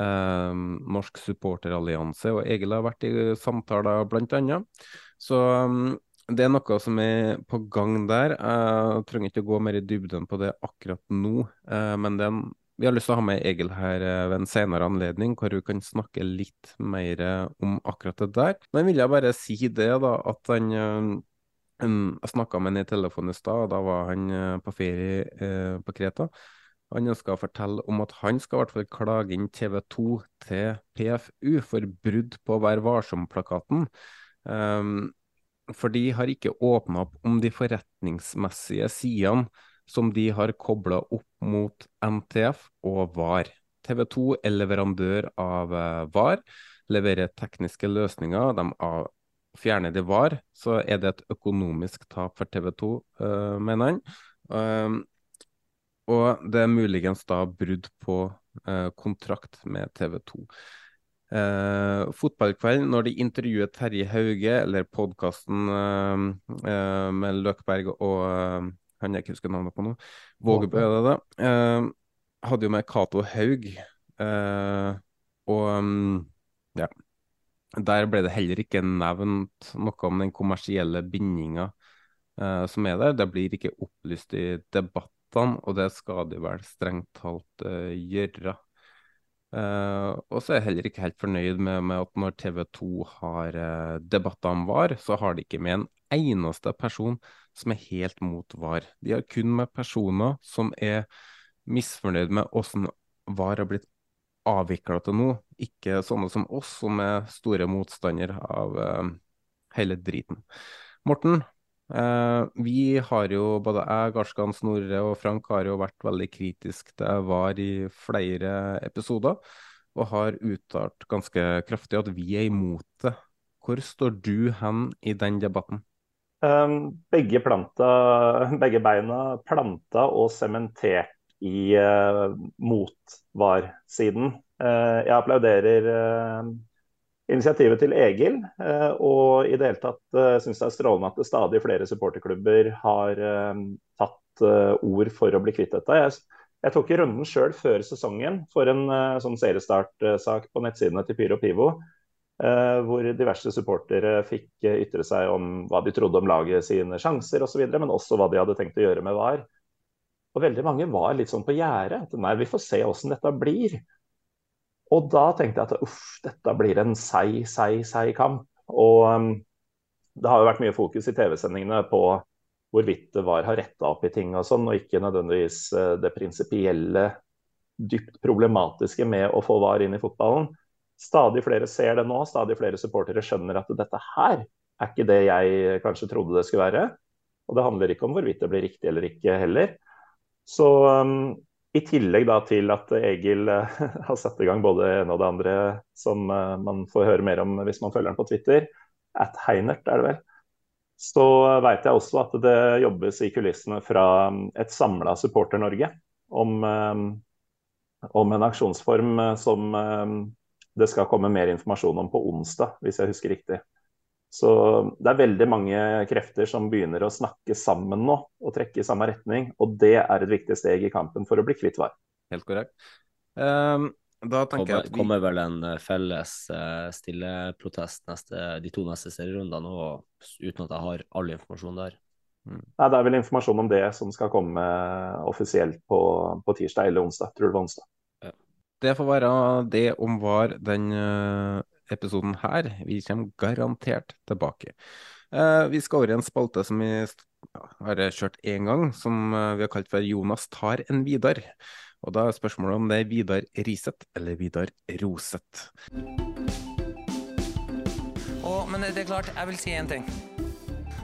S1: eh, Norsk supporterallianse, og Egil har vært i samtaler blant annet. Så um, det er noe som er på gang der. Jeg trenger ikke å gå mer i dybden på det akkurat nå, eh, men en, vi har lyst til å ha med Egil her eh, ved en senere anledning, hvor hun kan snakke litt mer om akkurat det der. Men vil jeg bare si det, da, at han jeg snakka med han i telefonen i stad, da var han på ferie eh, på Kreta. Han ønsker å fortelle om at han skal i hvert fall klage inn TV 2 til PFU for brudd på Vær varsom-plakaten. Um, for de har ikke åpna opp om de forretningsmessige sidene som de har kobla opp mot NTF og VAR. TV 2 er leverandør av uh, VAR, leverer tekniske løsninger. De av, fjerner de VAR, så er det et økonomisk tap for TV 2, uh, mener han. Um, og det er muligens da brudd på eh, kontrakt med TV 2. Eh, fotballkveld, når de intervjuet Terje Hauge, eller podkasten uh, uh, med Løkberg og eh, han jeg ikke husker navnet på nå, Vågebø det eh, hadde jo med Cato Haug. og um, ja, der ble det heller ikke nevnt noe om den kommersielle bindinga som er der. Det blir ikke opplyst i debatt debattene, og det skal de vel strengt talt uh, gjøre. Uh, og så er jeg heller ikke helt fornøyd med, med at når TV 2 har uh, om VAR, så har de ikke med en eneste person som er helt mot VAR. De har kun med personer som er misfornøyd med hvordan VAR har blitt avvikla til nå, ikke sånne som oss, som er store motstandere av uh, hele driten. Morten, Eh, vi har jo, både jeg, Garskan, Snorre og Frank har jo vært veldig kritisk til VAR i flere episoder, og har uttalt ganske kraftig at vi er imot det. Hvor står du hen i den debatten?
S2: Um, begge, planta, begge beina planta og sementert i uh, mot VAR-siden. Uh, jeg applauderer uh, initiativet til Egil. Eh, og i det hele tatt uh, syns det er strålende at stadig flere supporterklubber har uh, tatt ord for å bli kvitt dette. Jeg, jeg tok runden sjøl før sesongen for en sånn seriestartsak på nettsidene til Pyro Pivo. hvor diverse supportere fikk ytre seg om hva de trodde om laget sine sjanser osv., men også hva de hadde tenkt å gjøre med VAR. Og veldig mange var litt sånn på gjerdet. Nei, vi får se åssen dette blir. Og da tenkte jeg at uff, dette blir en seig, seig, seig kamp. Og um, det har jo vært mye fokus i TV-sendingene på hvorvidt det var har retta opp i ting og sånn, og ikke nødvendigvis uh, det prinsipielle, dypt problematiske med å få VAR inn i fotballen. Stadig flere ser det nå, stadig flere supportere skjønner at dette her er ikke det jeg kanskje trodde det skulle være. Og det handler ikke om hvorvidt det blir riktig eller ikke heller. Så um, i tillegg da til at Egil uh, har satt i gang både det ene og det andre, som uh, man får høre mer om hvis man følger ham på Twitter, at Heinert er det vel, så veit jeg også at det jobbes i kulissene fra um, et samla Supporter-Norge om, um, om, en aksjonsform som det skal komme mer informasjon om på onsdag, hvis jeg husker riktig. Så det er veldig mange krefter som begynner å snakke sammen nå og trekke i samme retning. Og det er et viktig steg i kampen for å bli kvitt VAR.
S1: Helt korrekt. Um, da tenker
S3: kommer,
S1: jeg at vi...
S3: kommer vel en eh, felles uh, stilleprotest de to neste serierundene òg, uten at jeg har all informasjon der.
S2: Mm. Nei, Det er vel informasjon om det som skal komme offisielt på, på tirsdag eller onsdag. Tror det var onsdag.
S1: Ja. Det får være det om VAR den uh episoden her. Vi kommer garantert tilbake. Uh, vi skal over i en spalte som vi har kjørt én gang, som uh, vi har kalt for Jonas tar en Vidar. Og da er spørsmålet om det er Vidar Riset eller Vidar Roset.
S6: Oh, men det er klart, jeg vil si én ting.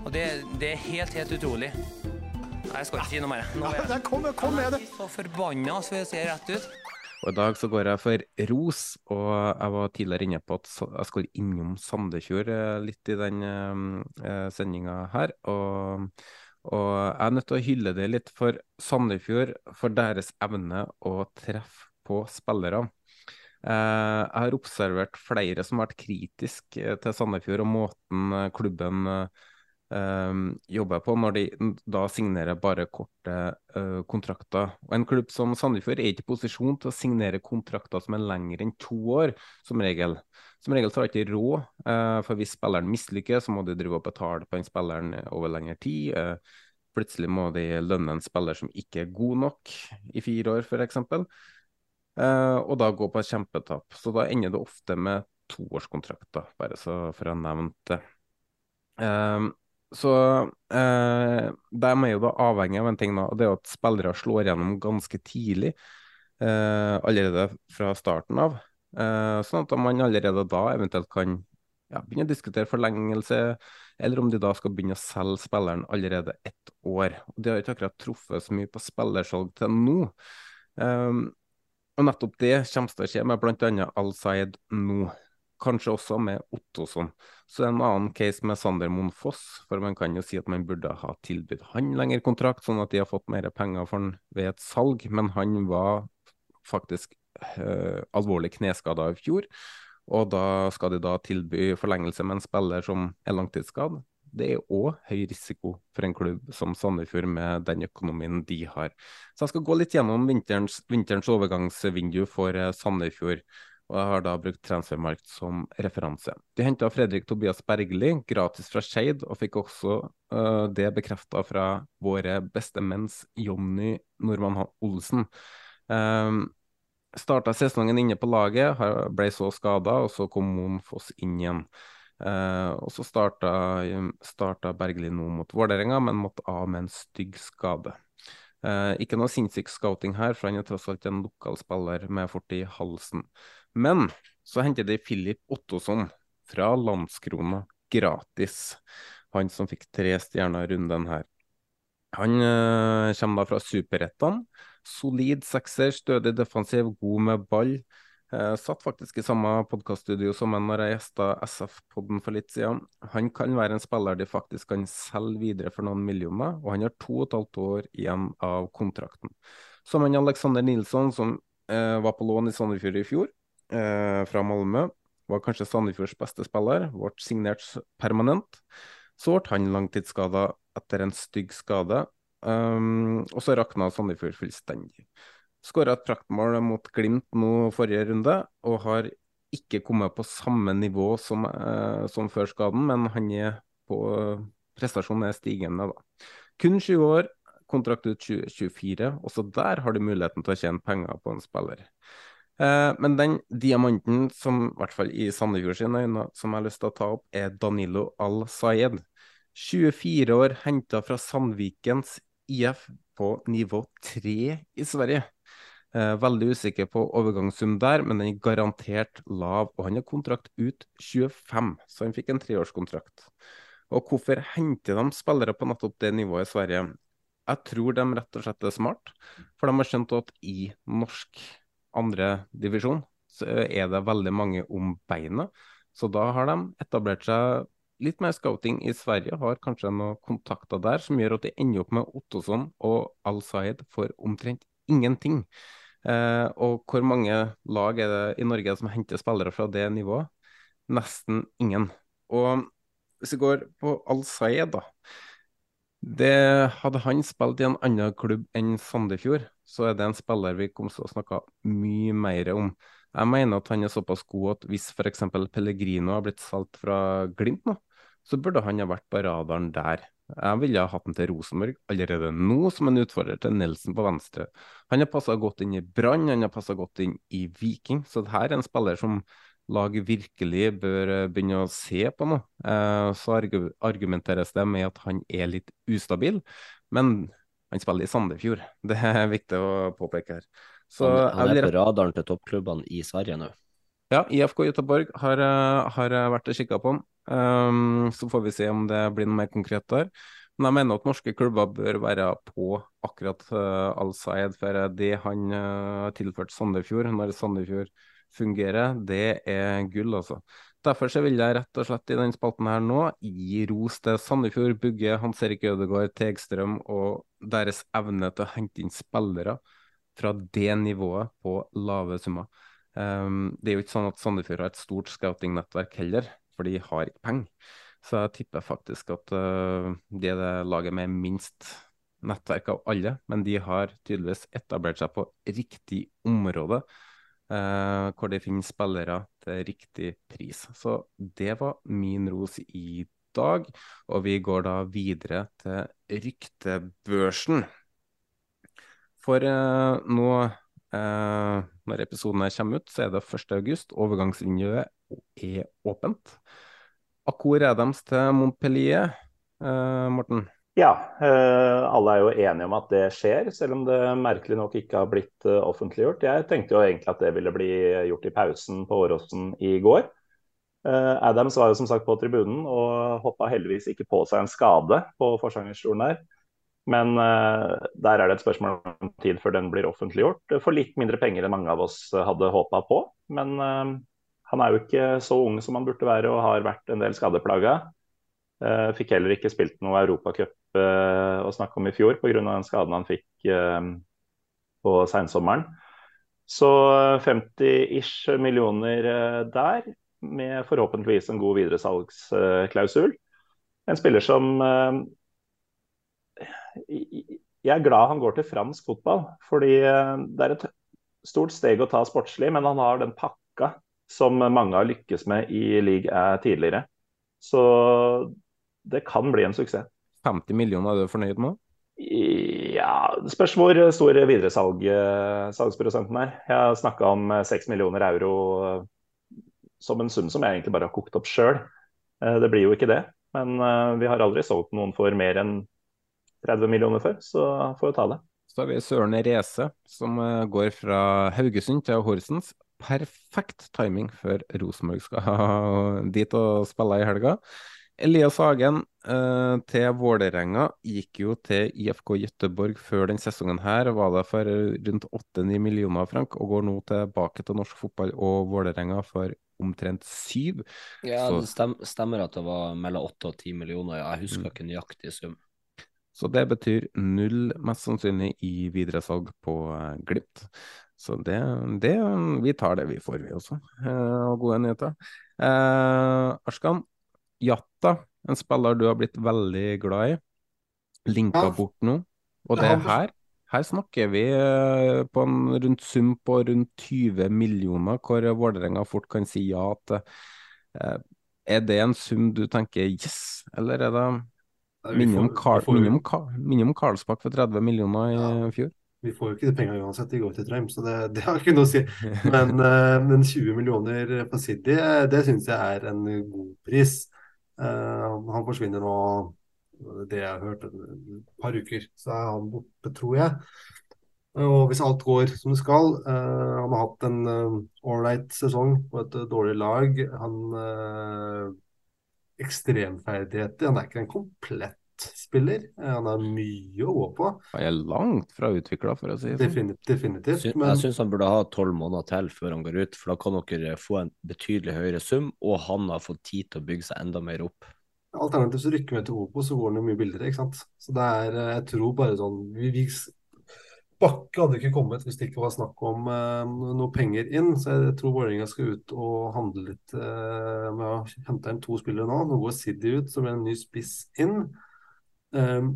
S6: Og det, det, er helt, helt utrolig. Nei, Jeg skal ikke si noe mer. Nå er jeg,
S7: kom, kom med det.
S6: så forbanna, så jeg ser rett ut.
S1: Og I dag så går jeg for ros, og jeg var tidligere inne på at jeg skulle innom Sandefjord eh, litt i den uh, sendinga her. Og, og, jeg er nødt til å hylle det litt for Sandefjord, for deres evne å treffe på spillere. Uh, jeg har observert flere som har vært kritiske til Sandefjord og måten klubben uh, Um, jobber på når de da signerer bare korte uh, kontrakter. Og En klubb som Sandefjord er ikke i posisjon til å signere kontrakter som er lengre enn to år, som regel. Som regel har de ikke råd, uh, for hvis spilleren mislykkes, så må de drive og betale på den spilleren over lengre tid. Uh, plutselig må de lønne en spiller som ikke er god nok i fire år, f.eks. Uh, og da gå på et kjempetap. Så da ender det ofte med toårskontrakter, bare så for å ha nevnt det. Um, så eh, de er jo da avhengig av en ting, da, og det er at spillere slår gjennom ganske tidlig. Eh, allerede fra starten av. Eh, sånn at man allerede da eventuelt kan ja, begynne å diskutere forlengelse, eller om de da skal begynne å selge spilleren allerede ett år. Og De har ikke akkurat truffet så mye på spillersalg til nå. Eh, og nettopp det kommer til å skje med bl.a. Al-Saed nå kanskje også med Ottosson. Så en annen case med Sander Moen Foss, for man kan jo si at man burde ha tilbudt han lengre kontrakt, sånn at de har fått mer penger for han ved et salg, men han var faktisk øh, alvorlig kneskada i fjor. Og da skal de da tilby forlengelse med en spiller som er langtidsskadd. Det er òg høy risiko for en klubb som Sandefjord med den økonomien de har. Så jeg skal gå litt gjennom vinterens, vinterens overgangsvindu for eh, Sandefjord og jeg har da brukt Transfermarkt som referanse. De henta Fredrik Tobias Bergli gratis fra Skeid, og fikk også uh, det bekrefta fra våre beste menns Jonny Normann Olsen. Um, Starta sesongen inne på laget, ble så skada, og så kom Moen Foss inn igjen. Uh, og så starta, starta Bergli nå mot Vålerenga, men måtte av med en stygg skade. Uh, ikke noe sinnssyk scouting her, for han er tross alt en lokal spiller med fort i halsen. Men så henter de Filip Ottosson fra Landskrona gratis. Han som fikk tre stjerner rundt runden her. Han øh, kommer da fra Superettan. Solid sekser, stødig defensiv, god med ball. Uh, satt faktisk i samme podkaststudio som en når jeg gjesta SF-podden for litt siden. Han kan være en spiller de faktisk kan selge videre for noen millioner, og han har to og et halvt år igjen av kontrakten. Som han Alexander Nilsson, som eh, var på lån i Sandefjord i fjor, fra Malmö. Var kanskje Sandefjords beste spiller, ble signert permanent. Så ble han langtidsskada etter en stygg skade, um, og så rakna Sandefjord fullstendig. Skåra et praktmål mot Glimt nå forrige runde, og har ikke kommet på samme nivå som, eh, som før skaden, men han er på uh, Prestasjonen er stigende, da. Kun 20 år, kontrakt ut 2024. Også der har du muligheten til å tjene penger på en spiller. Uh, men den diamanten som, i hvert fall i Sandefjord sine øyne, som jeg har lyst til å ta opp, er Danilo Al-Sayed. 24 år, henta fra Sandvikens IF på nivå 3 i Sverige. Eh, veldig usikker på overgangssum der, men den er garantert lav. Og han har kontrakt ut 25, så han fikk en treårskontrakt. Og hvorfor henter de spillere på nettopp det nivået i Sverige? Jeg tror de rett og slett er smart, for de har skjønt at i norsk andredivisjon så er det veldig mange om beinet. Så da har de etablert seg litt mer scouting i Sverige, har kanskje noen kontakter der som gjør at de ender opp med Ottosson og Al-Sayed for omtrent ingenting. Eh, og hvor mange lag er det i Norge som henter spillere fra det nivået? Nesten ingen. Og hvis vi går på Al-Sayed, da. Det Hadde han spilt i en annen klubb enn Sandefjord, så er det en spiller vi kommer til å snakke mye mer om. Jeg mener at han er såpass god at hvis f.eks. Pellegrino har blitt solgt fra Glimt nå, så burde han ha vært på radaren der. Jeg ville ha hatt han til Rosenborg allerede nå, som en utfordrer til Nelson på venstre. Han har passa godt inn i Brann, han har passa godt inn i Viking, så dette er en spiller som laget virkelig bør eh, begynne å se på nå. Eh, så argumenteres det med at han er litt ustabil, men han spiller i Sandefjord. Det er viktig å påpeke her.
S3: Så han, er på radaren til toppklubbene i Sverige nå?
S1: Ja, IFK Göteborg har, eh, har vært og kikka på han. Um, så får vi se om det blir noe mer konkret der. Men jeg mener at norske klubber bør være på akkurat uh, Al-Sayed, for det han har tilført Sandefjord når Sandefjord fungerer, det er gull, altså. Derfor så vil jeg rett og slett i denne spalten her nå gi ros til Sandefjord, Bugge, Hans Erik Ødegaard, Tegstrøm og deres evne til å hente inn spillere fra det nivået på lave summer. Um, det er jo ikke sånn at Sandefjord har et stort scouting-nettverk heller, for de har ikke penger. Så jeg tipper faktisk at uh, det er det laget med minst nettverk av alle, men de har tydeligvis etablert seg på riktig område, uh, hvor de finner spillere til riktig pris. Så det var min ros i dag, og vi går da videre til ryktebørsen. For uh, nå, uh, når episoden her kommer ut, så er det 1. august. Overgangsvinduet er åpent. akkurat er dems til Montpellier, Morten?
S2: Ja, alle er jo enige om at det skjer, selv om det merkelig nok ikke har blitt offentliggjort. Jeg tenkte jo egentlig at det ville bli gjort i pausen på Åråsen i går. Adams var jo som sagt på tribunen og hoppa heldigvis ikke på seg en skade på forsangerstolen der. Men der er det et spørsmål om tid før den blir offentliggjort. For litt mindre penger enn mange av oss hadde håpa på. Men han er jo ikke så ung som han burde være og har vært en del skadeplaga. Fikk heller ikke spilt noe Europacup uh, å snakke om i fjor pga. den skaden han fikk på seinsommeren. Så 50-ish millioner der, med forhåpentligvis en god videresalgsklausul. En spiller som jeg er glad han går til fransk fotball. Fordi eh, det er et stort steg å ta sportslig, men han har den pakka som mange har lykkes med i league tidligere. Så det kan bli en suksess.
S1: 50 millioner, er du fornøyd med?
S2: Ja, det spørs hvor stor videresalgsprosenten er. Jeg har snakka om 6 millioner euro eh, som en sum som jeg egentlig bare har kokt opp sjøl. Eh, det blir jo ikke det. Men vi har aldri solgt noen for mer enn 30 millioner før, så får vi ta det.
S1: Så har vi Søren Reze, som eh, går fra Haugesund til Horsens. Perfekt timing før Rosenborg skal dit og spille i helga. Elias Hagen eh, til Vålerenga gikk jo til IFK Gøteborg før den sesongen her. Var det for rundt 8-9 millioner frank, og går nå tilbake til norsk fotball og Vålerenga for omtrent syv.
S3: Ja,
S1: Så-
S3: det stem, stemmer at det var mellom 8 og 10 millioner. Ja, jeg husker ikke nøyaktig sum.
S1: Så det betyr null, mest sannsynlig, i videresalg på eh, Glimt. Så det, det Vi tar det vi får, vi også. Eh, og gode nyheter. Eh, Arskan, Jatta, en spiller du har blitt veldig glad i, linka
S5: Ja.
S1: bort nå. Og det
S5: er
S1: her her snakker vi eh, på en rundt sum på rundt 20 millioner, hvor Vålerenga fort kan si ja til. Eh, er det en sum du tenker yes, eller er det minimum om, Karl, Karlsbakk for 30 millioner i fjor.
S5: Vi får jo ikke de pengene uansett, de går til Trøim, så det, det har ikke noe å si. Men, eh, men 20 millioner på City, det syns jeg er en god pris. Eh, han forsvinner nå, det jeg har hørt, et par uker, så er han borte, tror jeg. Og hvis alt går som det skal eh, Han har hatt en ålreit sesong på et eh, dårlig lag. Han Ekstremferdigheter. Han er ikke en komplett spiller. Eh, han har mye å gå på.
S1: Han er langt fra utvikla, for å si det sånn.
S5: Definitivt. definitivt men-
S3: Jeg syns han burde ha tolv måneder til før han går ut, for da kan dere få en betydelig høyere sum, og han har fått tid til å bygge seg enda mer opp.
S5: Alternativt så rykker vi til Opo, så går han jo mye billigere, ikke sant. Så det er, eh, jeg tror bare sånn vi, vi, Bakke hadde ikke kommet hvis det ikke var snakk om eh, noe penger inn. Så jeg tror Vålerenga skal ut og handle litt eh, med å hente inn to spillere nå. Nå går Siddi ut, så blir det en ny spiss inn. Um,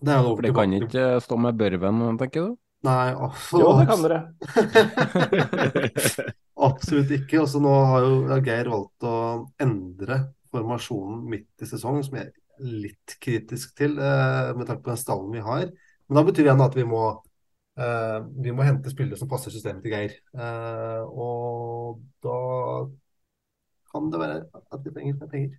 S5: det er
S1: For det kan ikke stå med Børven, tenker du?
S5: Nei, altså,
S2: Jo, det kan dere.
S5: Absolutt ikke. Og nå har jo Geir valgt å endre formasjonen midt i sesong, som jeg er litt kritisk til, eh, med tanke på den stallen vi har. Men da betyr det igjen at vi må, eh, vi må hente spillere som passer systemet til Geir. Eh, og da kan det være at vi trenger mer penger.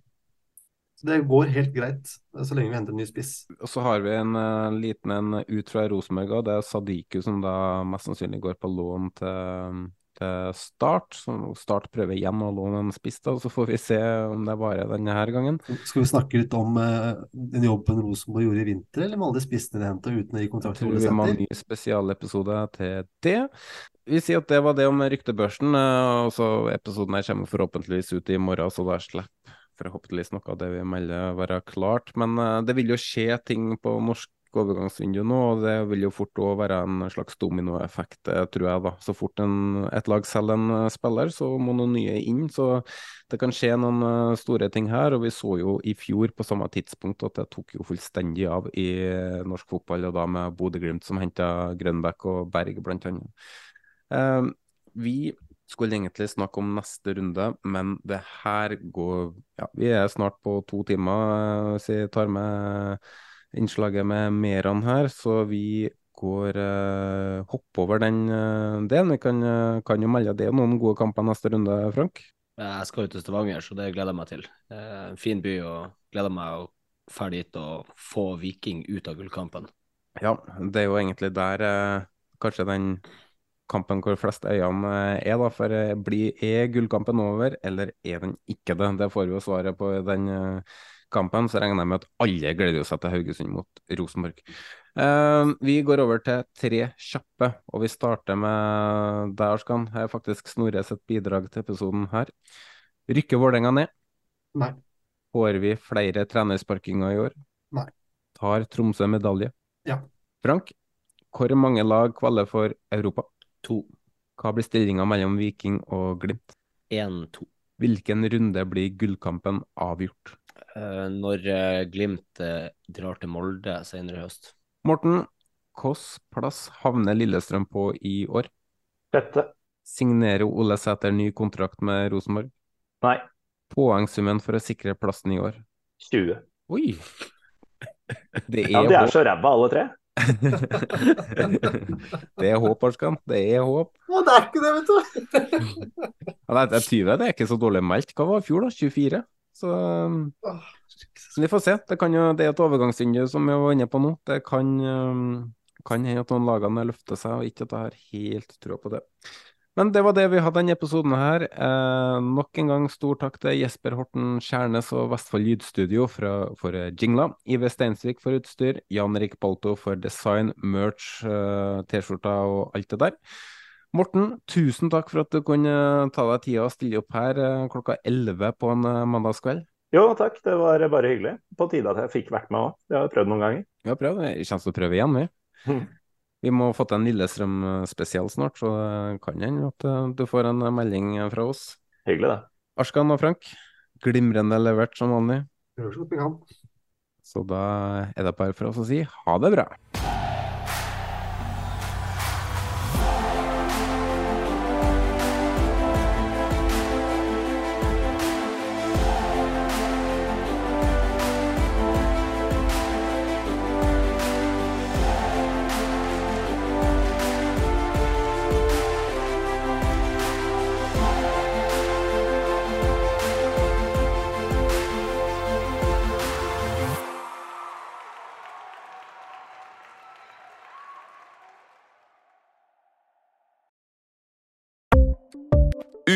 S5: Det går helt greit, eh, så lenge vi henter en ny spiss.
S1: Og så har vi en uh, liten en ut fra Rosenborg, og det er Sadiku som da mest sannsynlig går på lån til, til Start. Så Start prøver igjen å låne en spiss, da, så får vi se om det varer denne her gangen.
S5: Skal vi snakke litt om uh, den jobben Rosenborg gjorde i vinter, eller med alle de spissene de henta uten å gi kontrakt
S1: Jeg tror vi må ha en ny spesialepisode til det. Vi sier at det var det om ryktebørsen. eh, og så Episoden her kommer forhåpentligvis ut i morgen, så da slipper forhåpentligvis noe av det vi melder være klart. Men eh, det vil jo skje ting på norsk overgangsvindu nå, og det vil jo fort også være en slags dominoeffekt, eh, tror jeg. da. Så fort en, et lag selger en eh, spiller, så må noen nye inn. Så det kan skje noen store ting her. Og vi så jo i fjor på samme tidspunkt at det tok jo fullstendig av i norsk fotball, og da med Bodø-Glimt som henta Grønbæk og Berg, blant annet. Eh, vi skulle egentlig snakke om neste runde, men det her går Ja, vi er snart på to timer, hvis så jeg tar med innslaget med Meran her, så vi går eh, hopper over den eh, delen. Vi kan, eh, kan jo melde det noen gode kamper neste runde, Frank.
S3: Jeg skal jo til Stavanger, så det gleder jeg meg til. Eh, En fin by, og gleder meg å dra dit og få Viking ut av gullkampen.
S1: Ja, det er jo egentlig der eh, kanskje den kampen hvor flest øyene eh, er, da. For eh, blir, er gullkampen over, eller er den ikke det? Det får vi jo svaret på i den eh, kampen. Så regner jeg med at alle gleder seg til Haugesund mot Rosenborg. Vi går over til tre kjappe, og vi starter med deg, Arskan. Her er faktisk Snorre sitt bidrag til episoden her. Rykker Vålerenga ned?
S5: Nei.
S1: Får vi flere trenersparkinger i år?
S5: Nei.
S1: Tar Tromsø medalje?
S5: Ja.
S1: Frank, hvor mange lag kvaler for Europa?
S3: To.
S1: Hva blir stillinga mellom Viking og Glimt?
S3: 1-2.
S1: Hvilken runde blir gullkampen avgjort?
S3: Eh, Når eh, Glimt eh, drar til Molde senere i høst.
S1: Morten, hvilken plass havner Lillestrøm på i år?
S2: Dette.
S1: Signerer Ole Sæter ny kontrakt med Rosenborg?
S2: Nei.
S1: Poengsummen for å sikre plassen i år?
S2: 20.
S1: Oi! Det er
S2: Ja, de er så ræva alle tre.
S1: Det er håp, Arskan. Det er håp.
S5: Å, det er ikke det, vet du!
S1: Ja, det er 20, det er ikke så dårlig meldt. Hva var i fjor, da? 24? Så um, vi får se. Det, kan jo, det er et overgangsvindu som vi var inne på nå. Det kan, um, kan hende at noen lagene løfter seg, og ikke at jeg har helt trua på det. Men det var det vi hadde denne episoden her. Eh, nok en gang stor takk til Jesper Horten Skjærnes og Vestfold Lydstudio for, for jingler. Ive Steinsvik for utstyr. Jan Rik Balto for design, merch, eh, T-skjorter og alt det der. Morten, tusen takk for at du kunne ta deg tida og stille opp her eh, klokka 11 på en eh, mandagskveld.
S2: Jo, takk. Det var bare hyggelig. På tide at jeg fikk vært med òg. Det har jeg prøvd noen ganger.
S1: Vi har prøvd. Vi kommer til å prøve igjen, vi. Vi må få til en Lillestrøm-spesial snart, så det kan hende at eh, du får en melding fra oss.
S2: Hyggelig, det.
S1: Arskan og Frank, glimrende levert som vanlig.
S5: Gjør så godt.
S1: Så da er det bare for oss å si ha det bra.